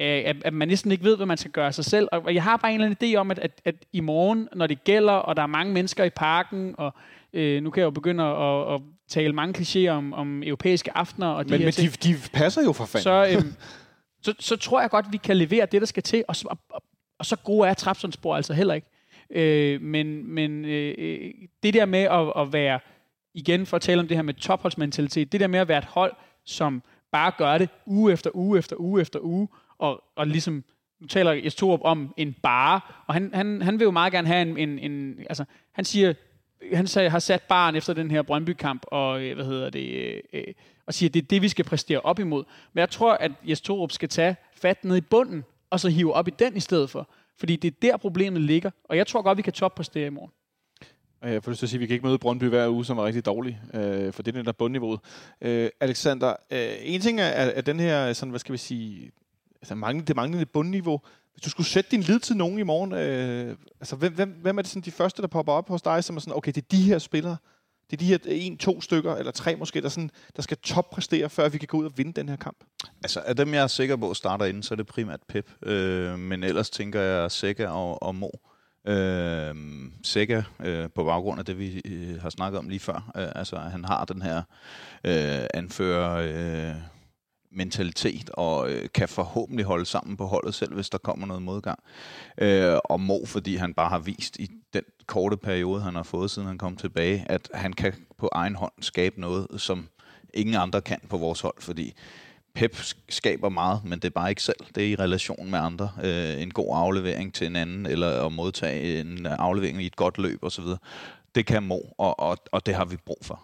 øh, at, at man næsten ikke ved, hvad man skal gøre sig selv. Og jeg har bare en eller anden idé om, at, at, at i morgen, når det gælder, og der er mange mennesker i parken, og øh, nu kan jeg jo begynde at, at tale mange klichéer om, om europæiske aftener. Og de men her men de, de passer jo for fanden. Så, øhm, så, så tror jeg godt, vi kan levere det, der skal til. Og, og, og, så gode er Trapsonsborg altså heller ikke. Øh, men men øh, det der med at, at være, igen for at tale om det her med topholdsmentalitet, det der med at være et hold, som bare gør det uge efter uge efter uge efter uge, og, og ligesom, nu taler Jes Torup om en bare, og han, han, han vil jo meget gerne have en, en, en altså, han siger, han sagde, har sat barn efter den her Brøndby-kamp, og øh, hvad hedder det, øh, øh og siger, at det er det, vi skal præstere op imod. Men jeg tror, at Jes Torup skal tage fat ned i bunden, og så hive op i den i stedet for. Fordi det er der, problemet ligger. Og jeg tror godt, vi kan toppræstere i morgen. Jeg får lyst til at sige, at vi kan ikke møde Brøndby hver uge, som var rigtig dårlig, øh, for det er den der bundniveauet. Øh, Alexander, øh, en ting er, er, er den her, sådan, hvad skal vi sige, altså manglende, det manglende bundniveau. Hvis du skulle sætte din lid til nogen i morgen, øh, altså hvem, hvem, hvem er det sådan de første, der popper op hos dig, som er sådan, okay, det er de her spillere, det er de her en, to stykker, eller tre måske, der, sådan, der skal toppræstere, før vi kan gå ud og vinde den her kamp? Altså, af dem, jeg er sikker på starter inden, så er det primært Pep. Øh, men ellers tænker jeg Sækker og, og Mo. Øh, Sækker, øh, på baggrund af det, vi øh, har snakket om lige før, øh, altså han har den her øh, anfører... Øh, mentalitet og øh, kan forhåbentlig holde sammen på holdet selv, hvis der kommer noget modgang. Øh, og Mo, fordi han bare har vist i den korte periode, han har fået, siden han kom tilbage, at han kan på egen hånd skabe noget, som ingen andre kan på vores hold, fordi Pep skaber meget, men det er bare ikke selv. Det er i relation med andre. Øh, en god aflevering til en anden, eller at modtage en aflevering i et godt løb osv. Det kan Mo, og, og, og det har vi brug for.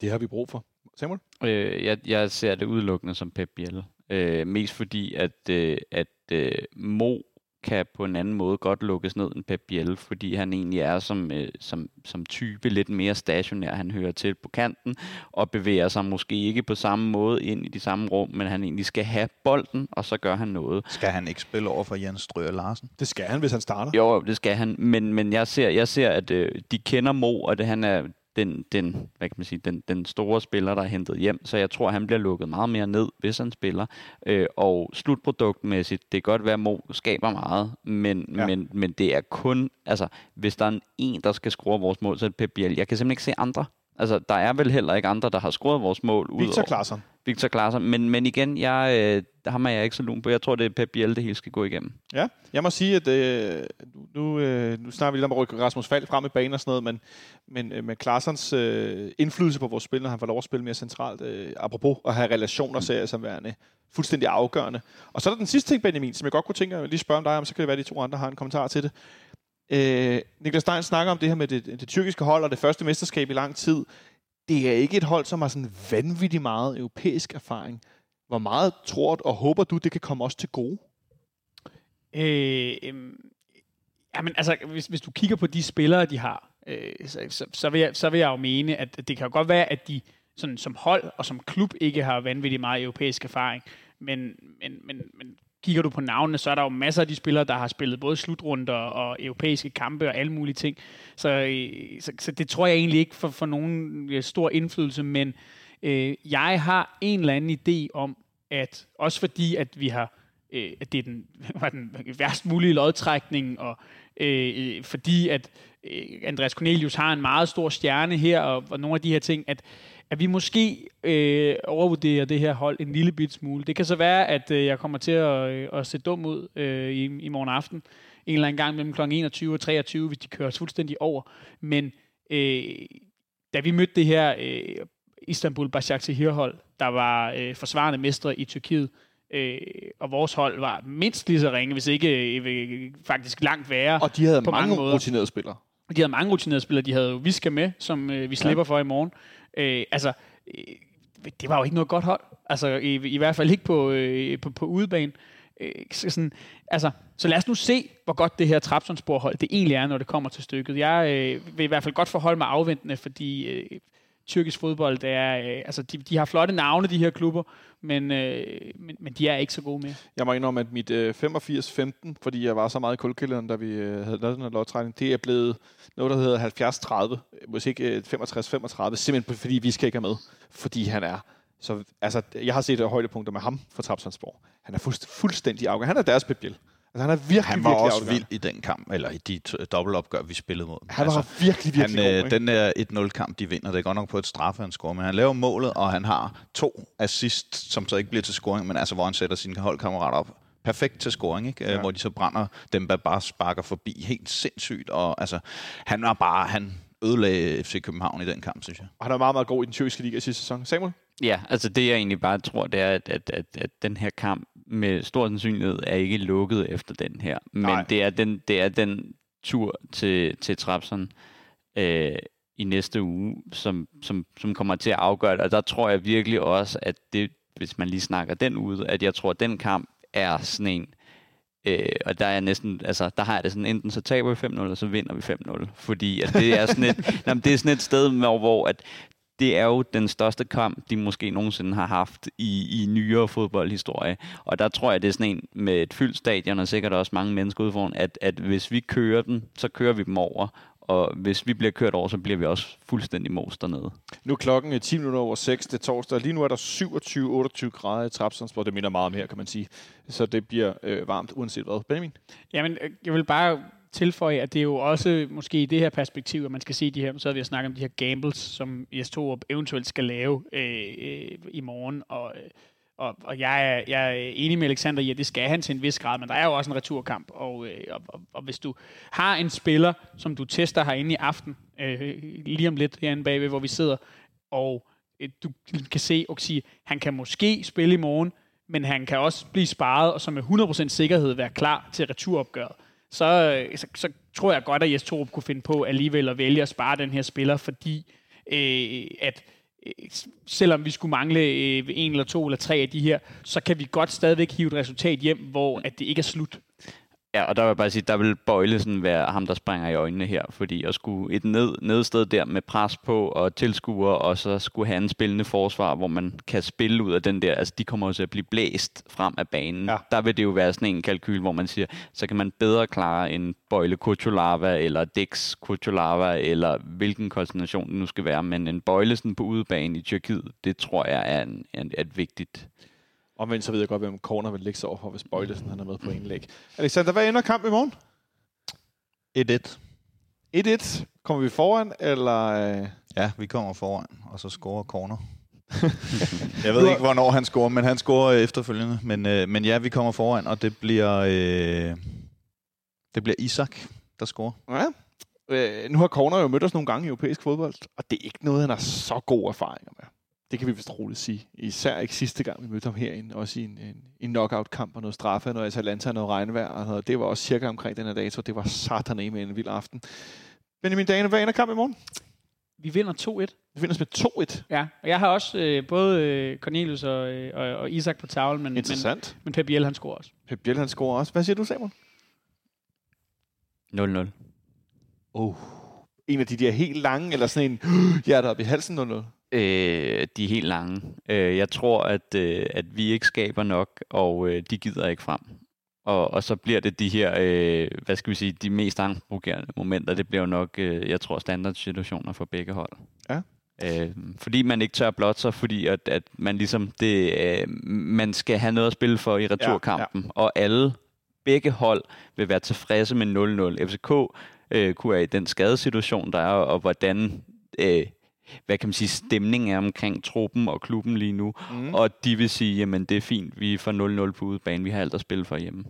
Det har vi brug for. Samuel? Øh, jeg, jeg ser det udelukkende som Pep Biel. Øh, mest fordi, at, øh, at øh, Mo kan på en anden måde godt lukkes ned end Pep Biel, fordi han egentlig er som, øh, som, som type lidt mere stationær. Han hører til på kanten og bevæger sig måske ikke på samme måde ind i de samme rum, men han egentlig skal have bolden, og så gør han noget. Skal han ikke spille over for Jens Strøger Larsen? Det skal han, hvis han starter. Jo, det skal han, men, men jeg ser, jeg ser at øh, de kender Mo, og det, han er den, den, hvad kan man sige, den, den store spiller, der er hentet hjem. Så jeg tror, han bliver lukket meget mere ned, hvis han spiller. Øh, og slutproduktmæssigt, det kan godt være, at Mo skaber meget, men, ja. men, men det er kun, altså, hvis der er en, der skal score vores mål, så er det Pep Biel. Jeg kan simpelthen ikke se andre. Altså, der er vel heller ikke andre, der har scoret vores mål. Victor Klaarsson. Victor Klaarsson. Men, men igen, jeg, øh, ham er jeg ikke så lun på. Jeg tror, det er Pep Biel, det hele skal gå igennem. Ja, jeg må sige, at øh, nu, øh, nu snakker vi lidt om at rykke Rasmus Fald frem i banen og sådan noget, men, men øh, med Klaarsons øh, indflydelse på vores spil, når han får lov at spille mere centralt, øh, apropos at have relationer, ser jeg som værende fuldstændig afgørende. Og så er der den sidste ting, Benjamin, som jeg godt kunne tænke at lige spørge om dig om, så kan det være, at de to andre har en kommentar til det. Øh, Niklas Stein snakker om det her med det, det tyrkiske hold og det første mesterskab i lang tid. Det er ikke et hold, som har sådan vanvittig meget europæisk erfaring. Hvor meget tror og håber du, det kan komme os til gode? Øh, øh, jamen, altså, hvis, hvis du kigger på de spillere, de har, øh, så, så, så, vil jeg, så vil jeg jo mene, at det kan jo godt være, at de sådan, som hold og som klub ikke har vanvittigt meget europæisk erfaring. Men, men, men, men kigger du på navnene, så er der jo masser af de spillere, der har spillet både slutrunder og europæiske kampe og alle mulige ting. Så, øh, så, så det tror jeg egentlig ikke for, for nogen øh, stor indflydelse, men øh, jeg har en eller anden idé om, at også fordi, at vi har øh, at det er den, var den værst mulige lodtrækning, og øh, øh, fordi at øh, Andreas Cornelius har en meget stor stjerne her, og, og nogle af de her ting, at, at vi måske øh, overvurderer det her hold en lille bit smule. Det kan så være, at øh, jeg kommer til at, øh, at se dum ud øh, i, i morgen aften, en eller anden gang mellem kl. 21 og 23, hvis de kører os fuldstændig over. Men øh, da vi mødte det her øh, Istanbul Başakşehir-hold, der var øh, forsvarende mestre i Tyrkiet, øh, og vores hold var mindst lige så ringe, hvis ikke øh, faktisk langt værre. Og de havde mange, mange måder. rutinerede spillere. De havde mange rutinerede spillere. De havde jo Viska med, som øh, vi slipper ja. for i morgen. Øh, altså, øh, det var jo ikke noget godt hold. Altså, i, i hvert fald ikke på, øh, på, på udebane. Øh, så, sådan, altså, så lad os nu se, hvor godt det her Trabzonspor-hold det egentlig er, når det kommer til stykket. Jeg øh, vil i hvert fald godt forholde mig afventende, fordi øh, tyrkisk fodbold, det er, øh, altså, de, de har flotte navne, de her klubber, men, øh, men, men de er ikke så gode mere. Jeg må indrømme, at mit øh, 85-15, fordi jeg var så meget i kulkælderen, da vi øh, havde lavet den her lodtrækning, det er blevet noget, der hedder 70-30, måske ikke øh, 65-35, simpelthen fordi vi skal ikke have med, fordi han er så altså, jeg har set højdepunkter med ham fra Trabzonsborg. Han er fuldstændig afgørende. Han er deres Pep Altså, han er virkelig, Han var virkelig også afgørende. vild i den kamp, eller i de t- dobbeltopgør, vi spillede mod. Han var virkelig, virkelig han, god, øh, ikke? Den der 1-0-kamp, de vinder, det er godt nok på et straffe, han scorer, men han laver målet, og han har to assist, som så ikke bliver til scoring, men altså, hvor han sætter sine holdkammerater op. Perfekt til scoring, ikke? Ja. Ja. Hvor de så brænder dem, der bare sparker forbi helt sindssygt. Og altså, han var bare, han ødelagde FC København i den kamp, synes jeg. Og han er meget, meget god i den tyrkiske liga i sidste sæson. Samuel? Ja, altså det jeg egentlig bare tror, det er, at, at, at, at den her kamp med stor sandsynlighed er ikke lukket efter den her. Men Nej. det er den, det er den tur til, til Trapsen øh, i næste uge, som, som, som kommer til at afgøre det. Og der tror jeg virkelig også, at det, hvis man lige snakker den ud, at jeg tror, at den kamp er sådan en, Øh, og der er næsten, altså, der har jeg det sådan, enten så taber vi 5-0, eller så vinder vi 5-0. Fordi at det er sådan et, jamen, det er sådan et sted, hvor, hvor at det er jo den største kamp, de måske nogensinde har haft i, i nyere fodboldhistorie. Og der tror jeg, det er sådan en med et fyldt stadion, og sikkert også mange mennesker udforan, at, at hvis vi kører den, så kører vi dem over. Og hvis vi bliver kørt over, så bliver vi også fuldstændig mos dernede. Nu er klokken 10 minutter over 6, det er torsdag. Lige nu er der 27-28 grader i Trapsonsborg. Det minder meget om her, kan man sige. Så det bliver øh, varmt, uanset hvad. Benjamin? Jamen, øh, jeg vil bare tilføje, at det er jo også måske i det her perspektiv, at man skal se de her, så har vi snakket om de her gambles, som Jes Torup eventuelt skal lave øh, øh, i morgen, og, øh, og, og jeg, er, jeg er enig med Alexander i, at det skal han til en vis grad, men der er jo også en returkamp, og, øh, og, og, og hvis du har en spiller, som du tester herinde i aften, øh, lige om lidt herinde bagved, hvor vi sidder, og øh, du kan se og sige, han kan måske spille i morgen, men han kan også blive sparet, og så med 100% sikkerhed være klar til returopgøret så, øh, så, så tror jeg godt, at Jes Torup kunne finde på alligevel at vælge at spare den her spiller, fordi øh, at øh, selvom vi skulle mangle øh, en eller to eller tre af de her, så kan vi godt stadigvæk hive et resultat hjem, hvor at det ikke er slut. Ja, og der vil jeg bare sige, der vil Bøjlesen være ham, der springer i øjnene her, fordi at skulle et ned, nedsted der med pres på og tilskuere, og så skulle have en spillende forsvar, hvor man kan spille ud af den der, altså de kommer også til at blive blæst frem af banen. Ja. Der vil det jo være sådan en kalkyl, hvor man siger, så kan man bedre klare en Bøjle Kuchulava, eller Dix Kuchulava, eller hvilken koordination det nu skal være, men en Bøjlesen på udebane i Tyrkiet, det tror jeg er, en, en, et vigtigt Omvendt så ved jeg godt, hvem corner vil ligge sig over for, hvis Bøjlesen han er med på en læg. Alexander, hvad ender kamp i morgen? 1-1. 1-1. Kommer vi foran, eller... øh, Ja, vi kommer foran, og så scorer corner. jeg ved ikke, hvornår han scorer, men han scorer øh, efterfølgende. Men, øh, men ja, vi kommer foran, og det bliver, øh, det bliver Isak, der scorer. Ja. Øh, nu har Corner jo mødt os nogle gange i europæisk fodbold, og det er ikke noget, han har så gode erfaringer med. Det kan vi vist roligt sige. Især ikke sidste gang, vi mødte ham herinde. Også i en, en, en knockout-kamp og noget straffe, noget Atalanta og noget regnvejr. Og noget. Det var også cirka omkring den her dato. Det var satane med en vild aften. Benjamin Dane, hvad ender kamp i morgen? Vi vinder 2-1. Vi vinder med 2-1. Ja, og jeg har også øh, både øh, Cornelius og, øh, og, og Isak på tavlen, men, men, Interessant. men Pep Biel han scorer også. Pep Biel, han scorer også. Hvad siger du, Samuel? 0-0. Oh. En af de der helt lange, eller sådan en hjertet op i halsen 0-0. Øh, de er helt lange. Øh, jeg tror, at, øh, at vi ikke skaber nok, og øh, de gider ikke frem. Og, og så bliver det de her, øh, hvad skal vi sige, de mest angstprovokerende momenter. Det bliver jo nok, øh, jeg tror, standardsituationer for begge hold. Ja. Øh, fordi man ikke tør blotte sig, fordi at, at man ligesom, det, øh, man skal have noget at spille for i returkampen. Ja, ja. Og alle, begge hold, vil være tilfredse med 0-0. FCK øh, kunne være i den skadesituation, der er, og hvordan... Øh, hvad kan man sige, stemningen er omkring truppen og klubben lige nu. Mm. Og de vil sige, jamen det er fint, vi får 0-0 på udebane, vi har alt at spille for hjemme.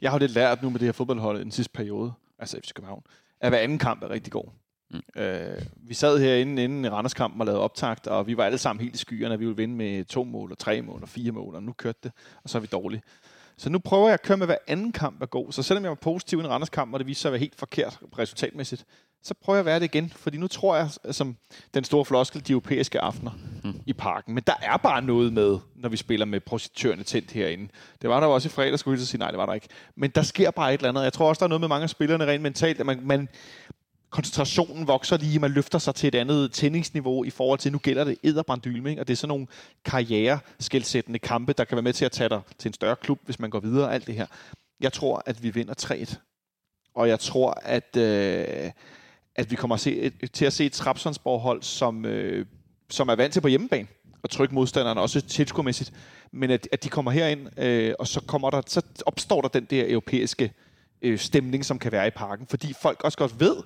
Jeg har jo lidt lært nu med det her fodboldhold i den sidste periode, altså FC København, at hver anden kamp er rigtig god. Mm. Øh, vi sad herinde inden i Randerskampen og lavede optakt, og vi var alle sammen helt i skyerne, at vi ville vinde med to mål, og tre mål, og fire mål, og nu kørte det, og så er vi dårlige. Så nu prøver jeg at køre med, hver anden kamp er god. Så selvom jeg var positiv i en Randers kamp, og det viste sig at være helt forkert resultatmæssigt, så prøver jeg at være det igen. Fordi nu tror jeg, som den store floskel, de europæiske aftener hmm. i parken. Men der er bare noget med, når vi spiller med projektørerne tændt herinde. Det var der jo også i fredag, skulle jeg sige, nej, det var der ikke. Men der sker bare et eller andet. Jeg tror også, der er noget med mange af spillerne rent mentalt, at man, man koncentrationen vokser lige, man løfter sig til et andet tændingsniveau i forhold til, nu gælder det edderbrandylme, og det er sådan nogle karriere kampe, der kan være med til at tage dig til en større klub, hvis man går videre, alt det her. Jeg tror, at vi vinder 3-1. Og jeg tror, at, øh, at vi kommer at se, et, til at se et Trapsonsborg-hold, som, øh, som er vant til på hjemmebane og trykke modstanderne, også tilskuermæssigt. Men at, at de kommer herind, øh, og så, kommer der, så opstår der den der europæiske øh, stemning, som kan være i parken. Fordi folk også godt ved,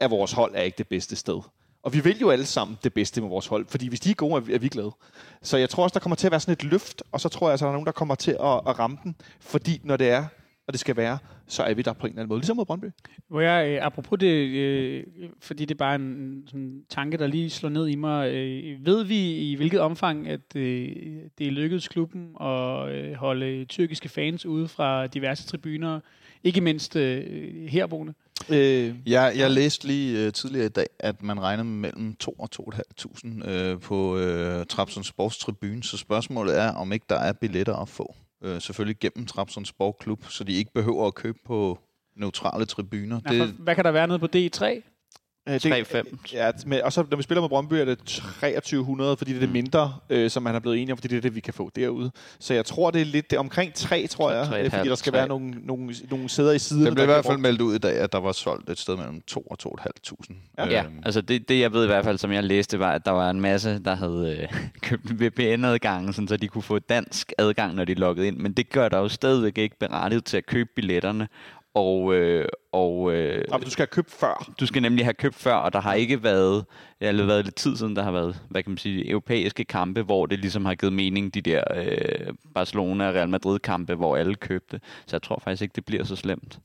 at vores hold er ikke det bedste sted. Og vi vil jo alle sammen det bedste med vores hold, fordi hvis de er gode, er vi, glade. Så jeg tror også, der kommer til at være sådan et løft, og så tror jeg, at der er nogen, der kommer til at, at ramme den, fordi når det er, og det skal være, så er vi der på en eller anden måde, ligesom mod Brøndby. Hvor jeg, øh, apropos det, øh, fordi det er bare en sådan tanke, der lige slår ned i mig. Øh, ved vi i hvilket omfang, at øh, det er lykkedes klubben at øh, holde tyrkiske fans ude fra diverse tribuner, ikke mindst øh, herboende? Øh, jeg, jeg læste lige uh, tidligere i dag, at man regner med mellem 2 og 2.500 uh, på uh, Trabzon Sports Tribune, så spørgsmålet er, om ikke der er billetter at få øh, selvfølgelig gennem Trabzons Sportklub, så de ikke behøver at købe på neutrale tribuner. Ja, for, hvad kan der være nede på D3? Øh, 3-5. Ja, med, og så når vi spiller med Brøndby, er det 2300, fordi det er det Mm. mindre, øh, som man er blevet enige om, fordi det er det, vi kan få derude. Så jeg tror, det er lidt det er omkring 3, tror jeg, Tre og øh, et fordi der skal tre. være nogle, nogle, nogle sæder i siden. Det blev i hvert fald meldt ud i dag, at der var solgt et sted mellem 2 og 2.500. Ja. Ja, Øhm, altså det, det jeg ved i hvert fald, som jeg læste, var, at der var en masse, der havde øh, købt VPN-adgang, sådan, så de kunne få dansk adgang, når de loggede ind. Men det gør der jo stadigvæk ikke berettiget til at købe billetterne. Og, øh, og øh, Og du skal have købt før. du skal nemlig have købt før, og der har ikke været, har været lidt tid siden, der har været, hvad kan man sige, europæiske kampe, hvor det ligesom har givet mening, de der øh, Barcelona og Real Madrid kampe, hvor alle købte. Så jeg tror faktisk ikke, det bliver så slemt.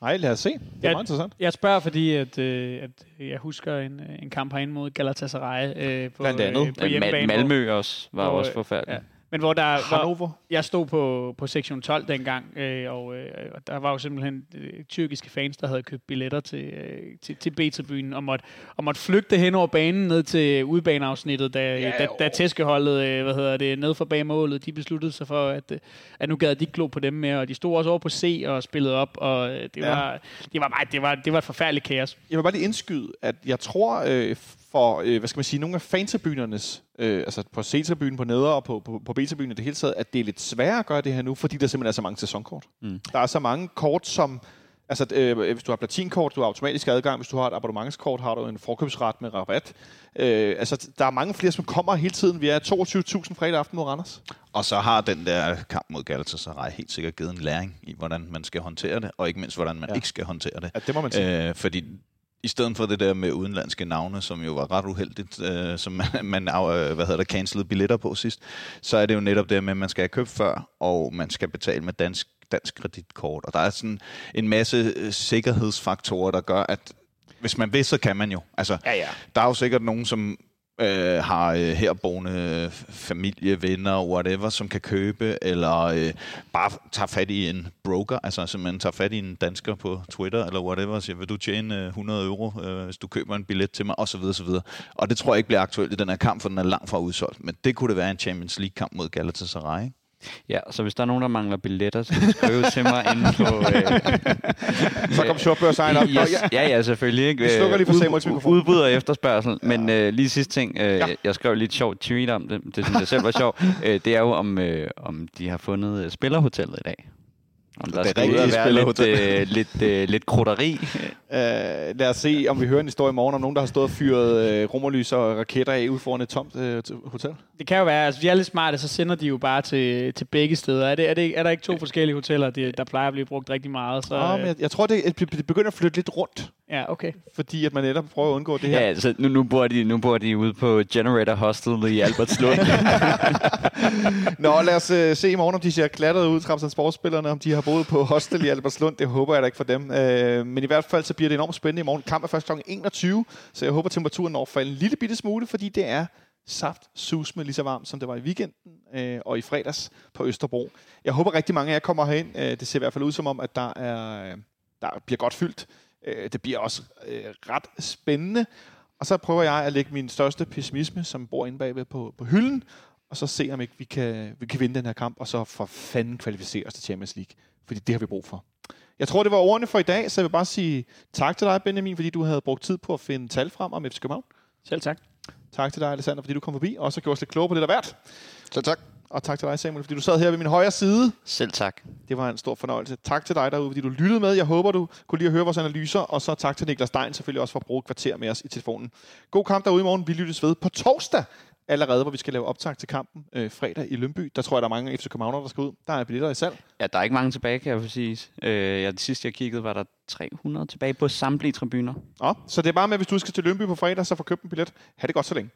Nej, lad os se. Det er Ja. meget interessant. Jeg spørger, fordi at, øh, at jeg husker en, øh, en kamp herinde mod Galatasaray øh, på, Blandt andet. Øh, på Øh, hjemmebane. Ma- Malmø også var hvor, også forfærdelig. ja. Men hvor der var, Hannover. jeg stod på, på sektion 12 dengang, øh, og, øh, og der var jo simpelthen øh, tyrkiske fans, der havde købt billetter til, øh, til, til B-tribunen, og måtte, og måtte flygte hen over banen ned til udbaneafsnittet, da, Ja, da, da tæskeholdet, øh, hvad hedder det, ned for bag målet, de besluttede sig for, at, øh, at nu gad de ikke glo på dem mere, og de stod også over på C og spillede op, og øh, det, Ja. var, det, var, bare, det, var, det var et forfærdeligt kaos. Jeg vil bare lige indskyde, at jeg tror, øh, for, øh, hvad skal man sige, nogle af fantribunernes, øh, altså på C-tribunen på neder og på, på, på B-tribunen i det hele taget, at det er lidt sværere at gøre det her nu, fordi der simpelthen er så mange sæsonkort. Mm. Der er så mange kort, som... Altså, øh, hvis du har platinkort, du har automatisk adgang. Hvis du har et abonnementskort, har du en forkøbsret med rabat. Øh, altså, der er mange flere, som kommer hele tiden. Vi er 22.000 fredag aften mod Randers. Og så har den der kamp mod Galatasaray helt sikkert givet en læring i, hvordan man skal håndtere det, og ikke mindst, hvordan man Ja. ikke skal håndtere det. Ja, det må man sige. Øh, fordi i stedet for det der med udenlandske navne, som jo var ret uheldigt, øh, som man, man øh, hvad hedder det, cancelede billetter på sidst, så er det jo netop det med, at man skal have købt før, og man skal betale med dansk, dansk kreditkort. Og der er sådan en masse øh, sikkerhedsfaktorer, der gør, at hvis man vil, så kan man jo. Altså, Ja, ja. der er jo sikkert nogen, som øh, har øh, herboende familie, venner, whatever, som kan købe, eller øh, bare tager fat i en broker, altså simpelthen tager fat i en dansker på Twitter, eller whatever, og siger, vil du tjene øh, 100 euro, øh, hvis du køber en billet til mig, osv. osv. Og det tror jeg ikke bliver aktuelt i den her kamp, for den er langt fra udsolgt. Men det kunne det være en Champions League-kamp mod Galatasaray. ikke? Ja, så hvis der er nogen, der mangler billetter, så skrive til mig inde på... Øh, Så kom Shopbør sign op. yes, ja, ja, selvfølgelig. Ikke? Vi slukker lige for Samuels mikrofon. Udbud og efterspørgsel. Men øh, lige sidste ting, øh, Ja. jeg skrev lidt sjovt tweet om det, det synes jeg selv var sjovt. Øh, det er jo, om, øh, om de har fundet øh, spillerhotellet i dag. Om der Det skal ud være lidt, øh, lidt, øh, lidt krudteri. Øh, lad os se, om vi hører en historie i morgen om nogen, der har stået og fyret øh, rummerlys og raketter af ude foran et tomt øh, hotel. Det kan jo være, altså de er lidt smarte, så sender de jo bare til, til begge steder. Er, det, er, det, er der ikke to forskellige hoteller, det, der plejer at blive brugt rigtig meget? Så, Så, oh, men jeg, jeg tror, det, det begynder at flytte lidt rundt, ja, okay. fordi at man netop prøver at undgå det Ja, her. altså, nu, nu, bor de, nu bor de ude på Generator Hostel i Albertslund. Nå, lad os øh, se i morgen, om de ser klatret ud, Trapsen sportsspillerne, om de har boet på hostel i Albertslund. Det håber jeg da ikke for dem. Øh, men i hvert fald så bliver det enormt spændende i morgen. Kamp er først kl. 21, så jeg håber, temperaturen når at falde en lille bitte smule, fordi det er saft susme lige så varmt, som det var i weekenden øh, og i fredags på Østerbro. Jeg håber rigtig mange af jer kommer herind. Øh, det ser i hvert fald ud som om, at der, er, øh, der bliver godt fyldt. Øh, det bliver også øh, ret spændende. Og så prøver jeg at lægge min største pessimisme, som bor inde bagved på, på hylden, og så se, om ikke vi kan, vi kan vinde den her kamp, og så for fanden kvalificere os til Champions League. Fordi det har vi brug for. Jeg tror, det var ordene for i dag, så jeg vil bare sige tak til dig, Benjamin, fordi du havde brugt tid på at finde tal frem om FC København. Selv tak. Tak til dig, Alexander, fordi du kom forbi, og også gjorde os lidt klogere på det, der er værd. Så tak. Og tak til dig, Samuel, fordi du sad her ved min højre side. Selv tak. Det var en stor fornøjelse. Tak til dig derude, fordi du lyttede med. Jeg håber, du kunne lide at høre vores analyser. Og så tak til Niklas Stein selvfølgelig også for at bruge et kvarter med os i telefonen. God kamp derude i morgen. Vi lyttes ved på torsdag allerede, hvor vi skal lave optag til kampen øh, fredag i Lønby. Der tror jeg, der er mange FC Københavner, der skal ud. Der er billetter i salg. Ja, der er ikke mange tilbage, kan jeg sige. Øh, ja, det sidste, jeg kiggede, var der 300 tilbage på samtlige tribuner. Nå, så det er bare med, hvis du skal til Lønby på fredag, så få købt en billet. Ha' det godt så længe.